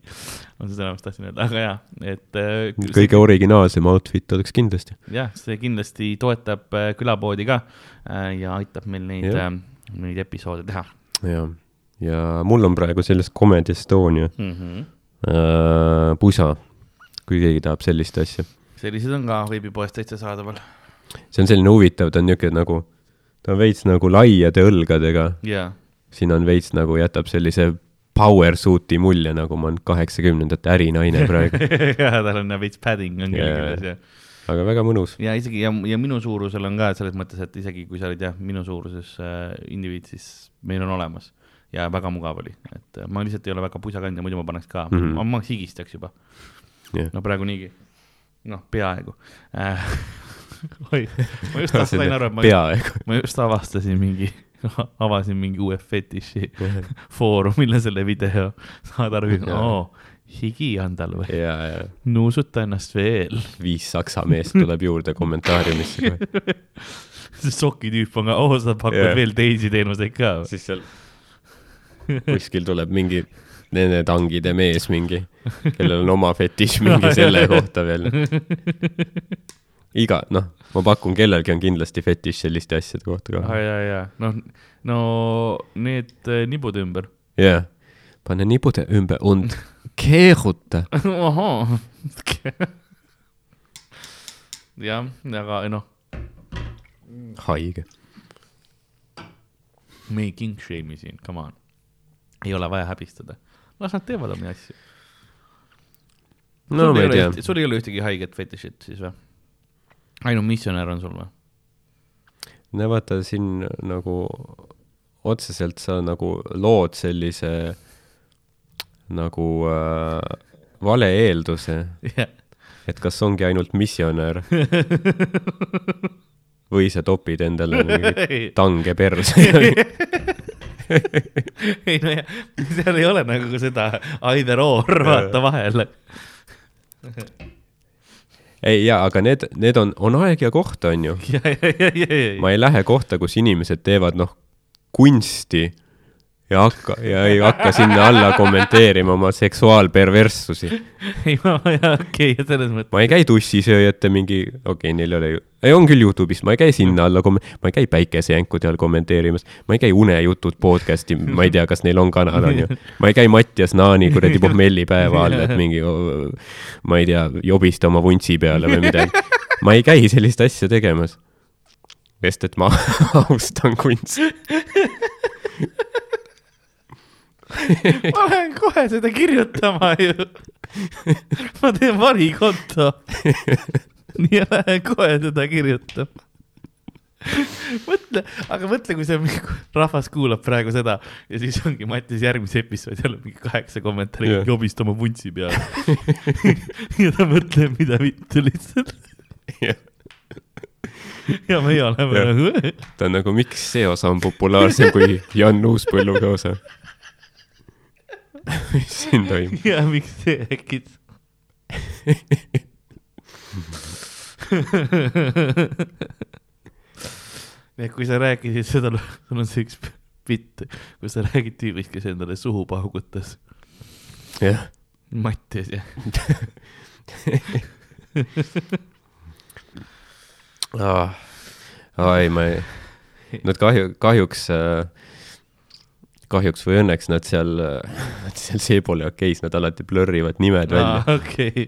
on see sõna, mis tahtsin öelda, aga jaa, et äh, kõige originaalsem outfit oleks kindlasti. jah, see kindlasti toetab äh, külapoodi ka äh, ja aitab meil neid Jah., neid episoode teha ja, ja mul on praegu sellest Comedy Estonia mm. -hmm. äh, pusa, kui keegi tahab sellist asja. Sellised on ka veebipoest täitsa saadaval. see on selline huvitav, ta on niisugune nagu, ta on veits nagu laiade õlgadega, jaa, siin on veits nagu jätab sellise power suit'i mulje, nagu ma olen kaheksakümnendate ärinaine praegu, jaa, tal on veits padding on Jaa. küljes ja, aga väga mõnus. ja isegi ja, ja minu suurusel on ka selles mõttes, et isegi kui sa olid jah, minu suuruses äh, indiviid, siis meil on olemas ja väga mugav oli, et äh, ma lihtsalt ei ole väga pusakandja, muidu ma paneks ka mm. -hmm. ma higistaks juba jah, no praegu niigi, noh, peaaegu äh. oi, ma just sain aru, et ma, ma just avastasin mingi, avasin mingi uue fetiši foorumile selle video, saad aru, oo, higi on tal või, nuusuta ennast veel. viis saksa meest tuleb juurde kommentaariumisse kohe. see sokitüüp on ka, oo, sa pakud Jaa. veel teisi teenuseid ka või? siis seal kuskil tuleb mingi nende tangide mees mingi, kellel on oma fetiš mingi selle kohta veel. iga, noh, ma pakun, kellelgi on kindlasti fetiš selliste asjade kohta ka. jaa, jaa, noh, no need äh, nibud ümber. jah, pane nibude ümber und keeruta. ahhaa. jah, aga noh, haige. me ei king shame'i siin, come on. ei ole vaja häbistada. Las nad teevad omi asju. no ma ei tea. sul ei ole ühtegi haiget fetišit siis või? ainult missionär on sul või? no vaata siin nagu otseselt sa nagu lood sellise nagu äh, vale eelduse, jah, et kas ongi ainult missionär või sa topid endale mingi tange perse. ei no jah, seal ei ole nagu seda either or vaata vahel. ei jaa, aga need, need on, on aeg ja koht, on ju. ma ei lähe kohta, kus inimesed teevad noh, kunsti ja hakka ja ei hakka sinna alla kommenteerima oma seksuaalperverssusi. ei, ma, okei okay,, selles mõttes. ma ei käi tussisööjate mingi, okei okay,, neil ei ole ju, ei on küll Youtube'is, ma ei käi sinna alla kom-, ma ei käi päikesejänkude all kommenteerimas, ma ei käi Unejutud podcast'i, ma ei tea, kas neil on kanal, on ju. ma ei käi Mattias Naani kuradi pohmellipäeva all, et mingi, ma ei tea, jobista oma vuntsi peale või midagi. ma ei käi sellist asja tegemas. sest et ma austan kunsti. ma lähen kohe seda kirjutama ju. ma teen varikonto. nii, ja lähen kohe seda kirjutama. mõtle, aga mõtle, kui see rahvas kuulab praegu seda ja siis ongi Mattis järgmise episoodi all on mingi kaheksa kommentaari yeah. jobist oma vuntsi peale. ja ta mõtleb, mida vittu lihtsalt. ja meie oleme Jah. nagu, ta on nagu, miks see osa on populaarsem kui Jan Uuspõlluga osa? mis siin toimub? ja miks see äkki. ja kui sa rääkisid seda, sul on see üks bitt, kus sa räägid tüübist, kes endale suhu paugutas. jah, Mattias ja. aa, ei, ma ei, nad kahju, kahjuks, kahjuks või õnneks nad seal, nad seal seepool ja okeis, nad alati blurrivad nimed välja. okei,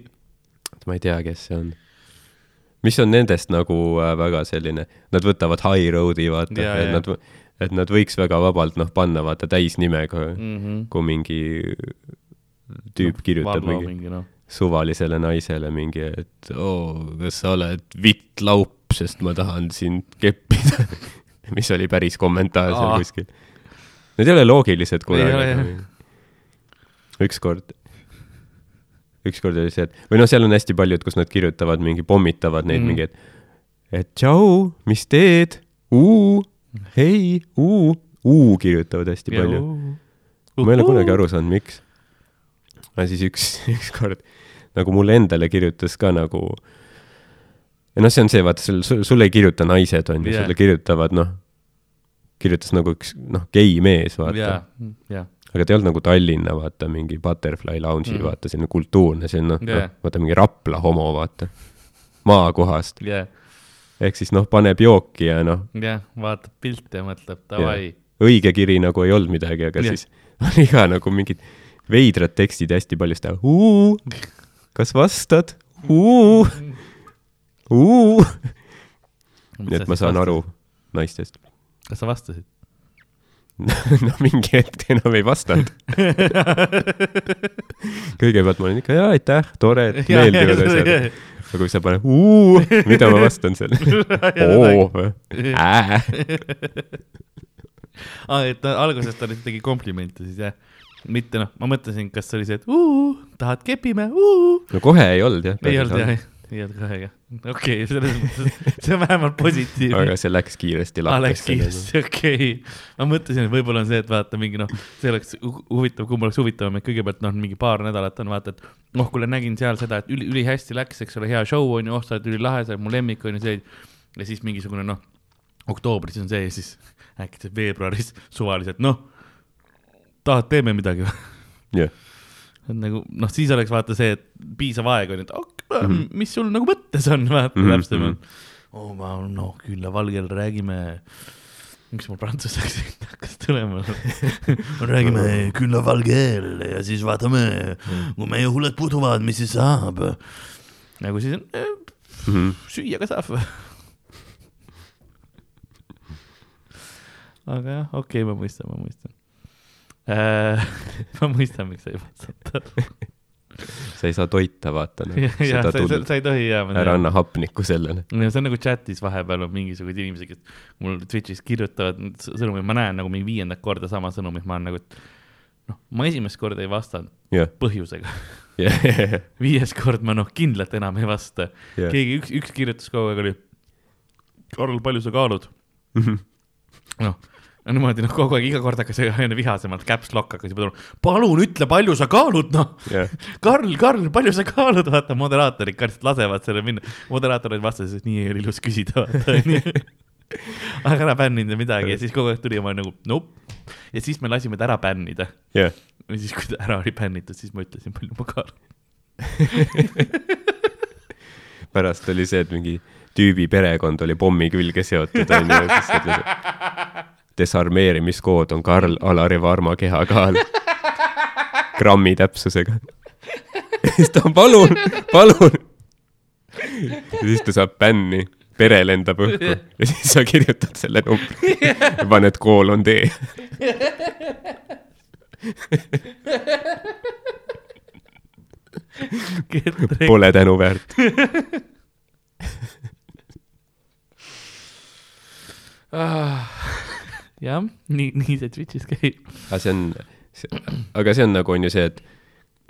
ma ei tea, kes see on. mis on nendest nagu äh, väga selline, nad võtavad high road'i, vaata, et nad, et nad võiks väga vabalt noh, panna vaata täisnimega, Mhm. kui mingi tüüp kirjutab Vallo mingi mingi noh. suvalisele naisele mingi, et oo kas sa oled vittlaup, sest ma tahan sind keppida. mis oli päris kommentaar seal kuskil. Need ei ole loogilised kunagi. ükskord, ükskord oli see, et või noh, seal on hästi paljud, kus nad kirjutavad mingi, pommitavad neid mm. mingi, et, et tšau, mis teed, uu, hei, uu, uu kirjutavad hästi palju. ma ei ole kunagi aru saanud, miks. aga siis üks, ükskord nagu mulle endale kirjutas ka nagu, ja noh, see on see, vaata, sul, sul, sulle ei kirjuta naised, on ju yeah., sulle kirjutavad noh, kirjutas nagu üks noh, gei mees, vaata ja yeah., ja, aga ta ei olnud nagu Tallinna, vaata, mingi Butterfly Lounge'i Mm. mm., vaata, selline kultuurne, see on noh Jah. yeah., vaata mingi Rapla homo, vaata, maakohast. ja, ehk siis noh, paneb jooki ja noh, ja vaatab pilte ja mõtleb davai. õige kiri nagu ei olnud midagi, aga Jah. yeah. siis oli ka nagu mingid veidrad tekstid hästi palju seda, kas vastad, uu, uu. nii et ma saan aru. naistest. Kas sa vastasid? no mingi hetk enam ei vastanud. kõigepealt ma olin ikka jaa, aitäh, tore, et meeldivad asjad. aga kui sa paned uu, mida ma vastan seal? oo ää. aa, et ta alguses ta tegi komplimente siis jah? mitte noh, ma mõtlesin, kas see oli see, et uu, tahad kepime, uu. no kohe ei olnud jah. ei olnud jah, kohe jah. okei okay,, selles mõttes, see on vähemalt positiivne. aga see läks kiiresti aa, läks lahtesse. kiiresti, okei okay.. ma mõtlesin, et võib-olla on see, et vaata mingi noh, see oleks hu- huvitav, kumb oleks huvitavam, et kõigepealt noh, mingi paar nädalat on vaata, et noh, kuule, nägin seal seda, et üli, ülihästi läks, eks ole, hea show on ju, oh, sa oled ülilahe, sa oled mu lemmik on ju see. ja siis mingisugune noh, oktoobris on see ja siis äkki veebruaris suvaliselt, noh, tahad, teeme midagi või? jah, et nagu noh, siis oleks vaata see, et piisav aeg on, et ok, mm, Mhm. -hmm. mis sul nagu mõttes on, vaata mm Mhm, -hmm. täpsemalt mhm. mm. -hmm. oh ma, noh, külla valgel räägime, miks mul prantsuse aktsent hakkas tulema räägime külla valgel ja siis vaatame, kui meie hullud puduvad, mis siis saab. nagu siis on eh,, Mhm. süüa ka saab aga jah, okei okay,, ma mõistan, ma mõistan. ma mõistan, miks sa ei vastata. sa ei saa toita, vaata noh, sa, sa, sa ei tohi jaa. ära anna hapnikku sellele. ja see on nagu chat'is vahepeal on mingisugused inimesed, kes mul Twitch'is kirjutavad sõnumeid, ma näen nagu mingi viiendat korda sama sõnumit, ma olen nagu, et noh, ma esimest korda ei vastanud jah, põhjusega. jah, viies kord ma noh, kindlalt enam ei vasta. jah, keegi, üks, üks kirjutas kogu aeg oli, Karl, palju sa kaalud? noh, no niimoodi noh, kogu aeg iga kord hakkas aina vihasemalt, caps lock hakkas juba tulema. palun ütle, palju sa kaalud, noh. jah, Karl, Karl, palju sa kaalud, vaata moderaatorid ka lihtsalt lasevad selle minna. moderaatorid vastasid, et nii ei ole ilus küsida, vaata aga ära bänninud midagi ja siis kogu aeg tuli ja ma nagu nope, ja siis me lasime ta ära bännida. jah, ja siis, kui ta ära oli bännitud, siis ma ütlesin, palju ma kaalan. pärast oli see, et mingi tüübi perekond oli pommi külge seotud, onju, desarmeerimiskood on Karl Alari Varma kehakaal. grammi täpsusega. siis ta, palun, palun. ja siis ta saab bänni, pere lendab õhku ja siis sa kirjutad selle numbri ja paned koolon D. Pole tänuväärt. jah, nii, nii see Twitch'is käib. aga see on, aga see on nagu on ju see, et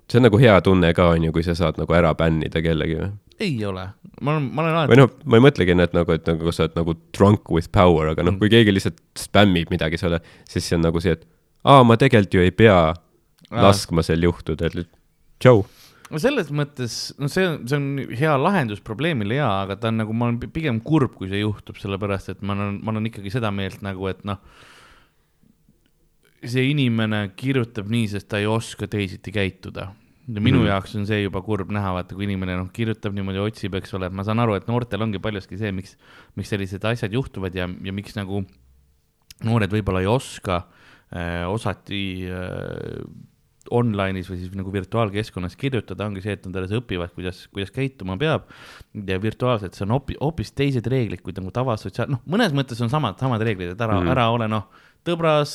see on nagu hea tunne ka on ju, kui sa saad nagu ära bännida kellegi või? ei ole, ma olen, ma olen või alati, noh, ma ei mõtlegi, et nagu, et nagu sa oled nagu drunk with power, aga noh, kui keegi lihtsalt spämmib midagi sulle, siis see on nagu see, et aa, ma tegelikult ju ei pea laskma sel juhtuda, et tšau. No selles mõttes, no see on, see on hea lahendus probleemile jaa, aga ta on nagu, ma olen pi- pigem kurb, kui see juhtub, sellepärast et ma olen, ma olen ikkagi seda meelt nagu, et noh, see inimene kirjutab nii, sest ta ei oska teisiti käituda. ja minu mm jaoks on see juba kurb näha, vaata, kui inimene noh, kirjutab niimoodi, otsib, eks ole, et ma saan aru, et noortel ongi paljuski see, miks, miks sellised asjad juhtuvad ja, ja miks nagu noored võib-olla ei oska äh, osati äh, online'is või siis nagu virtuaalkeskkonnas kirjutada, ongi see, et nad alles õpivad, kuidas, kuidas käituma peab. ja virtuaalselt see on hoopis, hoopis teised reeglid, kui nagu tavasotsiaal, noh, mõnes mõttes on samad, samad reeglid, et ära mm. -hmm. ära ole noh, tõbras,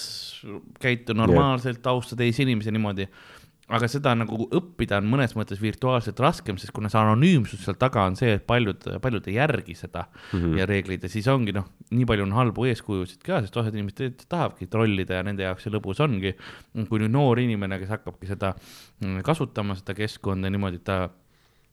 käitu normaalselt, austa teisi inimesi niimoodi aga seda nagu õppida on mõnes mõttes virtuaalselt raskem, sest kuna see anonüümsus seal taga on see, et paljud, paljud ei järgi seda mm. -hmm. ja reegleid ja siis ongi noh, nii palju on halbu eeskujusid ka, sest osad inimesed tahavadki trollida ja nende jaoks see lõbus ongi. kui nüüd noor inimene, kes hakkabki seda kasutama, seda keskkonda niimoodi, et ta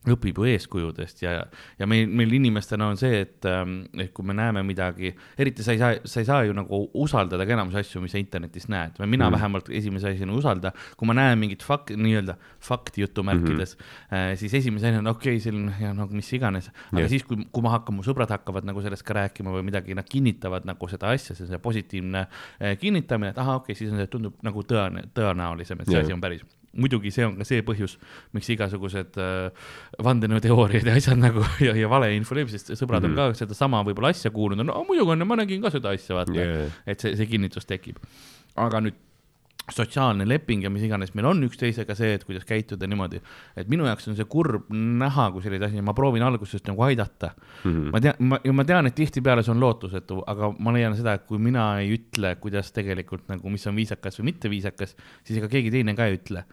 õpib ju eeskujudest ja, ja meil, meil inimestena on see, et, et kui me näeme midagi, eriti sa ei saa, sa ei saa ju nagu usaldada ka enamus asju, mis sa internetis näed või mina mm. vähemalt esimese asjana usalda, kui ma näen mingit fakt, nii-öelda fakti jutumärkides mm, -hmm. siis esimese asjana on okei okay,, selline ja no mis iganes, aga yeah. siis, kui, kui ma hakkan, mu sõbrad hakkavad nagu sellest ka rääkima või midagi, nad kinnitavad nagu seda asja, see on see positiivne eh, kinnitamine, et ahah, okei okay,, siis on see, tundub nagu tõene, tõenäolisem, et see Jah. asi on päris muidugi see on ka see põhjus, miks igasugused äh, vandenõuteooriad ja asjad nagu ja, ja valeinfo levib, sest sõbrad mm Mhm. -hmm. on ka sedasama võib-olla asja kuulnud, no muidugi on, ma nägin ka seda asja, vaata Yeah. et see, see kinnitus tekib. aga nüüd sotsiaalne leping ja mis iganes meil on üksteisega see, et kuidas käituda niimoodi, et minu jaoks on see kurb näha, kui selliseid asju, ma proovin algusest nagu aidata Mhm. ma tean, ma, ja ma tean, et tihtipeale see on lootusetu, aga ma leian seda, et kui mina ei ütle, kuidas tegelikult nagu, mis on viisakas või mitte viisakas, siis ega keegi teine ka ei ütle.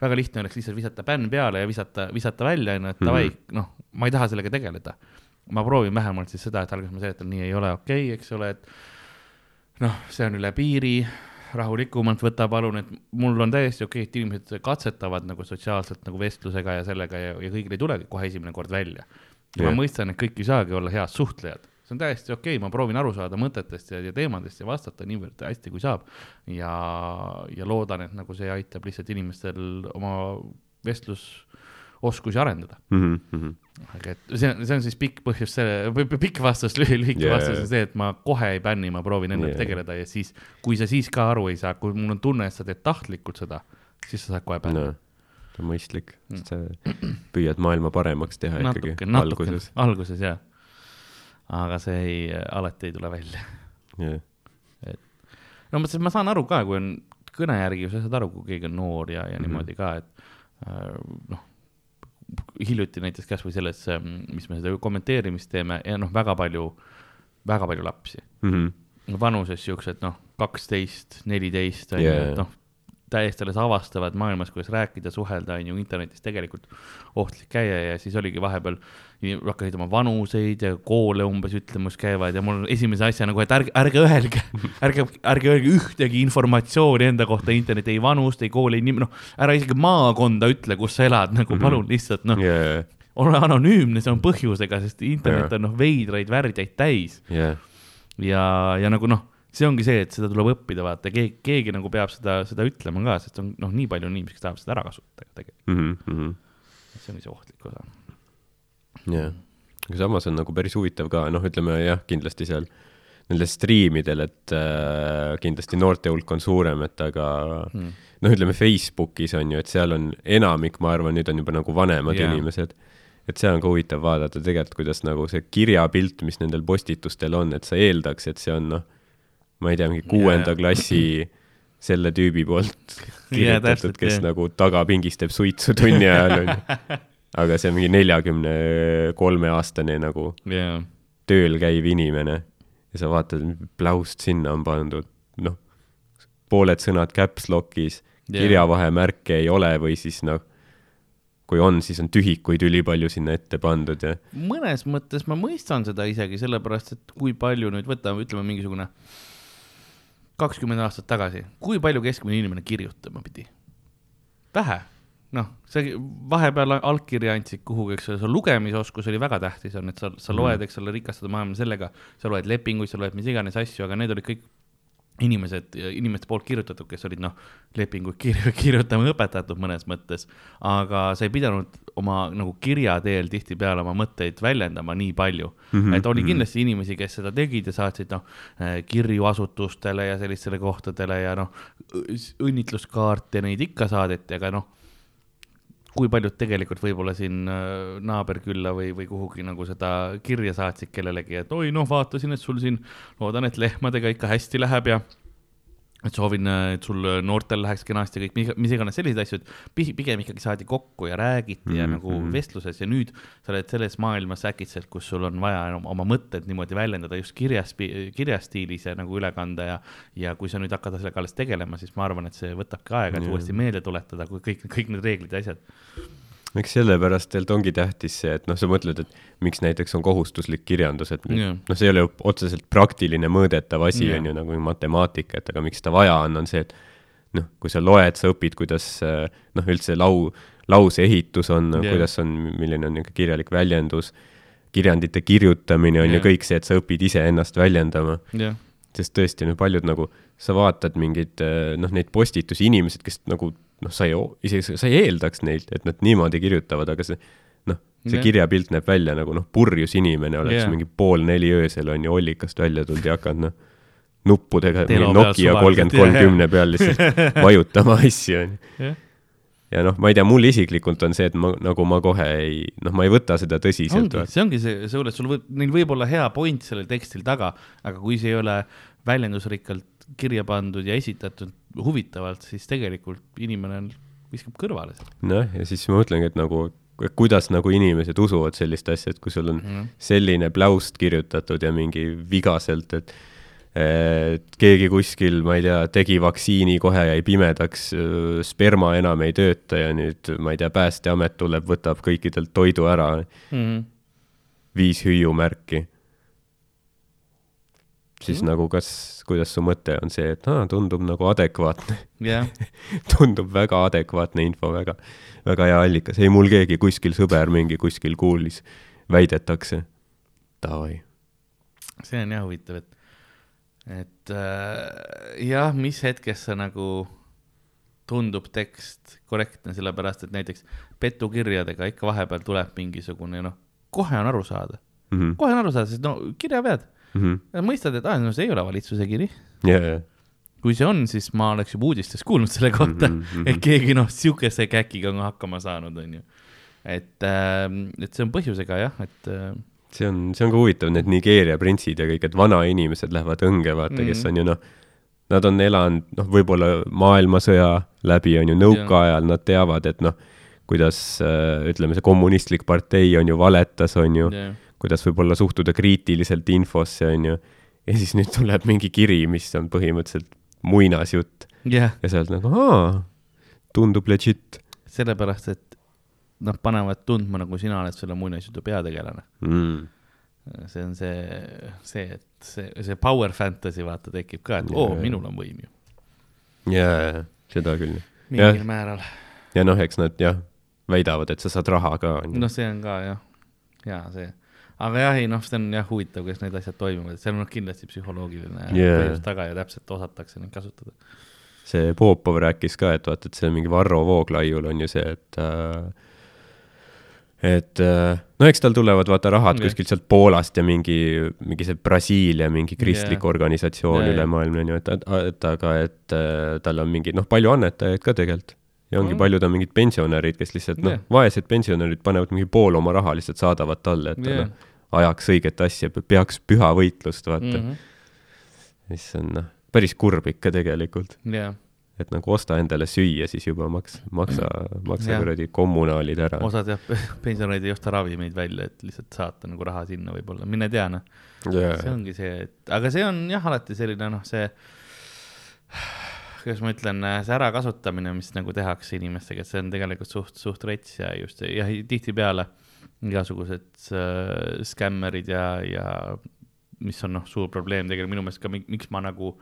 väga lihtne oleks lihtsalt visata bänn peale ja visata, visata välja, onju, et davai, noh, ma ei taha sellega tegeleda. ma proovin vähemalt siis seda, et alguses ma seletan, nii ei ole okei okay,, eks ole, et noh, see on üle piiri, rahulikumalt võta palun, et mul on täiesti okei okay,, et inimesed katsetavad nagu sotsiaalselt nagu vestlusega ja sellega ja, ja kõigil ei tulegi kohe esimene kord välja. ja Jah. ma mõistan, et kõik ei saagi olla head suhtlejad, see on täiesti okei okay,, ma proovin aru saada mõtetest ja, ja teemadest ja vastata niivõrd hästi, kui saab. ja, ja loodan, et nagu see aitab lihtsalt inimestel oma vestlusoskusi arendada. Mhm, mhm. aga et see on, see on siis pikk põhjus selle, pikk vastus, lühike yeah. vastus on see, et ma kohe ei bänni, ma proovin endaga yeah. tegeleda ja siis, kui sa siis ka aru ei saa, kui mul on tunne, et sa teed tahtlikult seda, siis sa saad kohe bännida no see on mõistlik, sest sa püüad maailma paremaks teha ikkagi natuke, natuke alguses. alguses jah. aga see ei, alati ei tule välja. jah, no ma, ma saan aru ka, kui on kõne järgi sa saad aru, kui keegi on noor ja, ja Mhm. niimoodi ka, et äh, noh, hiljuti näiteks kasvõi selles, mis me seda kommenteerimist teeme ja noh, väga palju, väga palju lapsi. Mhm. vanuses siuksed noh, kaksteist, neliteist on ju, et noh, täiesti alles avastavad maailmas, kuidas rääkida, suhelda on ju internetis tegelikult ohtlik käia ja siis oligi vahepeal hakkasid oma vanuseid ja koole umbes ütlemas käivad ja mul esimese asjana kohe, et ärge, ärge öelge, ärge, ärge öelge ühtegi informatsiooni enda kohta internetis, ei vanust, ei kooli, ei nime, noh, ära isegi maakonda ütle, kus sa elad, nagu Mhm. palun lihtsalt noh, jah, ole anonüümne, see on põhjusega, sest internet Jaa. on noh, veidraid värdjaid täis jah, ja, ja nagu noh, see ongi see, et seda tuleb õppida, vaata, keegi, keegi nagu peab seda, seda ütlema ka, sest on noh, nii palju on inimesi, kes tahavad seda ära kasutada tegelikult, jah. see ongi see ohtlik osa. jah, aga samas on nagu päris huvitav ka, noh, ütleme jah, kindlasti seal nendel striimidel, et äh, kindlasti noorte hulk on suurem, et aga Hmm. noh, ütleme Facebookis on ju, et seal on enamik, ma arvan, nüüd on juba nagu vanemad yeah. inimesed. et seal on ka huvitav vaadata tegelikult, kuidas nagu see kirjapilt, mis nendel postitustel on, et sa eeldaks, et see on noh, ma ei tea, mingi kuuenda jaa. klassi selle tüübi poolt kirjutatud täpselt,, kes jah. nagu tagapingis teeb suitsu tunni ajal onju. aga see on mingi neljakümne kolme aastane nagu jaa, tööl käiv inimene ja sa vaatad, pläust sinna on pandud, noh, pooled sõnad caps lock'is yeah., kirjavahemärke ei ole või siis noh, kui on, siis on tühikuid ülipalju sinna ette pandud ja mõnes mõttes ma mõistan seda isegi sellepärast, et kui palju nüüd võtame, ütleme mingisugune kakskümmend aastat tagasi, kui palju keskmine inimene kirjutama pidi? vähe, noh, see vahepeal allkirja andsid kuhugi, eks ole, su lugemisoskus oli väga tähtis, on, et sa, sa loed, eks ole, rikastad maailma sellega, sa loed lepinguid, sa loed mis iganes asju, aga need olid kõik inimesed, inimeste poolt kirjutatud, kes olid noh, lepinguid kir kirjutama õpetatud mõnes mõttes, aga sa ei pidanud oma nagu kirja teel tihtipeale oma mõtteid väljendama nii palju mm. Mhm, -hmm, et oli kindlasti inimesi, kes seda tegid ja saatsid noh, kirju asutustele ja sellistele kohtadele ja noh, õnnitluskaarte neid ikka saadeti, aga noh, kui paljud tegelikult võib-olla siin äh, naaberkülla või, või kuhugi nagu seda kirja saatsid kellelegi, et oi noh, vaatasin, et sul siin, loodan, et lehmadega ikka hästi läheb ja et soovin, et sul noortel läheks kenasti kõik, mis, iganes selliseid asju, et pi- pigem ikkagi saadi kokku ja räägiti ja Mhm, nagu mhm. vestluses ja nüüd sa oled selles maailmas äkitselt, kus sul on vaja oma mõtted niimoodi väljendada just kirjas, kirjastiilis ja nagu üle kanda ja ja kui sa nüüd hakkad sellega alles tegelema, siis ma arvan, et see võtabki aega, et Jah. uuesti meelde tuletada, kui kõik, kõik need reeglid ja asjad. Eks sellepärast tegelikult ongi tähtis see, et noh, sa mõtled, et miks näiteks on kohustuslik kirjandus, et Jah. noh, see ei ole ju otseselt praktiline mõõdetav asi Jah. on ju nagu matemaatika, et aga miks seda vaja on, on see, et noh, kui sa loed, sa õpid, kuidas äh, noh, üldse lau, lause ehitus on yeah., kuidas on, milline on niisugune kirjalik väljendus, kirjandite kirjutamine on Jah. ju kõik see, et sa õpid iseennast väljendama jah, sest tõesti ju paljud nagu, sa vaatad mingeid noh, neid postitusi, inimesed, kes nagu noh, sa ei, isegi sa ei eeldaks neilt, et nad niimoodi kirjutavad, aga see noh, see Jah. kirjapilt näeb välja nagu noh, purjus inimene oleks yeah. mingi pool neli öösel on ju ollikast välja tulnud ja hakanud noh, nuppudega, Nokia kolmkümmend kolmkümne peal lihtsalt vajutama asju on ju. ja noh, ma ei tea, mul isiklikult on see, et ma nagu ma kohe ei, noh, ma ei võta seda tõsiselt see ongi see, see, sul võib, neil võib olla hea point sellel tekstil taga, aga kui see ei ole väljendusrikkalt kirja pandud ja esitatud huvitavalt, siis tegelikult inimene viskab kõrvale selle. noh, ja siis ma mõtlengi, et nagu, kuidas nagu inimesed usuvad sellist asja, et kui sul on Mhm. selline pläust kirjutatud ja mingi vigaselt, et et keegi kuskil, ma ei tea, tegi vaktsiini, kohe jäi pimedaks, sperma enam ei tööta ja nüüd, ma ei tea, Päästeamet tuleb, võtab kõikidelt toidu ära, Mhm. viis hüüumärki. Siis Mhm. nagu kas, kuidas su mõte on see, et aa, tundub nagu adekvaatne jah, tundub väga adekvaatne info, väga, väga hea allikas. ei, mul keegi kuskil sõber mingi kuskil kuulis, väidetakse. Davai. see on jah huvitav, et, et äh, jah, mis hetkest sa nagu tundub tekst korrektne, sellepärast et näiteks petukirjadega ikka vahepeal tuleb mingisugune noh, kohe on aru saada, Mhm. kohe on aru saada, sest no kirjavead, mõistad, et aa, no see ei ole valitsuse kiri ja, ja, kui see on, siis ma oleks juba uudistes kuulnud selle kohta mm, Mhm, -hmm, mhm. et keegi noh, sihukese käkiga on hakkama saanud, onju. et äh,, et see on põhjusega jah, et äh, see on, see on ka huvitav, need Nigeeria printsid ja kõik, et vanainimesed lähevad õnge, vaata, kes Mhm. on ju noh, nad on elanud noh, võib-olla maailmasõja läbi on ju nõukaajal, nad teavad, et noh, kuidas äh, ütleme, see kommunistlik partei on ju valetas, on ju jah. Kuidas võib-olla suhtuda kriitiliselt infosse, on ju. ja siis nüüd tuleb mingi kiri, mis on põhimõtteliselt muinasjutt jah, ja sealt nagu aa, tundub legit sellepärast, et nad panevad tundma, nagu sina oled selle muinasjutu peategelane. mm.. see on see, see, et see, see power fantasy vaata tekib ka, et oo minul on võim ju. jaa, seda küll. mingil Jah. määral. ja noh, eks nad jah, väidavad, et sa saad raha ka, noh, see on ka jah, hea see. Aga jah, ei noh, see on jah huvitav, kuidas need asjad toimuvad, seal on noh, kindlasti psühholoogiline yeah. põhjus taga ja täpselt osatakse neid kasutada. see Popov rääkis ka, et vaata, et see mingi Varro Vooglaiul on ju see, et äh, et äh, no eks tal tulevad vaata rahad Jah. kuskilt sealt Poolast ja mingi, mingi see Brasiilia mingi kristlik Jah. organisatsioon Jah, üle jah. maailma onju, et, et aga et äh, tal on mingi noh, palju annetajaid ka tegelikult. ja ongi Mm. paljud on mingid pensionärid, kes lihtsalt noh Jah., vaesed pensionärid panevad mingi pool oma raha lihtsalt saadavad talle, et Jah. noh, ajaks õiget asja, peaks püha võitlust vaata mm. -hmm. mis on noh, päris kurb ikka tegelikult, jah, et nagu osta endale süüa, siis juba maks, maksa, maksa Jah. kuradi kommunaalid ära. osad jah, pensionärid ei osta ravimeid välja, et lihtsalt saata nagu raha sinna võib-olla, mine tea noh. see ongi see, et aga see on jah, alati selline noh, see, kuidas ma ütlen, see ärakasutamine, mis nagu tehakse inimestega, et see on tegelikult suht, suht rets ja just ja tihtipeale igasugused äh, skämmerid ja, ja mis on noh, suur probleem tegelikult minu meelest ka, miks ma nagu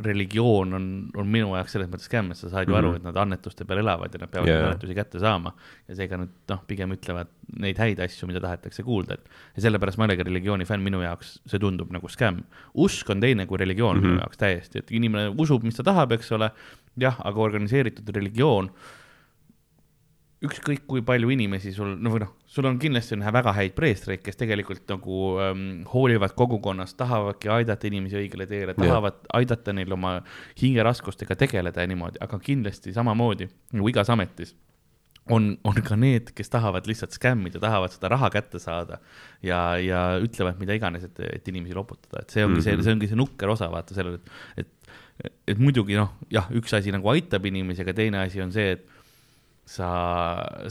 religioon on, on minu jaoks selles mõttes skämm, et sa saad ju aru, Mhm. et nad annetuste peal elavad ja nad peavad yeah. annetusi kätte saama ja seega nad noh, pigem ütlevad neid häid asju, mida tahetakse kuulda, et ja sellepärast ma ei olegi religiooni fänn, minu jaoks see tundub nagu skämm. usk on teine kui religioon mm -hmm. Mhm. minu jaoks täiesti, et inimene usub, mis ta tahab, eks ole, jah, aga organiseeritud religioon, ükskõik kui palju inimesi sul, no või noh, sul on kindlasti on väga häid preestreid, kes tegelikult nagu ähm, hoolivad kogukonnast, tahavadki aidata inimesi õigele teele, tahavad aidata neil oma hingeraskustega tegeleda ja niimoodi, aga kindlasti samamoodi nagu igas ametis on, on ka need, kes tahavad lihtsalt skämmida, tahavad seda raha kätte saada ja, ja ütlevad mida iganes, et, et inimesi loputada, et see ongi mm -hmm. see, Mhm. see ongi see nukker osa, vaata sellel, et, et, et muidugi noh, jah, üks asi nagu aitab inimesi, aga teine asi on see, et sa,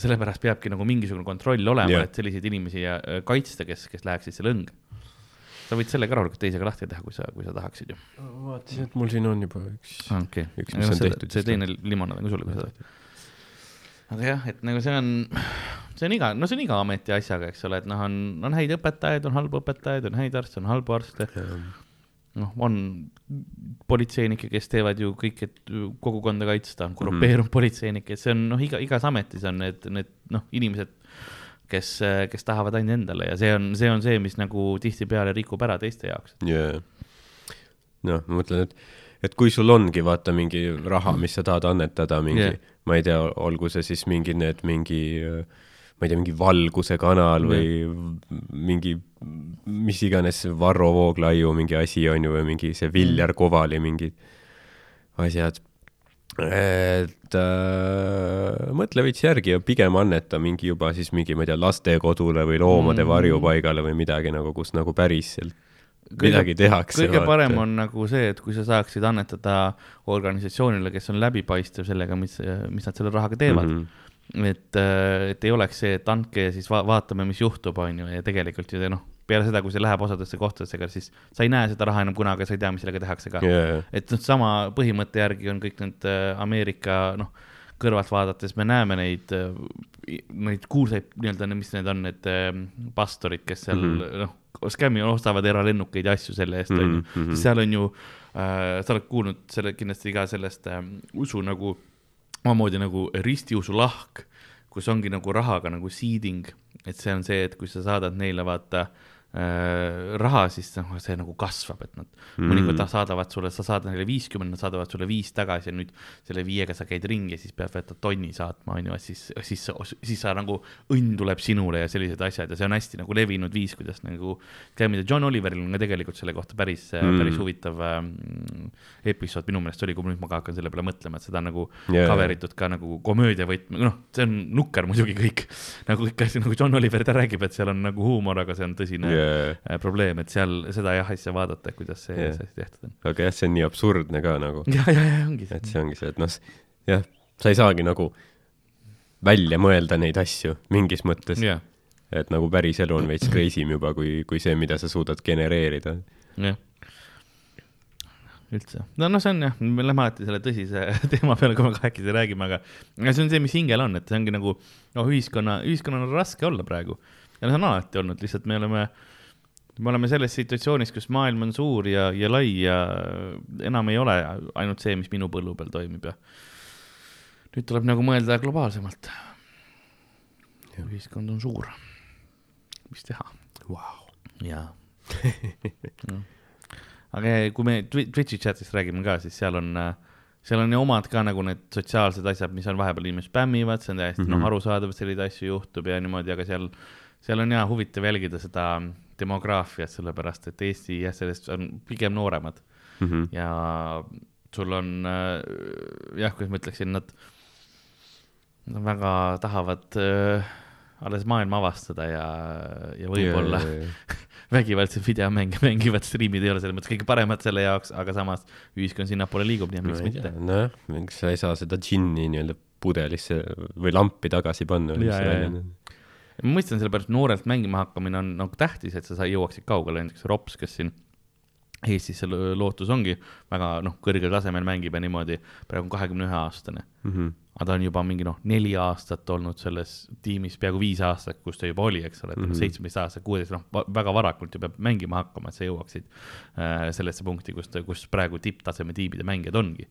sellepärast peabki nagu mingisugune kontroll olema yeah., et selliseid inimesi ja, äh, kaitsta, kes, kes läheksid selle õnge. sa võid selle ka rahulikult teisega lahti teha, kui sa, kui sa tahaksid ju. vaatasin, et mul siin on juba üks. okei Üks, mis on tehtud, see teine limonaad on ka sulle, kui sa tahad. aga jah, et nagu see on, see on iga, no see on iga ameti asjaga, eks ole, et noh, on, on häid õpetajaid, on halbu õpetajaid, on häid arste, on halbu arste. noh, on politseinikke, kes teevad ju kõik, et kogukonda kaitsta, on korrumpeerunud mm -hmm. politseinikke, see on noh, iga, igas ametis on need, need noh, inimesed, kes, kes tahavad ainult endale ja see on, see on see, mis nagu tihtipeale rikub ära teiste jaoks. jaa. noh, ma mõtlen, et, et kui sul ongi vaata mingi raha, mis sa tahad annetada mingi yeah., ma ei tea, olgu see siis mingi need mingi, ma ei tea, mingi valguse kanal või mingi mis iganes Varro Vooglaiu mingi asi on ju või mingi see Viljar Kovali mingid asjad. et äh, mõtle veits järgi ja pigem anneta mingi juba siis mingi, ma ei tea, lastekodule või loomade Mm. varjupaigale või midagi nagu, kus nagu päriselt midagi tehakse. kõige parem on nagu see, et kui sa saaksid annetada organisatsioonile, kes on läbipaistev sellega, mis, mis nad selle rahaga teevad mm. -hmm. et, et ei oleks see, et andke ja siis va vaatame, mis juhtub, on ju, ja tegelikult ju noh, peale seda, kui see läheb osadesse kohtadesse, ega siis sa ei näe seda raha enam kunagi, sa ei tea, mis sellega tehakse ka Yeah. et noh, sama põhimõtte järgi on kõik need äh, Ameerika noh, kõrvalt vaadates me näeme neid, neid kuulsaid nii-öelda, mis need on, need äh, pastorid, kes seal mm Mhm. -hmm. noh, skämmi ostavad eralennukeid ja asju selle eest, on ju. Mhm. siis seal on ju äh,, sa oled kuulnud selle kindlasti ka sellest äh, usu nagu, omamoodi nagu ristiusu lahk, kus ongi nagu rahaga nagu seeding, et see on see, et kui sa saadad neile vaata äh, raha, siis noh, see nagu kasvab, et nad mm. mõnikord saadavad sulle, sa saadad neile viiskümmend, nad saadavad sulle viis tagasi ja nüüd selle viiega sa käid ringi ja siis pead vaata tonni saatma, on ju, et siis, siis, siis sa nagu õnn tuleb sinule ja sellised asjad ja see on hästi nagu levinud viis, kuidas nagu käimida. John Oliveril on ka tegelikult selle kohta päris mm., Mm. päris huvitav ähm, episood minu meelest oli, kui nüüd ma ka hakkan selle peale mõtlema, et seda on nagu yeah. cover itud ka nagu komöödia võtme, noh, see on nukker muidugi kõik. nagu asjad, nagu John Oliver ta räägib, et seal on nagu huumor, aga see on tõsine yeah. Yeah. probleem, et seal seda jah, asja vaadata, kuidas see yeah. asi tehtud on. aga jah, see on nii absurdne ka nagu, ja, ja, ja ongi et see ongi see, et noh, jah, sa ei saagi nagu välja mõelda neid asju mingis mõttes, jah, et nagu päris elu on veits crazy im juba kui, kui see, mida sa suudad genereerida. jah. üldse, no noh, see on jah, me lähme alati selle tõsise teema peale, kui me kahekesi räägime, aga aga see on see, mis hingel on, et see ongi nagu noh, ühiskonna, ühiskonnal on raske olla praegu ja noh, see on alati olnud, lihtsalt me oleme me oleme selles situatsioonis, kus maailm on suur ja, ja lai ja enam ei ole ainult see, mis minu põllu peal toimib ja nüüd tuleb nagu mõelda globaalsemalt. ühiskond on suur, mis teha Wow. jaa No. aga kui me Twi- Twitch'i chat'ist räägime ka, siis seal on seal on ju omad ka nagu need sotsiaalsed asjad, mis on vahepeal inimesed spämmivad, see on täiesti mm -hmm. noh Mhm., arusaadav, et selliseid asju juhtub ja niimoodi, aga seal, seal on ja huvitav jälgida seda demograafiat, sellepärast et Eesti jah, sellest on pigem nooremad Mhm. ja sul on äh, jah, kuidas ma ütleksin, nad, nad väga tahavad äh, alles maailma avastada ja, ja võib-olla vägivaldseid videomänge mängivad striimid ei ole selles mõttes kõige paremad selle jaoks, aga samas ühiskond sinnapoole liigub, nii et miks mitte. nojah, miks sa ei saa seda džinni nii-öelda pudelisse või lampi tagasi panna. Jaa, jaa, jaa. Ma mõistan, sellepärast noorelt mängima hakkamine on nagu tähtis, et sa jõuaksid kaugele, näiteks Rops, kes siin Eestis see lo- lootus ongi väga noh, kõrgel tasemel mängib ja niimoodi, praegu on kahekümne ühe aastane. Mhm. aga ta on juba mingi noh, neli aastat olnud selles tiimis, peaaegu viis aastat, kus ta juba oli, eks ole, Mhm. seitsmeteist aastat, kuueteist, noh, väga varakult ju peab mängima hakkama, et sa jõuaksid äh, sellesse punkti, kus, kus praegu tipptaseme tiimide mängijad ongi.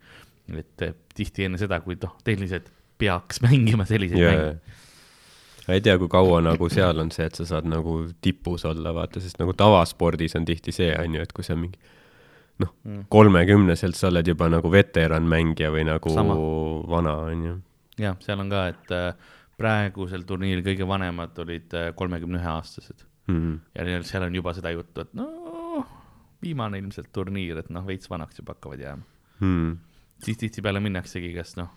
et eh, tihti enne seda, kui noh, tehniliselt peaks mängima selliseid jaa, mänge. Ei tea, kui kaua nagu seal on see, et sa saad nagu tipus olla, vaata, sest nagu tavaspordis on tihti see, on ju, et kui sa mingi noh Mm., kolmekümneselt sa oled juba nagu veteranmängija või nagu Sama. vana, on ju. jah, seal on ka, et äh, praegusel turniiril kõige vanemad olid äh, kolmekümne ühe aastased Mhm. ja neil- seal on juba seda juttu, et noh, viimane ilmselt turniir, et noh, veits vanaks juba hakkavad jääma. Hmm. siis tihtipeale minnaksegi kas noh,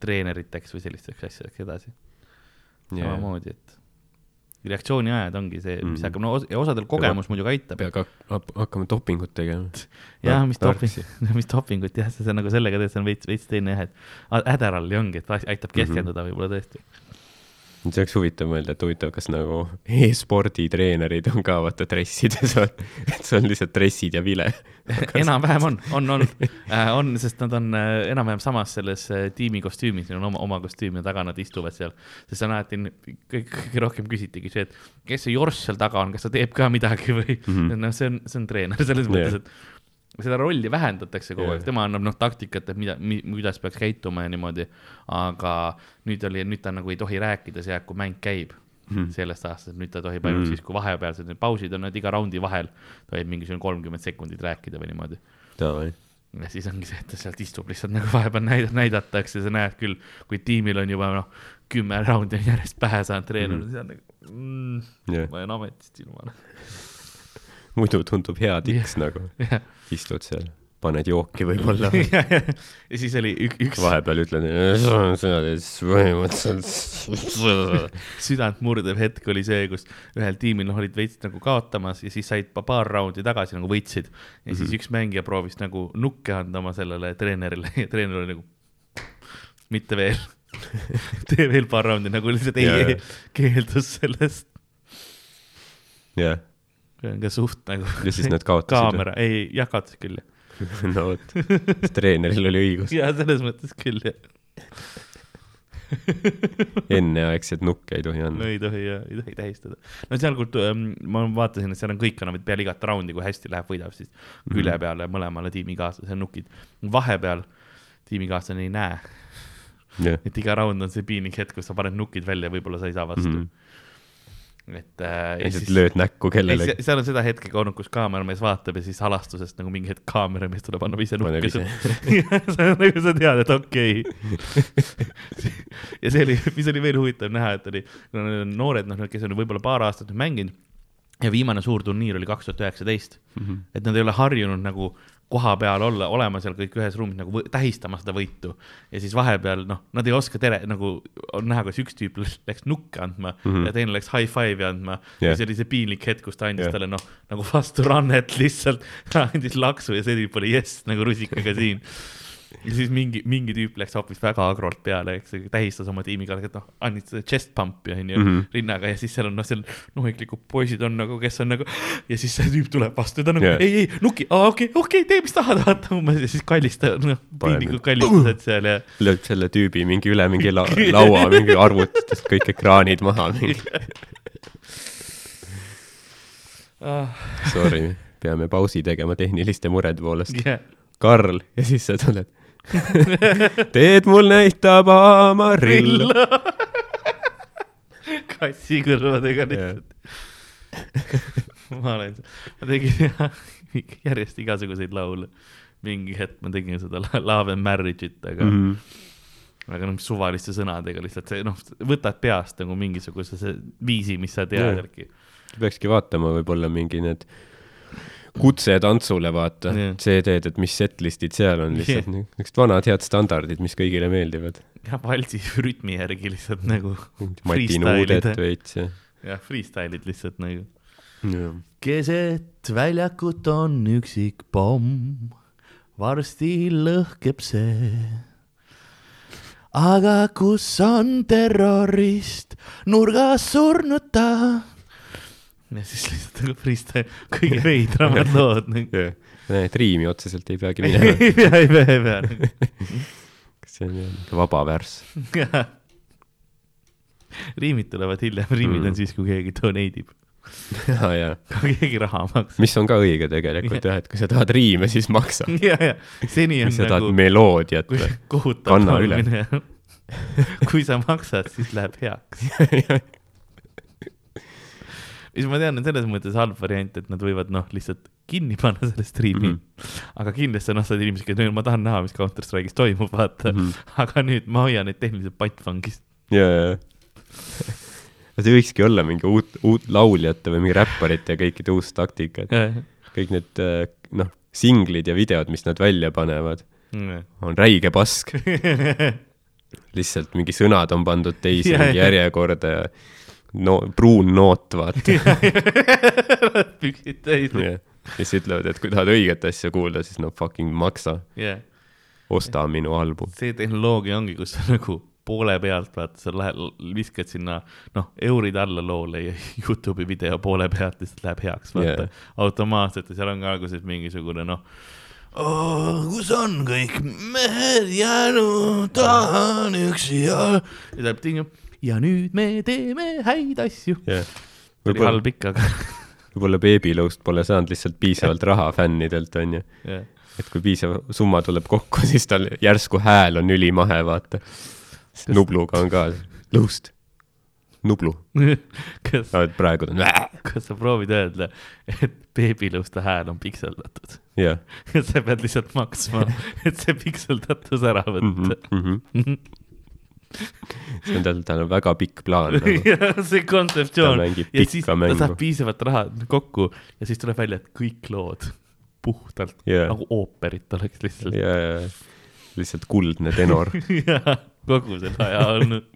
treeneriteks või sellisteks asjadeks edasi yeah.. samamoodi, et reaktsiooniajad ongi see, mis Mhm. hakkab, no ja osadel kogemus muidugi aitab. hak- hakkama dopingut tegema. jah, mis doping, mis dopingut jah, see on nagu sellega teed, see on veits, veits teine jah, et Adderalli ongi, et aitab keskenduda võib-olla tõesti. See oleks huvitav mõelda, et huvitav, kas nagu e-spordi treenerid on ka vaata dressides, et see on lihtsalt dressid ja vile. enam-vähem on, on olnud äh,, on, sest nad on äh, enam-vähem samas selles äh, tiimi kostüümis, neil on oma, oma kostüüm ja taga nad istuvad seal. sest on alati kõik, kõige rohkem küsitigi see, et kes see Jorss seal taga on, kas ta teeb ka midagi või mm. -hmm. noh, see on, see on treener selles Jah. yeah. mõttes, et seda rolli vähendatakse kogu aeg, tema annab noh taktikat, et mida, kuidas peaks käituma ja niimoodi. aga nüüd oli, nüüd ta nagu ei tohi rääkida see aeg, kui mäng käib Mhm. sellest aastast, nüüd ta tohib ainult Mhm. siis, kui vahepealsed need pausid on, et iga raundi vahel tohib mingisugune kolmkümmend sekundit rääkida või niimoodi. ja siis ongi see, et ta sealt istub lihtsalt nagu vahepeal näid-, näidatakse, sa näed küll, kui tiimil on juba noh, kümme raundi on järjest pähe saanud treener mm., siis on nagu mm,, jah. ma jään ametist ilma. Muidu tundub hea tiks nagu, ja istud seal, paned jooki võib-olla, ja siis oli ük, üks vahepeal ütled, põhimõtteliselt. südant murdev hetk oli see, kus ühel tiimil noh, olid veits nagu kaotamas ja siis said pa- paar raundi tagasi nagu võitsid. ja siis Mhm. üks mängija proovis nagu nukke anda oma sellele treenerile ja treener oli nagu mitte veel. tee veel paar raundi nagu lihtsalt ei, keeldus sellest. jah, ka suht nagu. ja siis nad kaotasid. kaamera, ei, jah, kaotas küll jah. no vot, treeneril oli õigus, ja selles mõttes küll jah. enneaegset nukke ei tohi no anda. ei tohi ja ei tohi tähistada. no seal kultu-, ma vaatasin, et seal on kõik annavad peale igat raundi, kui hästi läheb, võidab siis külje Mhm. peale mõlemale tiimikaaslasele nukid. vahepeal tiimikaaslane ei näe, jah, et iga raund on see piinlik hetk, kus sa paned nukid välja, võib-olla sa ei saa vastu mm. -hmm. Et äh, ja siis, lööd näkku kellelegi. seal on seda hetke ka olnud, kus kaameramees vaatab ja siis halastusest nagu mingi hetk kaameramees tuleb, annab ise nukke sa nagu sa tead, et okei okay. ja see oli, mis oli veel huvitav näha, et oli, noored, noh, kes on võib-olla paar aastat mänginud ja viimane suur turniir oli kaks tuhat üheksateist, Mhm. et nad ei ole harjunud nagu koha peal olla, olema seal kõik ühes ruumis nagu tähistama seda võitu ja siis vahepeal noh, nad ei oska tere nagu on näha, kas üks tüüp läks- nukke andma mm. -hmm. ja teine läks high five'i andma yeah. Ja see oli see piinlik hetk, kus ta andis yeah. talle noh, nagu vastu rannet lihtsalt, andis laksu ja see tüüp oli jess nagu rusikaga siin. ja siis mingi, mingi tüüp läks hoopis väga agrolt peale, eks tähistas oma tiimikaaslase, et noh, andis seda chest pump'i onju mm. -hmm. rinnaga ja siis seal on noh, seal nohiklikud poisid on nagu, kes on nagu ja siis see tüüp tuleb vastu ja ta nagu yeah. ei, ei nuki, okei, okei, tee mis tahad, vaata umbes ja siis kallistab, noh, piinlikud kallistused seal ja lööb selle tüübi mingi üle mingi la laua, mingi arvutitest kõik ekraanid maha, mingi ah,. sorry, peame pausi tegema tehniliste murede poolest. Yeah. Karl ja siis sa tuled. teed mul näitab Amarill. kassi kõrvadega lihtsalt. ma olen, ma tegin järjest igasuguseid laule. mingi hetk ma tegin seda Love and Marriage'it, aga mm, -hmm. aga noh, suvaliste sõnadega lihtsalt see noh, võtad peast nagu mingisuguse viisi, mis sa tead järgi. peakski vaatama võib-olla mingi need kutse tantsule, vaata Jah. CD-d, et mis setlist'id seal on lihtsalt Jah. niisugused vanad head standardid, mis kõigile meeldivad. jah, valsi rütmi järgi lihtsalt nagu Mati Freestyle'id. Nuudet veits ja. jah, freestyle'id lihtsalt nagu. jah. keset väljakut on üksik pomm, varsti lõhkeb see. aga kus on terrorist, nurgas surnud ta. Ja siis lihtsalt nagu freestyle, kõige veidramad lood nagu. jah, näed, riimi otseselt ei peagi minema. ei pea, ei pea, ei pea. see on niisugune vaba värss. riimid tulevad hiljem, riimid Mm. on siis, kui keegi donate ib, ja, ja, kui keegi raha maksab. mis on ka õige tegelikult jah, et kui sa tahad riime, siis maksa. ja, ja seni on kui sa tahad nagu, meloodiat kohutav Kanna üle. kui sa maksad, siis läheb heaks. Siis ma tean, et selles mõttes halb variant, et nad võivad noh, lihtsalt kinni panna selle striimi mm. -hmm. aga kindlasti on osad inimesed, kes, ma tahan näha, mis Counter Strike'is toimub, vaata mm. -hmm. aga nüüd ma hoian neid tehniliselt pantvangis. ja, ja, ja. see võikski olla mingi uut, uut lauljate või mingi räpparite ja kõikide uus taktika, et kõik need äh, noh, singlid ja videod, mis nad välja panevad, on räige pask. lihtsalt mingi sõnad on pandud teise Ja, mingi järjekorda ja no pruun noot, vaata. püksid täis. ja siis ütlevad, et kui tahad õiget asja kuulda, siis no fucking maksa, jah, osta minu album. see tehnoloogia ongi, kus sa nagu poole pealt vaata, sa lähed, viskad sinna noh, eurid alla loole ja Youtube'i video poole pealt lihtsalt läheb heaks, vaata yeah.. automaatselt ja seal on ka alguses mingisugune noh oh,. kus on kõik mehed jäänud, tahan üksi ja. ja tuleb ting- ja nüüd me teeme häid asju. jah, oli halb ikka, aga võib-olla Babylõust pole saanud lihtsalt piisavalt raha fännidelt, onju. jah. et kui piisav summa tuleb kokku, siis tal järsku hääl on ülimahe, vaata. Nubluga on ka lõust, Nublu, kas, praegu ta on, kas sa proovid öelda, et beebilõuste hääl on pikseldatud? jah. ja sa pead lihtsalt maksma, et see pikseldatus ära võtta. Mhm, see on tal, tal on väga pikk plaan nagu. see kontseptsioon ja siis pikka ta mängu. saab piisavalt raha kokku ja siis tuleb välja, et kõik lood puhtalt Jaa. nagu ooperit oleks lihtsalt ja, ja lihtsalt kuldne tenor. ja kogu selle aja olnud.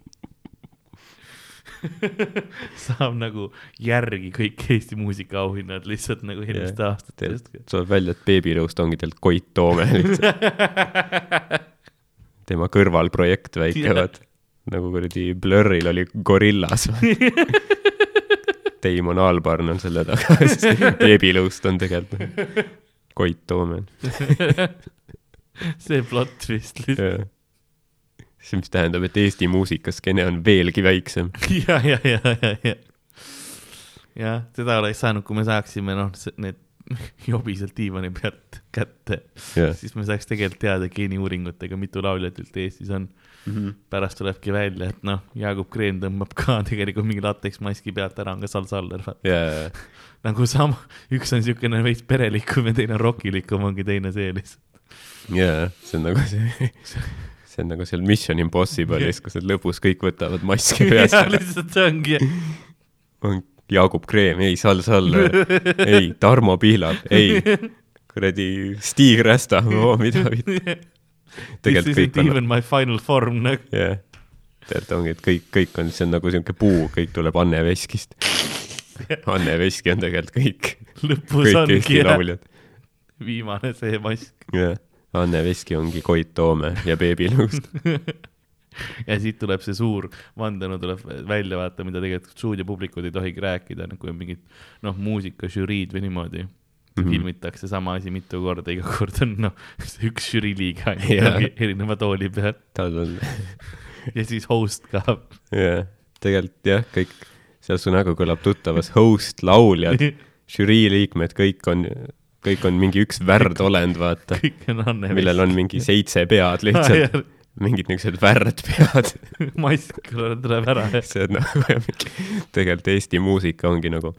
saab nagu järgi kõik Eesti muusikaauhinnad lihtsalt nagu eelmiste yeah. aastate eest. tuleb välja, et Babylõust ongi tegelikult Koit Toome lihtsalt. Tema kõrvalprojekt väike, Jah. vaata. nagu kuradi Blurril oli Gorillas. Damon Albarn on selle taga, siis Babylõust on tegelikult Koit Toome. see plot twist lihtsalt. see, mis tähendab, et Eesti muusikaskeene on veelgi väiksem. ja, ja, ja, ja, ja. jah, seda oleks saanud, kui me saaksime noh, need jobiselt diivani pealt kätte, jah, siis me saaks tegelikult teada geeniuuringutega, mitu lauljat üldse Eestis on. pärast tulebki välja, et noh, Jaagup Kreem tõmbab ka tegelikult mingi lateksmaski pealt ära, on ka Sal Saller. ja, nagu sama, üks on niisugune veits perelikum ja teine on rokilikum, ongi teine see lihtsalt. ja, see on nagu see, see on nagu seal Mission Impossible'is, kus nad lõpus kõik võtavad maski ja peast. lihtsalt see ongi. on Jaagup Kreem, ei Sal Saller, ei Tarmo Pihlap, ei kuradi Stig Rästa, mida vitt. This isn't on, even my final form nagu. jah, tegelikult ongi, et kõik, kõik on, see on nagu siuke puu, kõik tuleb Anne Veskist. Anne Veski on tegelikult kõik, lõpus kõik ongi jah, viimane see mask. jah. Anne Veski ongi Koit Toome ja Beebi Lõust. ja siit tuleb see suur vandenõu tuleb välja vaata, mida tegelikult stuudiopublikud ei tohigi rääkida, kui on mingid noh, muusikažüriid või niimoodi mm. -hmm. filmitakse sama asi mitu korda, iga kord on noh, üks žüriiliige Jaa. yeah. erineva tooli peal tal on, ja siis host ka. jah, tegelikult jah, kõik, seal su nägu kõlab tuttavas, host, lauljad, žürii liikmed, kõik on, kõik on mingi üks värdolend, vaata, millel on mingi seitse pead lihtsalt, mingid niisugused värdpead. mask tuleb ära ja see on nagu mingi, tegelikult Eesti muusika ongi nagu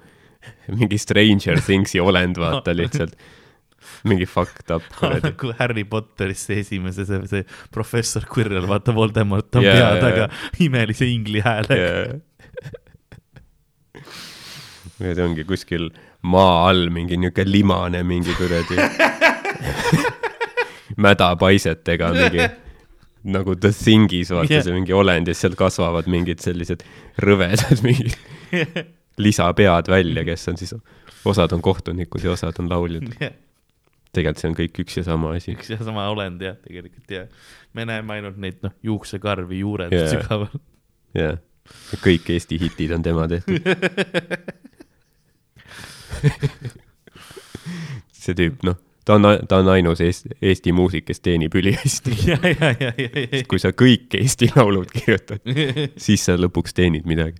mingi Stranger Things'i olend, vaata lihtsalt. mingi fucked up kuradi. nagu Harry Potteris see esimese, see, see professor Quirrell, vaata Voldemort on Jaa, pea taga jaa. imelise ingli häälega. ja see ongi kuskil maa all mingi niuke limane mingi kuradi mädapaisetega mingi nagu The Thingis vaata Jah. yeah. see mingi olend ja siis sealt kasvavad mingid sellised rõvedad mingid lisapead välja, kes on siis, osad on kohtunikud ja osad on lauljad. tegelikult see on kõik üks ja sama asi. üks ja sama olend jah, tegelikult ja me näeme ainult neid noh, juuksekarvi juured yeah. sügaval. jah, kõik Eesti hitid on tema tehtud. see tüüp, noh, ta on, ta on ainus Eesti, Eesti muusik, kes teenib ülihästi. kui sa kõik Eesti laulud kirjutad, siis sa lõpuks teenid midagi.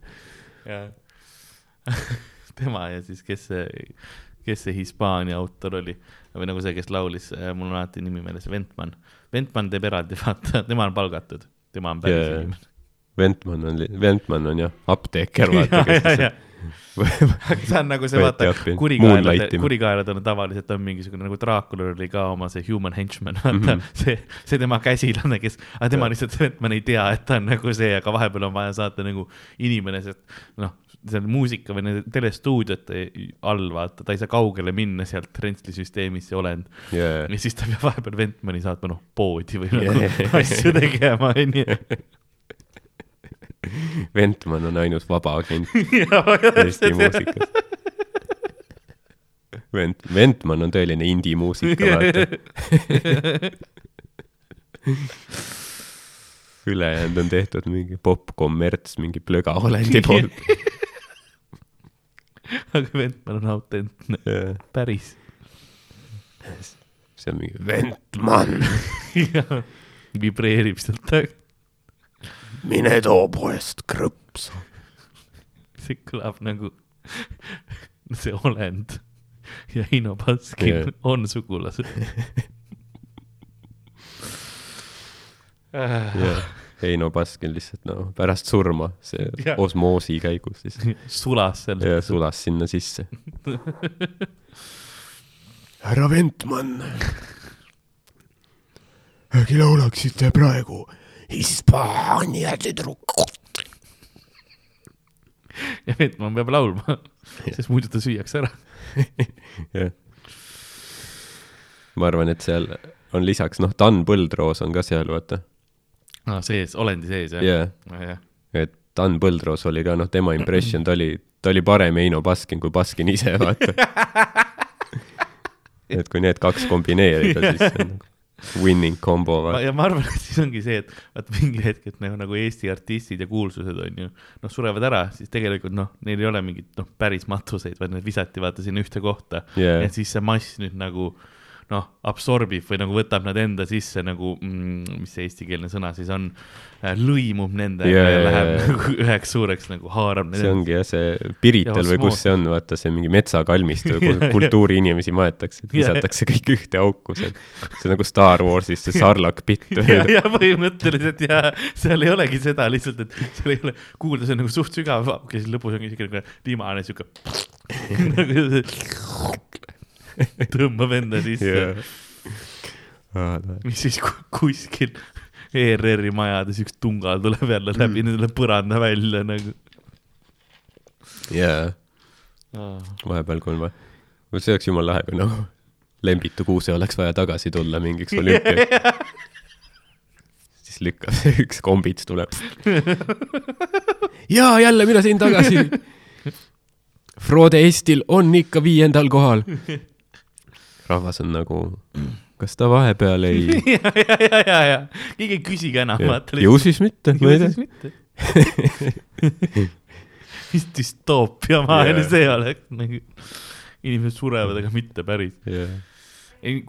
tema ja siis, kes see, kes see Hispaania autor oli või nagu see, kes laulis, mul on alati nimi meeles, Ventman. Ventman teeb eraldi, vaata, tema on palgatud, tema on päris jaa. inimene. Ventman on, Ventman on jah, apteeker, vaata, kes see on nagu see, vaata Moonlightima. kurikaelad on tavaliselt on mingisugune nagu Draakulal oli ka oma see human henchman, vaata mm. -hmm. see, see tema käsilane, kes, aga tema Jah. lihtsalt, Ventman ei tea, et ta on nagu see, aga vahepeal on vaja saata nagu inimene, sest noh, seal muusika või nende telestuudiote all, vaata, ta ei saa kaugele minna sealt rentslisüsteemist, see olend. yeah. ja siis ta peab vahepeal Ventmani saatma, noh, poodi või Jah. nagu asju tegema, onju. Ventman on ainus vaba agent Eesti muusikas. Vent-, Ventman on tõeline indie-muusika, vaata. ülejäänud on tehtud mingi popp-kommerts mingi plögaolendi poolt. aga Ventman on autentne, päris. see on mingi Ventman, vibreerib sealt taga, mine too poest krõpsu. see kõlab nagu see olend ja Heino Baskin Jah. on sugulased. jah, Heino Baskin lihtsalt no pärast surma, see Jah. osmoosi käigus siis sulas seal. ja sulas sinna sisse. härra Ventman, äkki laulaksite praegu Hispaania tüdrukut? ja Ventman peab laulma, sest muidu ta süüakse ära. jah. ma arvan, et seal on lisaks, noh, Dan Põldroos on ka seal, vaata. aa, sees, olendi sees jah jah, yeah.? et Dan Põldroos oli ka, noh, tema impression, ta oli, ta oli parem Heino Baskin kui Baskin ise, vaata. et kui need kaks kombineerida, siis see on nagu winning combo, vaata. ja ma arvan, et siis ongi see, et vaata mingi hetk, et nagu, nagu Eesti artistid ja kuulsused on ju, noh, surevad ära, siis tegelikult noh, neil ei ole mingit noh, päris matuseid, vaid need visati vaata sinna ühte kohta Jaa. et siis see mass nüüd nagu noh, absorbib või nagu võtab nad enda sisse nagu mm,, mis see eestikeelne sõna siis on, lõimub nendega Jaa, ja läheb jaa. nagu üheks suureks nagu haarab see ongi jah, see Pirital või kus see on, vaata see mingi metsakalmistu, kus kultuuriinimesi maetakse, visatakse kõik ühte auku seal. see on nagu Star Warsis see sarlak pitt. ja, ja põhimõtteliselt ja seal ei olegi seda lihtsalt, et seal ei ole kuulda, see on nagu suht sügav auk ja siis lõpus ongi siuke limane siuke nagu tõmbab enda sisse, mis siis ku- kuskil ERR-i majades üks tungal tuleb jälle läbi mm. selle põranda välja nagu. jaa, vahepeal, kui on vaja, see oleks jumala lahe, kui nagu Lembitu Kuuse oleks vaja tagasi tulla mingiks olümpiaks. siis lükkab see üks kombits tuleb. jaa, jälle mina siin tagasi. Frode Estil on ikka viiendal kohal. Rahvas on nagu, kas ta vahepeal ei, ja, ja, ja, ja, ja keegi ei küsigi enam, vaata. ju siis mitte, ma ei tea. mitte. mis düstoopia maailm Jaa. see oleks nagu, inimesed surevad, aga mitte päris.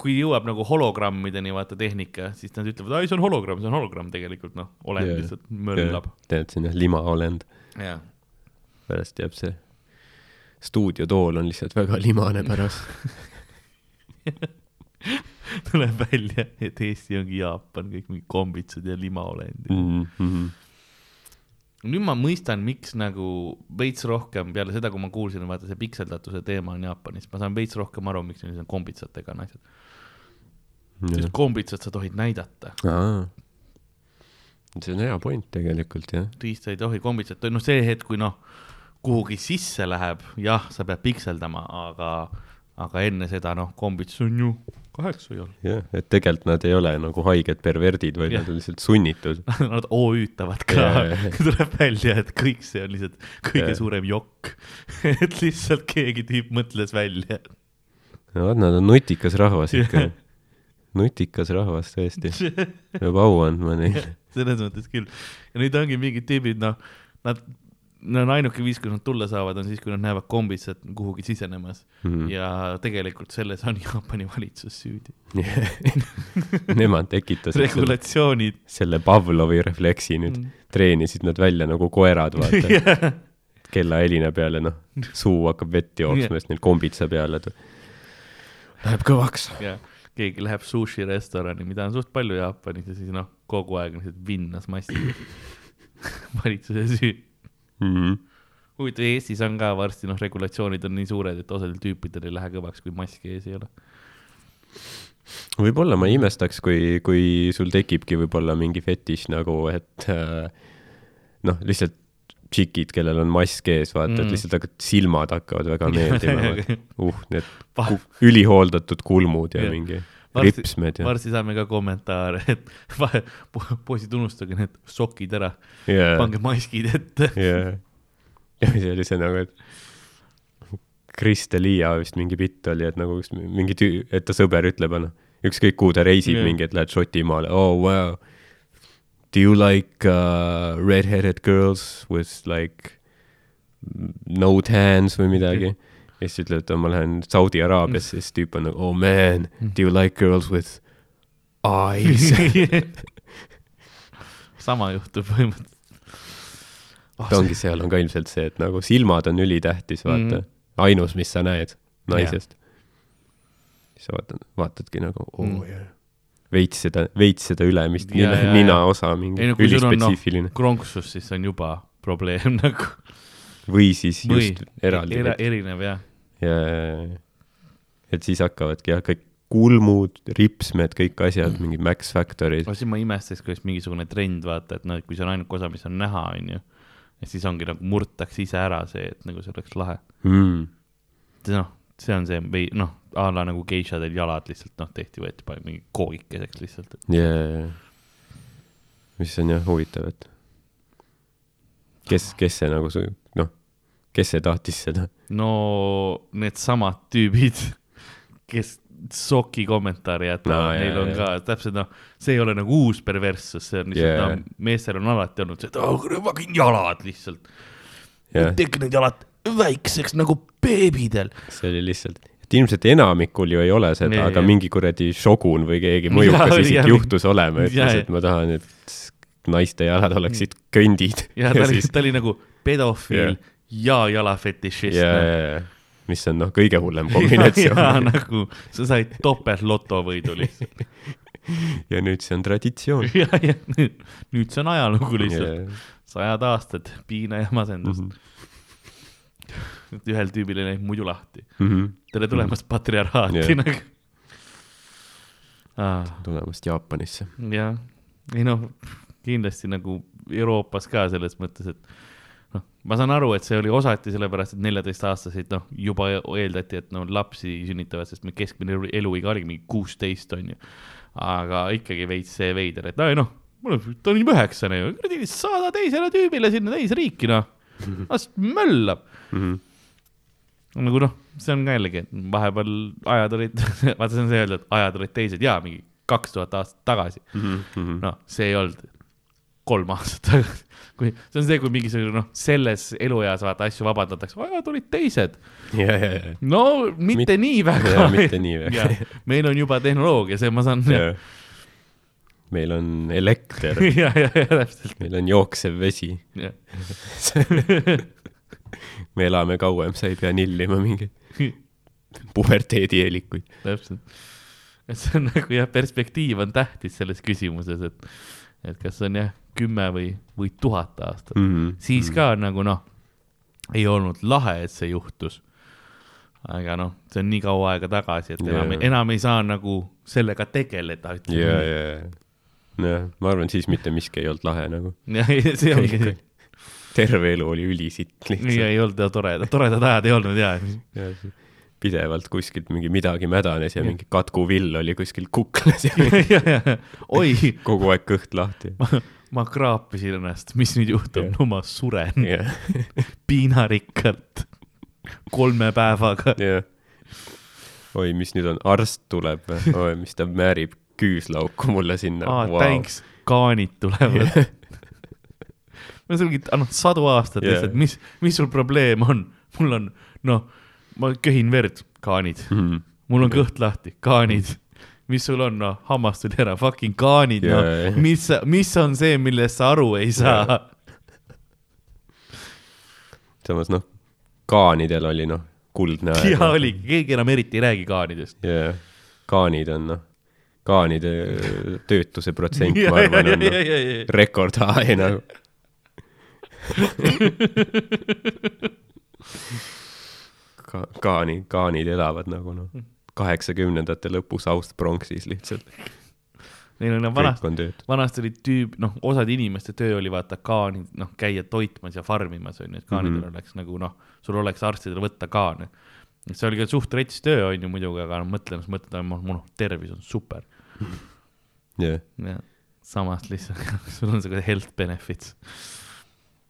kui jõuab nagu hologrammideni, vaata tehnika, siis nad ütlevad, ei, see on hologramm, see on hologramm tegelikult, noh, olend Jaa. lihtsalt möllab. tead, see on jah limaolend, jah, pärast jääb see stuudiotool on lihtsalt väga limane pärast. tuleb välja, et Eesti ongi Jaapan, kõik mingid kombitsad ja limaolendid. mm. -hmm. nüüd ma mõistan, miks nagu veits rohkem peale seda, kui ma kuulsin, vaata see pikseldatuse teema on Jaapanis, ma saan veits rohkem aru, miks neil on kombitsatega on asjad. sest kombitsat sa tohid näidata, see on hea point tegelikult jah. riista ei tohi kombitsat, no see hetk, kui noh, kuhugi sisse läheb, jah, sa pead pikseldama, aga, aga enne seda noh, kombits on ju kaheksa jalg. jah, et tegelikult nad ei ole nagu haiged perverdid, vaid Jah. nad on lihtsalt sunnitud. Nad OÜ-tavad ka tuleb välja, et kõik see on lihtsalt kõige Jaa. suurem jokk. et lihtsalt keegi tüüp mõtles välja. no vot, nad on nutikas rahvas ikka. nutikas rahvas tõesti, peab au andma neile. selles mõttes küll. ja nüüd ongi mingid tüübid, noh, nad, no ainuke viis, kuidas nad tulla saavad, on siis, kui nad näevad kombitsat kuhugi sisenemas Mhm. ja tegelikult selles on Jaapani valitsus süüdi. Nemad tekitasid regulatsioonid. selle Pavlovi refleksi nüüd, treenisid nad välja nagu koerad, vaata. kella helina peale, noh, suu hakkab vett jooksma, sest neil kombitsa peale. Läheb kõvaks. ja keegi läheb sushi restorani, mida on suht palju Jaapanis ja siis noh, kogu aeg on lihtsalt vinnas massid. valitsuse süü. Mhm. huvitav, Eestis on ka varsti noh, regulatsioonid on nii suured, et osadel tüüpidel ei lähe kõvaks, kui maski ees ei ole. võib-olla ma ei imestaks, kui, kui sul tekibki võib-olla mingi fetiš nagu, et äh, noh, lihtsalt tšikid, kellel on mask ees, vaata mm., Mm. et lihtsalt hakkad, silmad hakkavad väga meeldima. uh, need ülihooldatud kulmud ja Jah. mingi ripsmed ja, varsti saame ka kommentaare, et vahe- po- poisid, unustage need sokid ära, ja, pange maskid ette. ja, ja see oli see nagu, et Krista-Liia vist mingi bitt oli, et nagu mingi tüü-, et ta sõber ütleb, noh, ükskõik kuhu ta reisib yeah., mingi, et lähed Šotimaale, oh wow. Do you like uh, red-headed girls with like no hands või midagi? Ja siis ütleb, et ma lähen Saudi Araabiasse, siis tüüp on nagu, oh man, do you like girls with eyes? sama juhtub põhimõtteliselt. ta ongi, seal on ka ilmselt see, et nagu silmad on ülitähtis, vaata mm. -hmm. ainus, mis sa näed naisest. siis sa vaatad, vaatadki nagu oh, Mm. mm. yeah. veits seda, veits seda ülemist Ja, nina, ja, ja. ninaosa, mingi ei no noh ülispetsiifiline, kronksus, siis on juba probleem nagu. või siis või just eraldi era,. erinev jah. ja, et siis hakkavadki jah, kõik kulmud, ripsmed, kõik asjad, mingid Max Factorid no siis ma imestaks, kuidas mingisugune trend vaata, et noh, et kui see on ainuke osa, mis on näha, onju. et siis ongi nagu murtakse ise ära see, et nagu see oleks lahe. mm.. noh, see on see või noh, a la nagu geishadel jalad lihtsalt noh, tehti, võeti pani mingi koogikeseks lihtsalt. yeah.. mis on jah huvitav, et kes, kes see nagu noh, kes see tahtis seda no needsamad tüübid, kes soki kommentaari jätavad No, neil on jaa. ka täpselt noh, see ei ole nagu uus perverssus, see on lihtsalt yeah., no, meestel on alati olnud see, et oh, fucking jalad lihtsalt jah, tehke need jalad väikseks nagu beebidel. see oli lihtsalt, et ilmselt enamikul ju ei ole seda Jaa,, aga jaa. mingi kuradi šogun või keegi mõjukas isik juhtus olema ütles, et ma tahan, et naiste jalad oleksid kõndid. ja ta oli, ta oli nagu pedofiil yeah. Ja jalafetišist ja, yeah.. ja, ja, mis on noh, kõige hullem kombinatsioon. nagu sa said topeltlotovõidu lihtsalt. ja nüüd see on traditsioon. ja, ja nüüd, nüüd see on ajalugu lihtsalt, sajad aastad piina ja masendust mm. -hmm. ühel tüübil ei läinud muidu lahti. Mhm. tere tulemast patriarhaati Jah. yeah. nagu ah,. tulemast Jaapanisse. jah, ei noh, kindlasti nagu Euroopas ka selles mõttes, et ma saan aru, et see oli osati sellepärast, et neljateistaastaseid noh, juba eeldati, et no lapsi sünnitavad, sest meie keskmine elu- eluiga oligi mingi kuusteist on ju. aga ikkagi veits see veider, et noh, mul on, ta on juba üheksane ju, kuradi saada teisele tüübile sinna teisriiki noh, las möllab Mhm. nagu noh, see on ka jällegi, et vahepeal ajad olid, vaata, see on see öelda, et ajad olid teised ja mingi kaks tuhat aastat tagasi. Mhm. noh, see ei olnud kolm aastat tagasi. kui, see on see, kui mingisugune noh, selles elueas vaata asju vabandatakse, ajad olid teised. ja, ja, ja, no mitte Mit- nii väga jaa,. mitte nii väga. meil on juba tehnoloogia, see ma saan. ja, ja. meil on elekter, ja, ja täpselt. meil on jooksev vesi, me elame kauem, sa ei pea nillima mingeid puberteedieelikuid. täpselt. et see on nagu jah, perspektiiv on tähtis selles küsimuses, et, et kas on jah, kümme või, või tuhat aastat mm. Mhm. siis ka nagu noh, ei olnud lahe, et see juhtus. aga noh, see on nii kaua aega tagasi, et enam Jaa., enam ei saa nagu sellega tegeleda, ja, ütleme ja, ja, jah, ma arvan, siis mitte miski ei olnud lahe nagu. nii. ja see ongi see, terve elu oli ülisitt nii lihtsalt. ei olnud toredad, toredad ajad ei olnud ja. pidevalt kuskilt mingi midagi mädanes ja mingi katkuvill oli kuskil kuklas ja oi, kogu aeg kõht lahti. Ma kraapisin ennast, mis nüüd juhtub, no ma suren jah, piinarikkalt kolme päevaga. jah. oi, mis nüüd on, arst tuleb või? oi, mis ta määrib küüslauku mulle sinna aa, thanks, kaanid tulevad. no see ongi, noh, sadu aastaid Jaa. lihtsalt, mis, mis sul probleem on? mul on, noh, ma köhin verd, kaanid. mm.. mul on kõht lahti, kaanid. Mis sul on, noh, hammas tuli ära, fucking kaanid, Jaa, noh jaa., mis, mis on see, millest sa aru ei saa? samas noh, kaanidel oli noh, kuldne aeg. ja oligi, keegi enam eriti ei räägi kaanidest. jah, kaanid on noh, kaanide töötuse protsent, ma arvan, on noh, rekord high nagu. Ka-, kaani, kaanid elavad nagu noh, kaheksakümnendate lõpu South Bronxis lihtsalt, Neil on kõik vanasti, vanasti oli tüüp, noh, osade inimeste töö oli vaata kaanid, noh, käia toitmas ja farmimas onju, et kaanidel mm Mhm. -hmm. oleks nagu noh, sul oleks arstidel võtta kaane. see oli ka suht rets töö onju muidugi, aga noh, mõtlen, siis mõtled, mu noh, tervis on super jah, ja samas lihtsalt sul on see health benefits.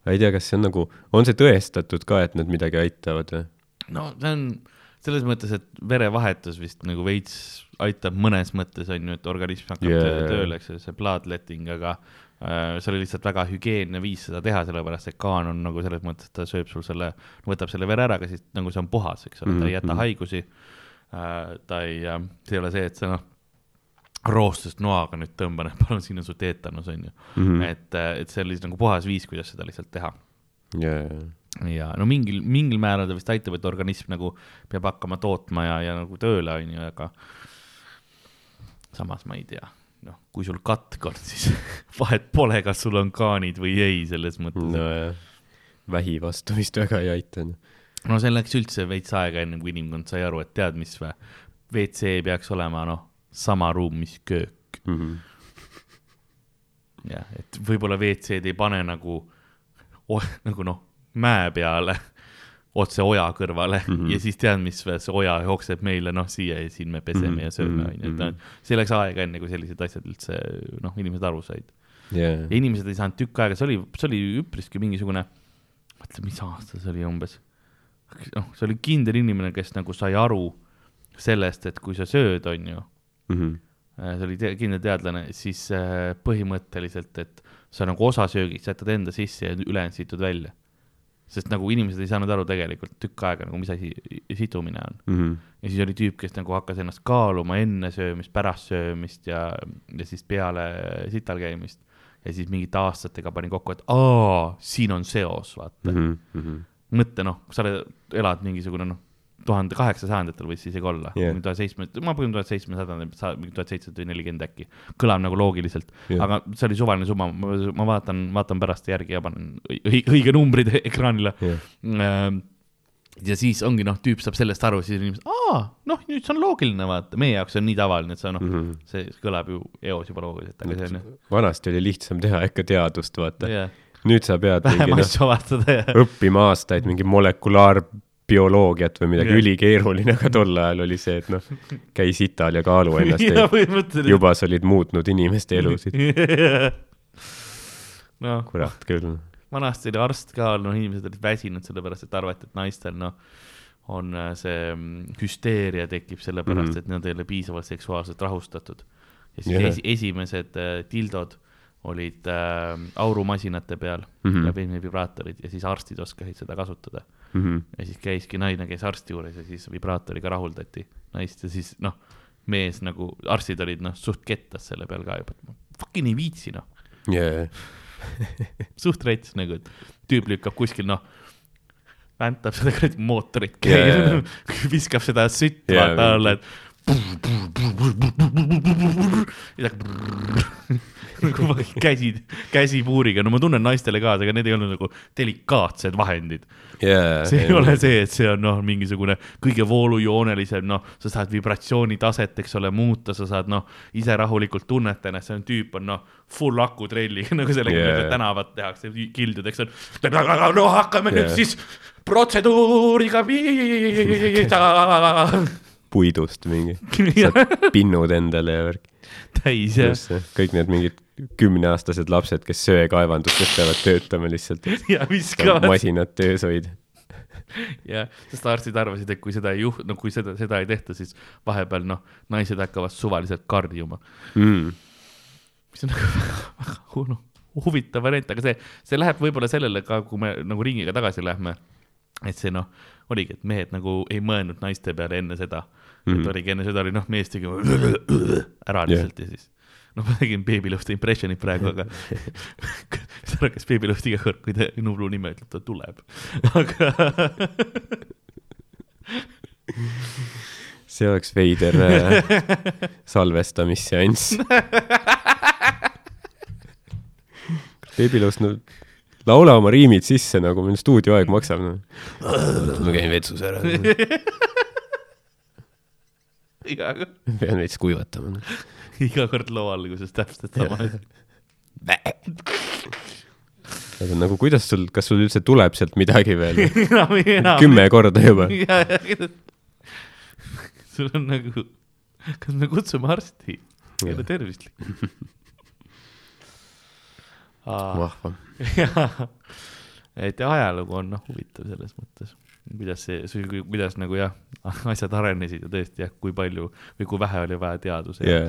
ma ei tea, kas see on nagu, on see tõestatud ka, et nad midagi aitavad või? no see on selles mõttes, et verevahetus vist nagu veits aitab mõnes mõttes on ju, et organism hakkab yeah. tööle, eks ju, see bloodletting, aga äh, see oli lihtsalt väga hügieenne viis seda teha, sellepärast et kaan on nagu selles mõttes, et ta sööb sul selle, võtab selle vere ära, aga siis nagu see on puhas, eks ole mm, -hmm. ta ei jäta Mhm. haigusi äh,. ta ei äh,, see ei ole see, et sa noh, roostest noaga nüüd tõmban, et palun, siin on su teetanus, on ju mm. Mhm. -hmm. et, et see oli nagu puhas viis, kuidas seda lihtsalt teha jaa, ja no mingil, mingil määral ta vist aitab, et organism nagu peab hakkama tootma ja, ja nagu tööle, onju, aga samas ma ei tea, noh, kui sul katk on, siis vahet pole, kas sul on kaanid või ei, selles mõttes no.. vähi vastu vist väga ei aita. noh. no see läks üldse veits aega, enne kui inimkond sai aru, et tead, mis või, WC peaks olema, noh, sama ruum, mis köök. Mhm. jah, et võib-olla WC-d ei pane nagu, nagu noh, mäe peale otse oja kõrvale mm. -hmm. ja siis tead, mis see oja jookseb meile noh siia ja siin me peseme mm -hmm. ja sööme mhm, onju, et noh mhm., see läks aega enne, kui sellised asjad üldse noh, inimesed aru said. jaa ja, inimesed ei saanud tükk aega, see oli, see oli üpriski mingisugune, mõtle, mis aasta see oli umbes. noh, see oli kindel inimene, kes nagu sai aru sellest, et kui sa sööd, onju Mhm. see oli te kindel teadlane, siis äh, põhimõtteliselt, et sa nagu osa söögist jätad enda sisse ja ülejäänud situd välja. Sest nagu inimesed ei saanud aru tegelikult tükk aega nagu, mis asi situmine on. Mhm. ja siis oli tüüp, kes nagu hakkas ennast kaaluma enne söömist, pärast söömist ja, ja siis peale sital käimist. ja siis mingite aastatega pani kokku, et aa, siin on seos, vaata mm. -hmm. mõtle noh, sa oled, elad mingisugune noh, tuhande kaheksasajandatel võis isegi olla yeah., tuhat seitsme, ma põhin tuhat seitsmesada, mingi tuhat seitsesada nelikümmend äkki, kõlab nagu loogiliselt yeah., aga see oli suvaline summa, ma vaatan, vaatan pärast järgi ja panen õi- õige numbrid ekraanile Jah. Ähm, ja siis ongi noh, tüüp saab sellest aru, siis inimesed, aa, noh, nüüd see on loogiline, vaata, meie jaoks on nii tavaline, et sa noh mm. -hmm. see kõlab ju eos juba loogiliselt, aga see on ju, vanasti oli lihtsam teha ikka teadust, vaata. jah, nüüd sa pead mingi ja õppima aastaid mingi molekulaarbioloogiat või midagi Jah. ülikeeruline, aga tol ajal oli see, et noh, käi sital ja kaalu ennast ja juba sa olid muutnud inimeste elusid. noh, kurat küll. vanasti oli arst ka, noh, inimesed olid väsinud sellepärast, et arvati, et naistel noh, on äh, see mm, hüsteeria tekib sellepärast mm. -hmm. et nad ei ole piisavalt seksuaalselt rahustatud. ja siis yeah. esi, esimesed äh, tildod olid äh, aurumasinate peal mm. -hmm. ja peened vibraatorid ja siis arstid oskasid seda kasutada. Mhm. ja siis käiski naine, käis arsti juures ja siis vibraatoriga rahuldati naist ja siis noh, mees nagu, arstid olid noh, suht kettas selle peal ka juba, et fucking ei viitsi noh. Jaa, suht rets nagu, et tüüp lükkab kuskil noh, väntab seda kuradi mootorit käib, viskab seda sütt Jaa, vaata alla, et ja nagu käsi, käsipuuriga, no ma tunnen naistele kaasa, aga need ei olnud nagu delikaatsed vahendid. jaa, see ei ole see, et see on noh, mingisugune kõige voolujoonelisem, noh, sa saad vibratsioonitaset, eks ole, muuta, sa saad noh, ise rahulikult tunnetada, see on tüüp on noh, full akutrelliga nagu sellega Yeah. yeah., tänavat tehakse kildudeks on. no hakkame yeah. Yeah. nüüd siis protseduuriga pihta. Puidust mingi, saad pinnud endale ja värk. täis ja, kõik need mingid kümneaastased lapsed, kes söekaevandustes peavad töötama lihtsalt, ja viskavad masinad töös hoida. jah, sest arstid arvasid, et kui seda ei juht-, no kui seda, seda ei tehta, siis vahepeal noh, naised hakkavad suvaliselt karjuma. Mm. mis on nagu väga, väga hu- huvitav variant, aga see, see läheb võib-olla sellele ka, kui me nagu ringiga tagasi lähme. et see noh, oligi, et mehed nagu ei mõelnud naiste peale enne seda mm, et oligi enne seda oli noh, mees tegi ära lihtsalt yeah. ja siis noh, ma tegin beebilõuste impressionit praegu, aga saad aru, kas beebilõust iga kord, kui ta Nublu nime ütleb, ta tuleb, aga see oleks veider äh, salvestamisseanss. beebilõust, no laula oma riimid sisse, nagu meil stuudioaeg maksab no.. ma käin vetsus ära, iga, pean veits kuivatama no. iga kord loo alguses täpselt sama asi. aga nagu kuidas sul, kas sul üldse tuleb sealt midagi veel? enam. kümme korda juba. sul on nagu, kas me kutsume arsti? ei ole tervislik. vahva. et ja ajalugu on noh, huvitav selles mõttes, kuidas see, kuidas nagu jah, asjad arenesid ja tõesti jah, kui palju või kui vähe oli vaja teaduse ja,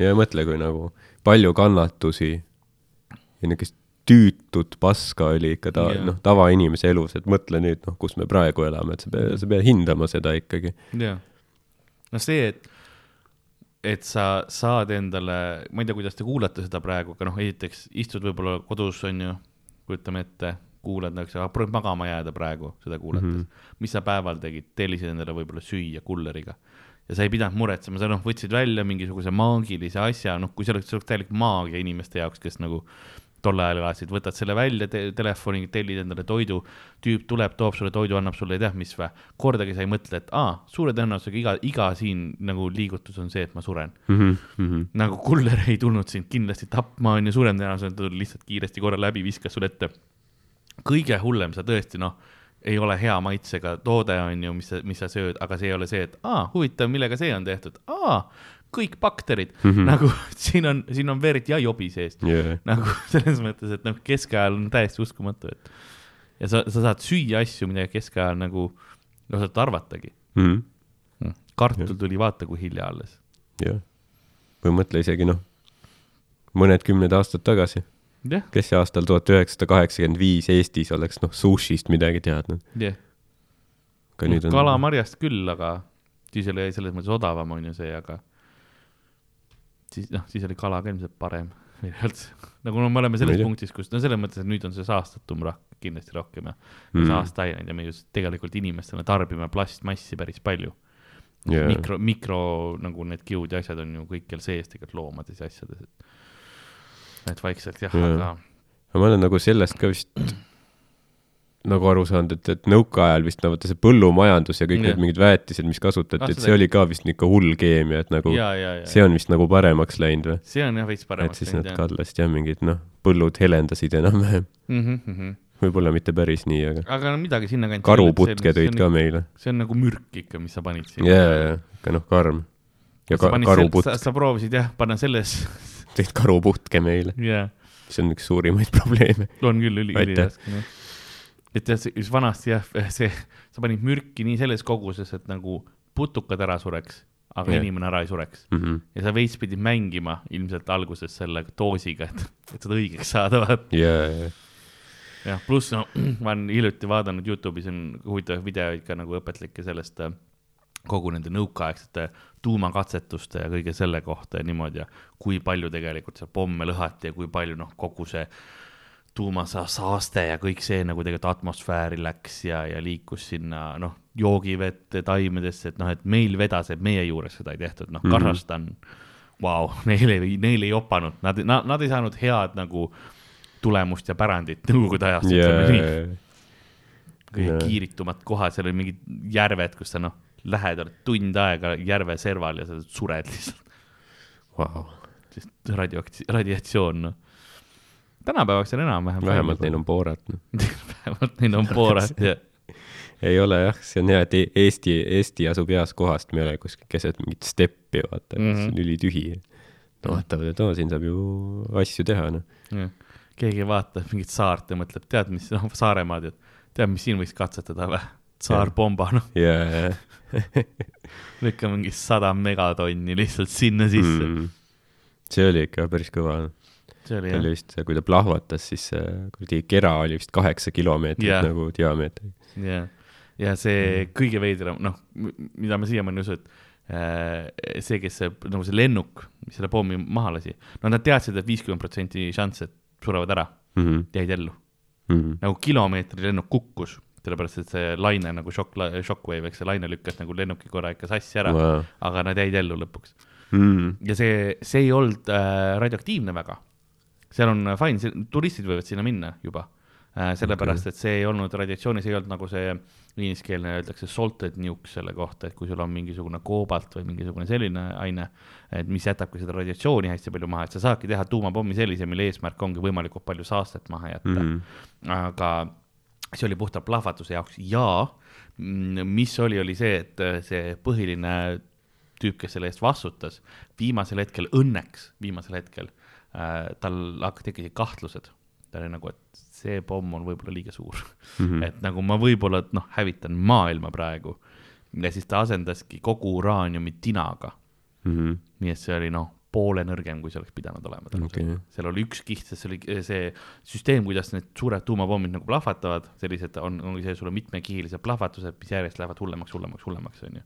ja mõtle, kui nagu palju kannatusi ja niisugust tüütut paska oli ikka ta yeah., noh, tavainimese elus, et mõtle nüüd, noh, kus me praegu elame, et sa pead, sa pead hindama seda ikkagi. jah, no see, et, et sa saad endale, ma ei tea, kuidas te kuulate seda praegu, aga noh, esiteks istud võib-olla kodus, on ju, kujutame ette, kuulad nagu sa, proovid magama jääda praegu seda kuulates mm. -hmm. mis sa päeval tegid, tellisid endale võib-olla süüa kulleriga ja sa ei pidanud muretsema, sa noh, võtsid välja mingisuguse maagilise asja, noh, kui see oleks, see oleks täielik maagia inimeste jaoks, kes nagu tol ajal elasid, võtad selle välja te telefoni, tellid endale toidu, tüüp tuleb, toob sulle toidu, annab sulle ei tea mis või, kordagi sa ei mõtle, et aa, suure tõenäosusega iga, iga siin nagu liigutus on see, et ma suren. Mhm, nagu kuller ei tulnud sind kindlasti tapma, on ju, suurem tõenäosus, et ta lihtsalt kiiresti korra läbi, viskas sulle ette. Kõige hullem, sa tõesti noh, ei ole hea maitsega toode, on ju, mis sa, mis sa sööd, aga see ei ole see, et aa, huvitav, millega see on tehtud, aa, kõik bakterid mm, -hmm. nagu siin on, siin on verd ja jobi sees jaa, nagu selles mõttes, et noh, keskajal on täiesti uskumatu, et ja sa, sa saad süüa asju, mida keskajal nagu ei osata arvatagi. Mhm. kartul tuli vaata kui hilja alles. jah. või mõtle isegi noh, mõned kümned aastad tagasi, jah, kes aastal tuhat üheksasada kaheksakümmend viis Eestis oleks noh, sushist midagi teadnud. aga nüüd on. kalamarjast küll, aga siis oli selles mõttes odavam on ju see, aga siis noh, siis oli kala ka ilmselt parem üldse. nagu no me oleme selles tea. punktis, kus no selles mõttes, et nüüd on see saastatum roh-, kindlasti rohkem ja Mm. saasteaineid ja me just tegelikult inimestena tarbime plastmassi päris palju Jaa. mikro, mikro nagu need kiud ja asjad on ju kõikjal sees tegelikult loomades ja asjades, et et vaikselt jah ja., aga ma olen nagu sellest ka vist nagu aru saanud, et, et nõukaajal vist no vaata see põllumajandus ja kõik Jah. need mingid väetised, mis kasutati Ah,, et see oli ka vist ikka hull keemia, et nagu ja, ja, ja see on vist nagu paremaks läinud või? see on jah veits et paremaks siis nad läinud jah kallasid jah mingid noh, põllud helendasid enam-vähem, mm. -hmm. võib-olla mitte päris nii, aga aga no midagi sinnakanti. karuputke tõid ka meile. see on nagu mürk ikka, mis sa panid ja, sinna. ja, ja, aga noh, karm. ja ka, karuputk sa,, sa proovisid jah, panna selles, tõid karuputke meile, jaa, see on üks suurimaid probleeme. on küll üli, Aitäh. üliraske jah. et jah, see vanasti jah, see, sa panid mürki nii selles koguses, et nagu putukad ära sureks, aga yeah. inimene ära ei sureks. Mhm. ja sa veits pidid mängima ilmselt alguses selle doosiga, et, et seda õigeks saada, vaata. ja, ja, jah, pluss no ma olen hiljuti vaadanud Youtube'is on huvitavaid videoid ka nagu õpetlikke sellest äh, kogu nende nõukaaegsete tuumakatsetuste ja kõige selle kohta ja niimoodi ja kui palju tegelikult seal pomme lõhati ja kui palju noh, kogu see tuumasaaste ja kõik see nagu tegelikult atmosfääri läks ja, ja liikus sinna noh, joogivett taimedesse, et noh, et meil vedas, et meie juures seda ei tehtud, noh, Mhm. Kasahstan, vau, neil ei, neil ei jopanud, nad, nad, nad ei saanud head nagu tulemust ja pärandit nõukogude ajast, ütleme nii. yeah.. kõige Jaa. kiiritumad kohad, seal olid mingid järved, kus sa noh, lähed, oled tund aega järve serval ja sa sured lihtsalt, Wow. sest radioaktsi-, radiatsioon, noh. tänapäevaks on enam-vähem. vähemalt neil on boorat no. vähemalt neil on boorat ja ei ole jah, see on hea, et E- Eesti, Eesti asub heas kohas, me ei ole kuskil keset mingit steppi, vaata mm, Mhm. -hmm. see on ülitühi. no vaatavad, et oo, siin saab ju asju teha, noh. Jah. keegi vaatab mingit saart ja mõtleb, tead, mis, noh, Saaremaad, et tead, mis siin võiks katsetada või? saarpomba, noh, ja, ja, lükka mingi sada megatonni lihtsalt sinna sisse mm.. mm.. see oli ikka päris kõva. see oli oli jah, vist, kui ta plahvatas, siis see kuradi kera oli vist kaheksa kilomeetrit Jah. yeah. nagu diameetri. ja, ja see kõige veidram, noh, mida ma siiamaani ei usu, et äh, see, kes see, nagu see lennuk, mis selle pommi maha lasi, no nad teadsid, et viiskümmend protsenti šanss, et surevad ära, Mhm. jäid ellu. Mhm. nagu kilomeetri lennuk kukkus, sellepärast et see laine nagu šokk, shockwave, eks see laine lükkas nagu lennuki korra ikka sassi ära, Wow. aga nad jäid ellu lõpuks. Mhm. ja see, see ei olnud äh, radioaktiivne väga. seal on fine, turistid võivad sinna minna juba äh,, sellepärast et see ei olnud radiatsiooni, see ei olnud nagu see ingliskeelne öeldakse salted nuke selle kohta, et kui sul on mingisugune koobalt või mingisugune selline aine, et mis jätabki seda radiatsiooni hästi palju maha, et sa saadki teha tuumapommi sellise, mille eesmärk ongi võimalikult palju saastet maha jätta mm. -hmm. aga see oli puhtalt plahvatuse jaoks ja mm, mis oli, oli see, et äh, see põhiline tüüp, kes selle eest vastutas, viimasel hetkel õnneks, viimasel hetkel äh, tal tekkisid kahtlused. ta oli nagu, et see pomm on võib-olla liiga suur mm. -hmm. et nagu ma võib-olla noh, hävitan maailma praegu. ja siis ta asendaski kogu uraaniumi tinaga, Mhm. nii et see oli noh, poole nõrgem, kui see oleks pidanud olema Okei. seal oli üks kiht, sest see oli see süsteem, kuidas need suured tuumapommid nagu plahvatavad, sellised on, ongi see, sul on mitmekihilised plahvatused, mis järjest lähevad hullemaks, hullemaks, hullemaks, onju.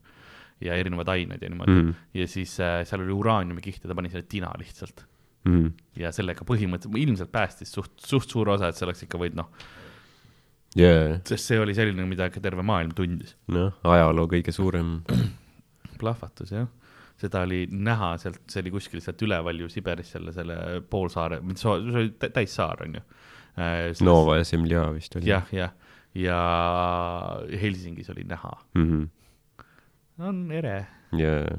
ja erinevad ained ja niimoodi mm. Ja siis äh, seal oli uraaniumikiht ja ta pani selle tina lihtsalt Mhm. ja sellega põhimõtteliselt ilmselt päästis suht, suht suur osa, et see oleks ikka võinud noh, jaa, sest see oli selline, mida ikka terve maailm tundis. noh, ajaloo kõige suurem. plahvatus jah, seda oli näha sealt, see oli kuskil sealt üleval ju Siberis selle, selle poolsaare, see oli tä- täissaar onju. Nova ja Zemlja vist oli. jah, jah, ja Helsingis oli näha, Mhm. on ere, jaa,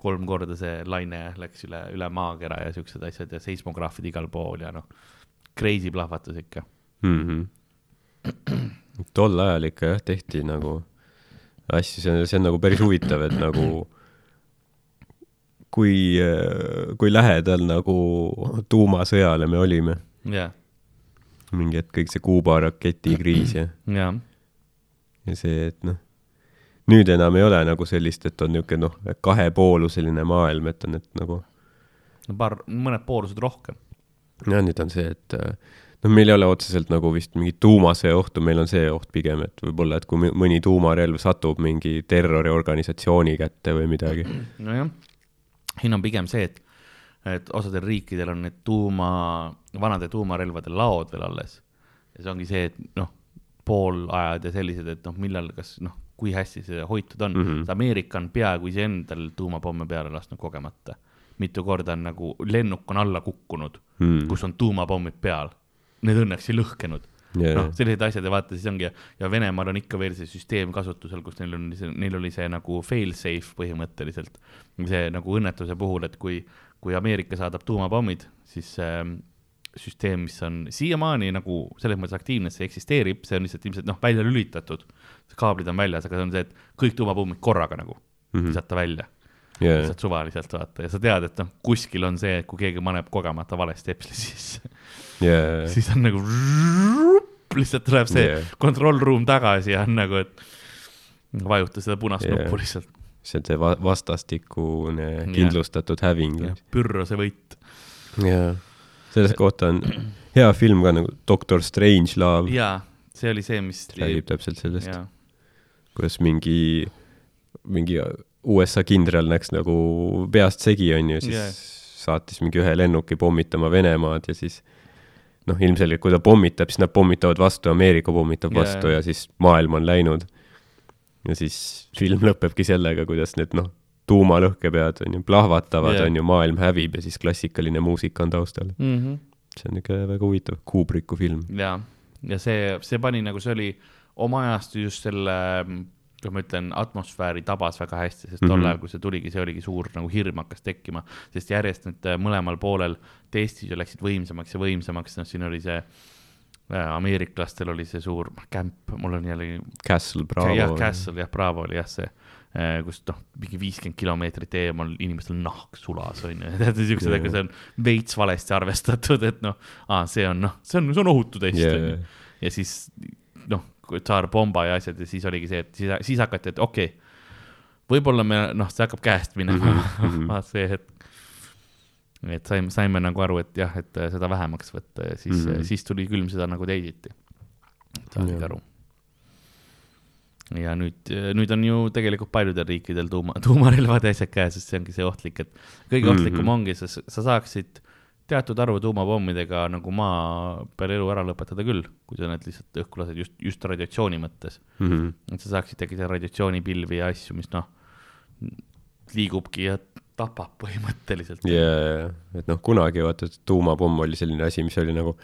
kolm korda see laine läks üle, üle maakera ja siuksed asjad ja seismograafid igal pool ja noh, crazy plahvatus ikka. Mhm. tol ajal ikka jah, tehti nagu asju, see on, see on nagu päris huvitav, et nagu kui, kui lähedal nagu tuumasõjale me olime. jah, mingi hetk kõik see Kuuba raketikriis ja, jah, ja see, et noh, nüüd enam ei ole nagu sellist, et on niisugune noh, kahepooluseline maailm, et on, et nagu no paar, mõned poolused rohkem. ja nüüd on see, et äh, noh, meil ei ole otseselt nagu vist mingit tuumasõja ohtu, meil on see oht pigem, et võib-olla, et kui mõ- mõni tuumarelv satub mingi terroriorganisatsiooni kätte või midagi. nojah, siin on pigem see, et, et osadel riikidel on need tuuma, vanade tuumarelvade laod veel alles. ja see ongi see, et noh, poolajad ja sellised, et noh, millal, kas noh, kui hästi see hoitud on mm. -hmm. Ameerika on peaaegu iseendal tuumapomme peale lasknud kogemata. mitu korda on nagu lennuk on alla kukkunud Hmm. mm., kus on tuumapommid peal. Need õnneks ei lõhkenud Yeah. noh, sellised asjad ja vaata, siis ongi ja, ja Venemaal on ikka veel see süsteem kasutusel, kus neil on neil oli see nagu fail-safe põhimõtteliselt. see nagu õnnetuse puhul, et kui, kui Ameerika saadab tuumapommid, siis ähm, süsteem, mis on siiamaani nagu selles mõttes aktiivne, et see eksisteerib, see on lihtsalt ilmselt noh, välja lülitatud. kaablid on väljas, aga see on see, et kõik tuumapommid korraga nagu Mhm. visata välja yeah. lihtsalt suvaliselt vaata ja sa tead, et noh, kuskil on see, et kui keegi paneb kogemata vale stepsli sisse, yeah. siis on nagu lihtsalt tuleb see yeah. kontrollruum tagasi ja on nagu, et vajuta seda punast yeah. nuppu lihtsalt. see on see va- vastastikune kindlustatud häving. pürro see võit. jaa, sellest kohta on hea film ka nagu Doctor Strangelove, jaa, see oli see, mis. räägib täpselt sellest, jaa, kuidas mingi, mingi USA kindral läks nagu peast segi, onju, siis yeah. saatis mingi ühe lennuki pommitama Venemaad ja siis noh, ilmselgelt kui ta pommitab, siis nad pommitavad vastu, Ameerika pommitab Jaa, vastu jaa. ja siis maailm on läinud. ja siis film lõpebki sellega, kuidas need noh, tuumalõhkepead on ju, plahvatavad yeah. on ju, maailm hävib ja siis klassikaline muusika on taustal. mm. -hmm. see on ikka väga huvitav, Kubricku film. ja, ja see, see pani nagu, see oli oma ajast just selle, kuidas ma ütlen, atmosfääri tabas väga hästi, sest tol Mhm. ajal, kui see tuligi, see oligi suur nagu hirm hakkas tekkima, sest järjest need äh, mõlemal poolel testid ju läksid võimsamaks ja võimsamaks, noh, siin oli see äh, ameeriklastel oli see suur kämp, mul on jälle Castle Bravo. jah, Castle jah, Bravo oli jah see, kus noh, mingi viiskümmend kilomeetrit eemal inimestel nahk sulas on ju, tead siuksed, Jaa. aga see on veits valesti arvestatud, et noh, see on noh, see on, see on ohutu test on ju ja siis noh, tsaar Bomba ja asjad ja siis oligi see, et siis, siis hakati, et okei okay,, võib-olla me noh, see hakkab käest minema mhm. vaat see hetk. et saime, saime nagu aru, et jah, et seda vähemaks võtta ja siis mm. -hmm. siis tuli külm seda nagu teisiti. saadigi Jah. aru ja nüüd, nüüd on ju tegelikult paljudel riikidel tuuma, tuumarelvad ja asjad käes, sest see ongi see ohtlik, et kõige Mhm. ohtlikum ongi, sa, sa saaksid teatud arvu tuumapommidega nagu maa peal elu ära lõpetada küll, kui sa need lihtsalt õhku lased just, just radiatsiooni mõttes. Mhm. et sa saaksid tekkida radiatsioonipilvi ja asju, mis noh, liigubki ja tapab põhimõtteliselt. ja, et noh, kunagi vaata, tuumapomm oli selline asi, mis oli nagu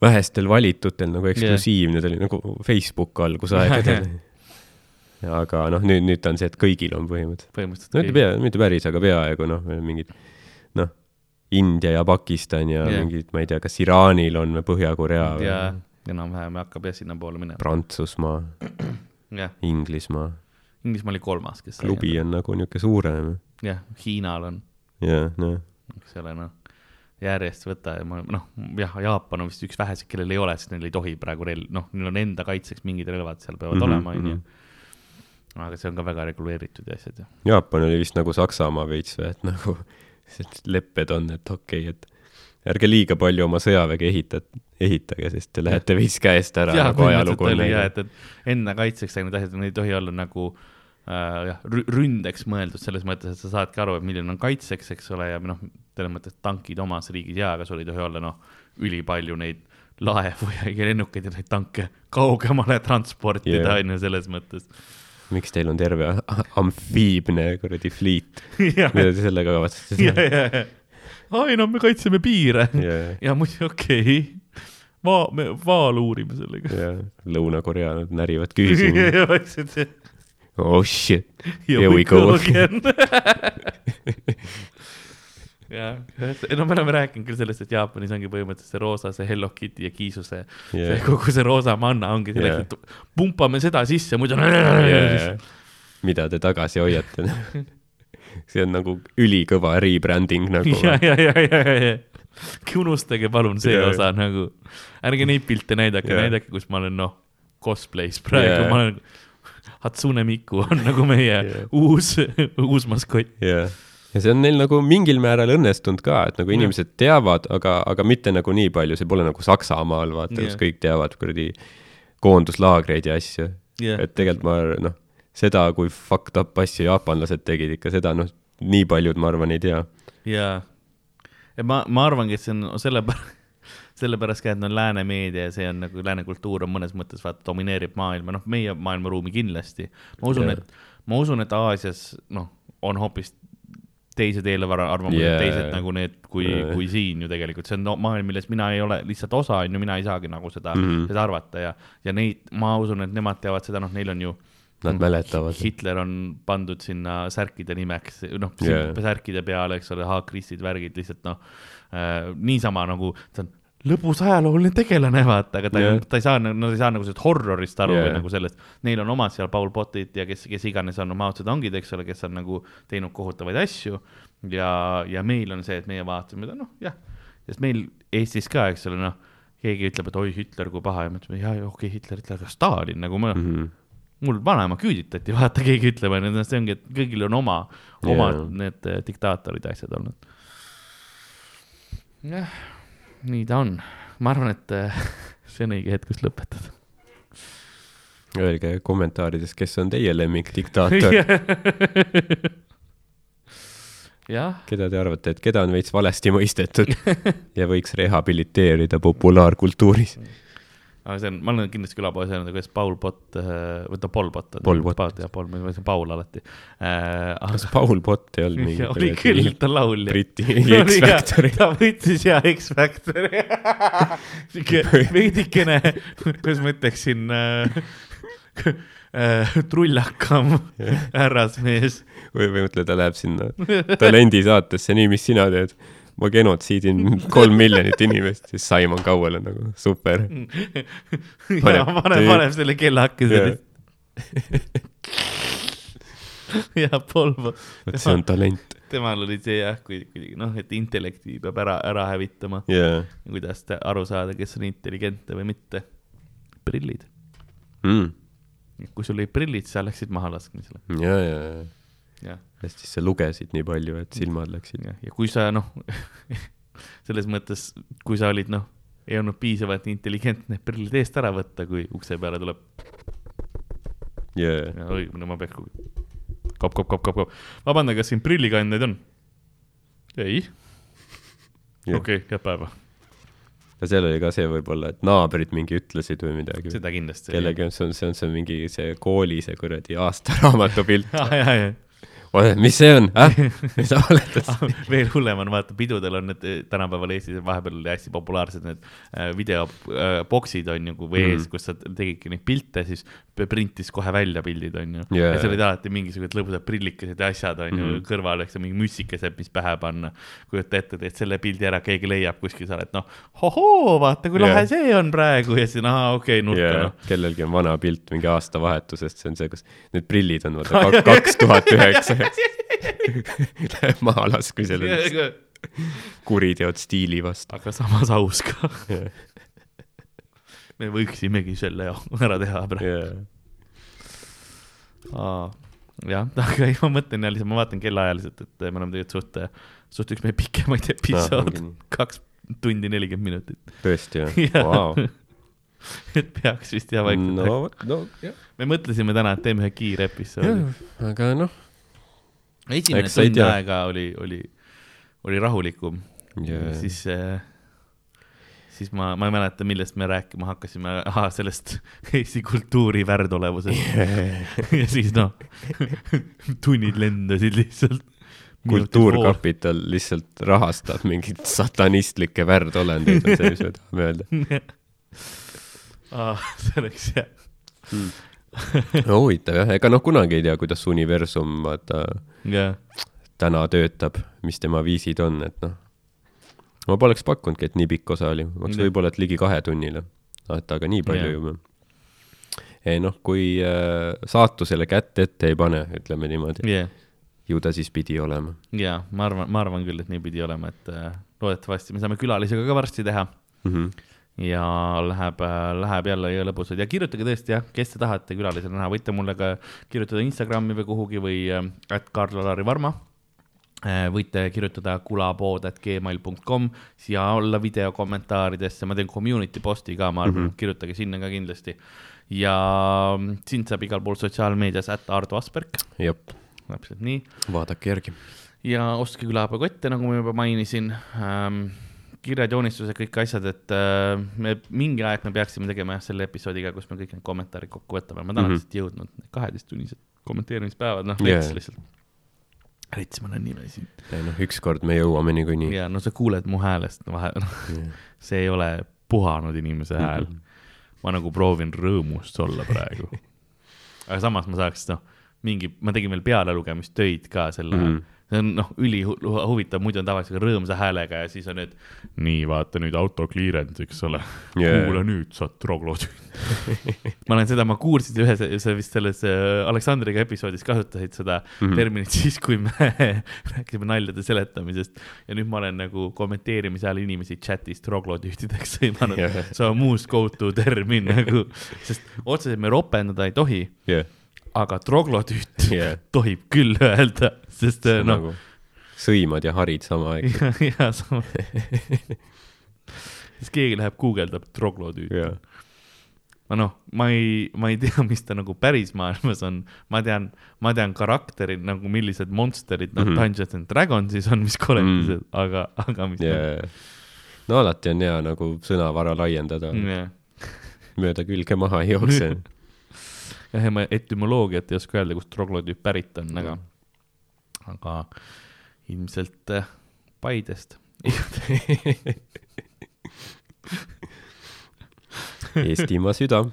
vähestel valitutel nagu eksklusiivne, ta oli nagu Facebook algusaegadel. aga noh, nüüd, nüüd ta on see, et kõigil on põhimõtteliselt. põhimõtteliselt no mitte pea, mitte päris, aga peaaegu noh, mingid India ja Pakistan ja Jah. yeah. mingid, ma ei tea, kas Iraanil on või Põhja-Korea või ja enam-vähem hakkab jah sinnapoole minema, Prantsusmaa, jah, Inglismaa, Inglismaa oli kolmas, kes klubi on nagu niisugune suurem jah, Hiinal on, ja noh, eks ole, noh, järjest võta ja ma noh, jah, Jaapan on vist üks väheseid, kellel ei ole, sest neil ei tohi praegu relv, noh, neil on enda kaitseks mingid relvad seal peavad mm -hmm, olema, onju mhm.. aga see on ka väga reguleeritud ja asjad ja. Jaapan oli vist nagu Saksamaa veits või, et nagu sellised lepped on, et okei okay,, et ärge liiga palju oma sõjaväge ehitat-, ehitage, sest te lähete veits käest ära jah, nagu ajalugu on et enda kaitseks need asjad, need ei tohi olla nagu äh, jah, ründeks mõeldud selles mõttes, et sa saadki aru, et milline on kaitseks, eks ole, ja noh, selles mõttes tankid omas riigis jaa, aga sul ei tohi olla noh, ülipalju neid laevu ja ja lennukeid ja neid tanke kaugemale transportida Jah. on ju selles mõttes. Miks teil on terve amfiibne kuradi fliit, mida te sellega kavatsete teha? ai no me kaitseme piire ja, ja muidu okei okay., maa, me vaal uurime sellega. Lõuna-Korea nad närivad küüsi. oh shit, Here we go again. jah, no me oleme rääkinud küll sellest, et Jaapanis ongi põhimõtteliselt see roosa, see Hello Kitty ja Kiisu see yeah., yeah. kogu see roosa manna ongi selleks yeah., et pumpame seda sisse, muidu yeah.. mida te tagasi hoiate? see on nagu ülikõva rebranding nagu. ja, ja, ja, ja, ja, ja unustage palun see Jaa. osa nagu, ärge neid pilte näidake Jaa. näidake, kus ma olen noh, cosplay's praegu Jaa. ma olen, Hatsune Miku on nagu meie Jaa. uus, uus maskott. jah, ja see on neil nagu mingil määral õnnestunud ka, et nagu inimesed teavad, aga, aga mitte nagu nii palju, see pole nagu Saksamaal, vaata, kus Jah. kõik teavad kuradi koonduslaagreid ja asju. Jah. et tegelikult ma noh, seda, kui fucked up asju jaapanlased tegid ikka seda noh, nii paljud, ma arvan, ei tea. jaa, ja ma, ma arvangi, et see on sellepärast, sellepärast ka, et no lääne meedia ja see on nagu lääne kultuur on mõnes mõttes vaata domineerib maailma, noh, meie maailmaruumi kindlasti. ma usun yeah., et, ma usun, et Aasias noh, on hoopis teised eelarvamused yeah., teised nagu need, kui yeah., kui siin ju tegelikult, see on no, maailm, milles mina ei ole lihtsalt osa, on ju, mina ei saagi nagu seda mm. -hmm. seda arvata ja, ja neid, ma usun, et nemad teavad seda, noh, neil on ju Nad mäletavad. Hitler on pandud sinna särkide nimeks, noh yeah. särkide peale, eks ole, haakristid, värgid lihtsalt noh äh,, niisama nagu ta on lõbus ajalooline tegelane, vaata, aga ta yeah., ta ei saa, nad ei saa nagu sellest horrorist aru yeah. Või nagu sellest, neil on omad seal Paul Potid ja kes, kes iganes on Mao Zedongid, eks ole, kes on nagu teinud kohutavaid asju ja, ja meil on see, et meie vaatame ta, noh jah, sest meil Eestis ka, eks ole, noh, keegi ütleb, et oi, Hitler kui paha ja me ütleme, jaa, okei okay,, Hitler, Hitler, aga Stalin nagu ma mm. -hmm mul vanaema küüditati, vaata, keegi ütleb, onju, see ongi, et kõigil on oma, omad Jaa. need eh, diktaatorid ja asjad olnud. jah, nii ta on. ma arvan, et eh, see on õige hetk, kus lõpetada. Öelge kommentaarides, kes on teie lemmikdiktaator, keda te arvate, et keda on veits valesti mõistetud ja võiks rehabiliteerida populaarkultuuris. Aga see on, ma olen kindlasti külapoes öelnud, kuidas Paul Pott, või ta Paul Pott. Paul Pott. jah, Paul, ma ütlesin Paul alati. kas Paul Pott ei olnud mingi oli küll, ta laulja. Briti X-Factori? ta võttis ja X-Factori. sihuke veidikene, kuidas ma ütleksin äh,, äh, trullakam härrasmees. või, või mõtle, ta läheb sinna talendisaatesse, nii, mis sina teed? Ma genotsiidin kolm miljonit inimest, siis Simon Cowell on nagu super. ja Paneb- paneb, selle kellakese Jah. ja Paul Pott. vot see on talent. temal oli see jah, kui, kui noh, et intellekti peab ära, ära hävitama. jaa. kuidas aru saada, kes on intelligentne või mitte. prillid. Mm. kui sul olid prillid, sa läksid mahalaskmisele. ja, ja, ja. jah, ja siis sa lugesid nii palju, et silmad läksid. ja kui sa noh, selles mõttes, kui sa olid noh, ei olnud piisavalt intelligentne, prillid eest ära võtta, kui ukse peale tuleb. jaa, õigemini ma peaks kogu kop, kop, kop, kop, kop. vabandan, kas siin prillikandjaid on? ei, Jah. okei, head päeva. ja seal oli ka see võib-olla, et naabrid mingi ütlesid või midagi. seda kindlasti. kellegi see on, see on see mingi see kooli see kuradi aastaraamatu pilt. ja mis see on äh?? mis sa oletad? veel hullem on vaata pidudel on need eh, tänapäeval Eestis vahepeal oli hästi populaarsed need äh, videoboksid on ju, kui ees mm., kus sa tegidki neid pilte, siis printis kohe välja pildid on ju Jaa. ja seal olid alati mingisugused lõbusad prillikesed ja asjad on ju Mhm. kõrval, eks ju, mingi müssikesed, mis pähe panna. kujuta ette, teed selle pildi ära, keegi leiab kuskil, sa oled noh, ohoo, vaata kui Jaa. lahe see on praegu ja siis ahah, okei okay,, nurka jaa noh., kellelgi on vana pilt mingi aastavahetusest, see on see, kus need prillid on vaata kaks tuhat üheksa. Läheb mahalaskmisele, kuriteod stiili vastu. aga samas aus ka. me võiksimegi selle ära teha praegu. Aa, jah, aga ei, ma mõtlen jälle, ma vaatan kellaajaliselt, et me oleme tegelikult suht, suht üks meie pikemaid episoode ongi nii., kaks tundi nelikümmend minutit. tõesti Jaa. või? Vau. et peaks vist jah vaikselt no no.. no jah. me mõtlesime täna, et teeme ühe kiire episoodi. aga noh, esimene Eks tund aega oli, oli, oli rahulikum Jaa. siis, siis ma, ma ei mäleta, millest me rääkima hakkasime, ahah, sellest Eesti kultuuri värdolevusest ja siis noh, tunnid lendasid lihtsalt. kultuurkapital lihtsalt rahastab mingeid satanistlikke värdolendeid, on see, mis me tahame öelda. ah,. see oleks hea. No huvitav jah, ega noh, kunagi ei tea, kuidas universum vaata jah, täna töötab, mis tema viisid on, et noh. ma poleks pakkunudki, et nii pikk osa oli, oleks Jah. võib-olla, et ligi kahetunnine. et aga nii palju Jah. juba. ei noh, kui äh, saatusele kätt ette ei pane, ütleme niimoodi, jah, ju ta siis pidi olema ja ma arvan, ma arvan küll, et nii pidi olema, et äh, loodetavasti me saame külalisega ka varsti teha mm. -hmm. Ja läheb, läheb jälle jõe lõbusalt ja kirjutage tõesti jah, kes te tahate külalisena näha, võite mulle ka kirjutada Instagrami või kuhugi või äh, at Karl-Lari Varma. võite kirjutada kulapood.gmail.com siia alla video kommentaaridesse, ma teen community post'i ka, ma arvan mm. -hmm. kirjutage sinna ka kindlasti. ja sind saab igal pool sotsiaalmeedias, at Ardo Asperg, jep, täpselt nii vaadake järgi. ja ostke külapäevakotte, nagu ma juba mainisin ähm,. kirjad, joonistused, kõik asjad, et äh, me mingi aeg me peaksime tegema jah selle episoodiga, kus me kõik need kommentaarid kokku võtame, ma täna Mhm. lihtsalt ei jõudnud, kaheteisttunnised kommenteerimispäevad, noh Jaa. rets lihtsalt. rets, ma olen nimesi ei noh, ükskord me jõuame niikuinii. ja no sa kuuled mu häälest vahe, noh see ei ole puhanud inimese hääl. ma nagu proovin rõõmus olla praegu. aga samas ma saaks noh, mingi, ma tegin veel pealelugemistöid ka sel ajal mm. -hmm. See on noh, ülihuvitav, muidu on tavaliselt rõõmsa häälega ja siis on need, nii vaata nüüd auto clearance, eks ole Jaa. kuule nüüd sa troglotüüd. ma olen seda, ma kuulsin ühes, see vist selles äh, Aleksandriga episoodis kasutasid seda mm. -hmm. terminit siis, kui me rääkisime naljade seletamisest ja nüüd ma olen nagu kommenteerimise ajal inimesi chatis troglotüütideks sõimanud yeah.. see on muust go to termin nagu, sest otseselt me ropendada ei tohi, jah, aga troglotüüt jah. tohib küll öelda, sest äh, noh, nagu sõimad ja harid samaaegselt. ja, ja sama. siis keegi läheb guugeldab troglotüüt jah, ma noh, ma ei, ma ei tea, mis ta nagu päris maailmas on, ma tean, ma tean karakterid nagu millised monsterid nad mm. -hmm. Dungeons and Dragonsis on, mis koledused mm, -hmm. aga, aga mis jah. no alati on hea nagu sõnavara laiendada, mm.. mööda külge maha ei jookse. jah, ja ma etümoloogiat ei oska öelda, kust troglodüüp pärit on, aga, aga ilmselt äh, Paidest. Eestimaa süda.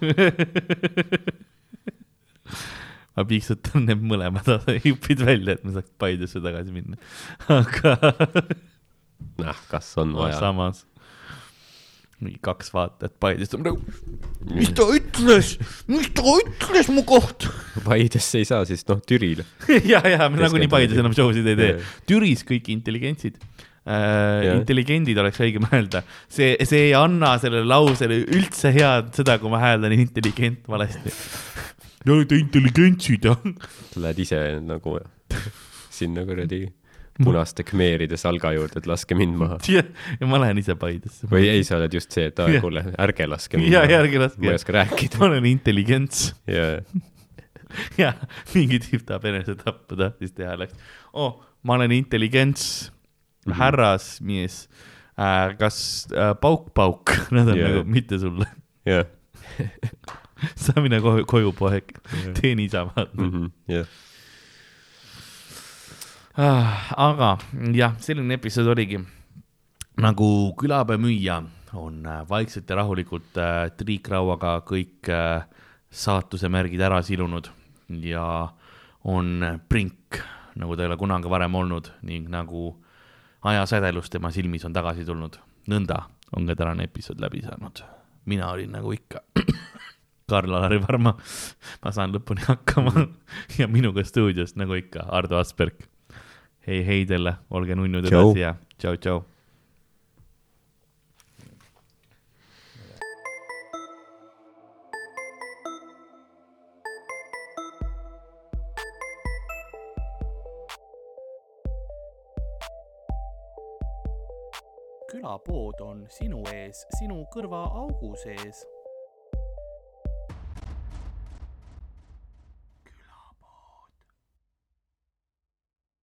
ma piiksutan need mõlemad jupid välja, et me saaks Paidesse tagasi minna. aga noh, kas on vaja? samas mingi kaks vaatajat Paidest on nagu, mis ta ütles, mis ta ütles mu kohta? Paidesse ei saa, sest noh, Türil. ja, ja me nagunii. Paides enam show sid ei tee. Türis kõik intelligentsid äh,. Intelligendid oleks õigem öelda, see, see ei anna sellele lausele üldse head seda, kui ma hääldan intelligent valesti. Te olete intelligentsid jah. sa lähed ise nagu sinna kuradi punaste khmeeride salga juurde, et laske mind maha. ja ja ma lähen ise Paidesse. või ei, sa oled just see, et aa Jah. kuule, ärge laske mind ja, maha. järgi laske ma ei. oska rääkida. ma olen intelligents ja, ja mingi tüüp tahab enesetappu tahtis teha, läks, oh, ma olen intelligents Mhm. härrasmees äh,. kas äh, pauk-pauk, nad on Jaa. nagu mitte sulle, ja, sa mine koju, koju poeg, tee niisama ja, ah,. Aga jah, selline episood oligi. nagu külapäe müüja on äh, vaikselt ja rahulikult äh, triikrauaga kõik äh, saatuse märgid ära silunud ja on prink, nagu ta ei ole kunagi varem olnud ning nagu ajasädelus tema silmis on tagasi tulnud. nõnda on ka tänane episood läbi saanud. mina olin nagu ikka Karl-Alari Varma, ma saan lõpuni hakkama ja minuga stuudios nagu ikka Ardo Asperg. hei, hei teile, olge nunnud edasi ja tšau-tšau. külapood on sinu ees, sinu kõrvaaugu sees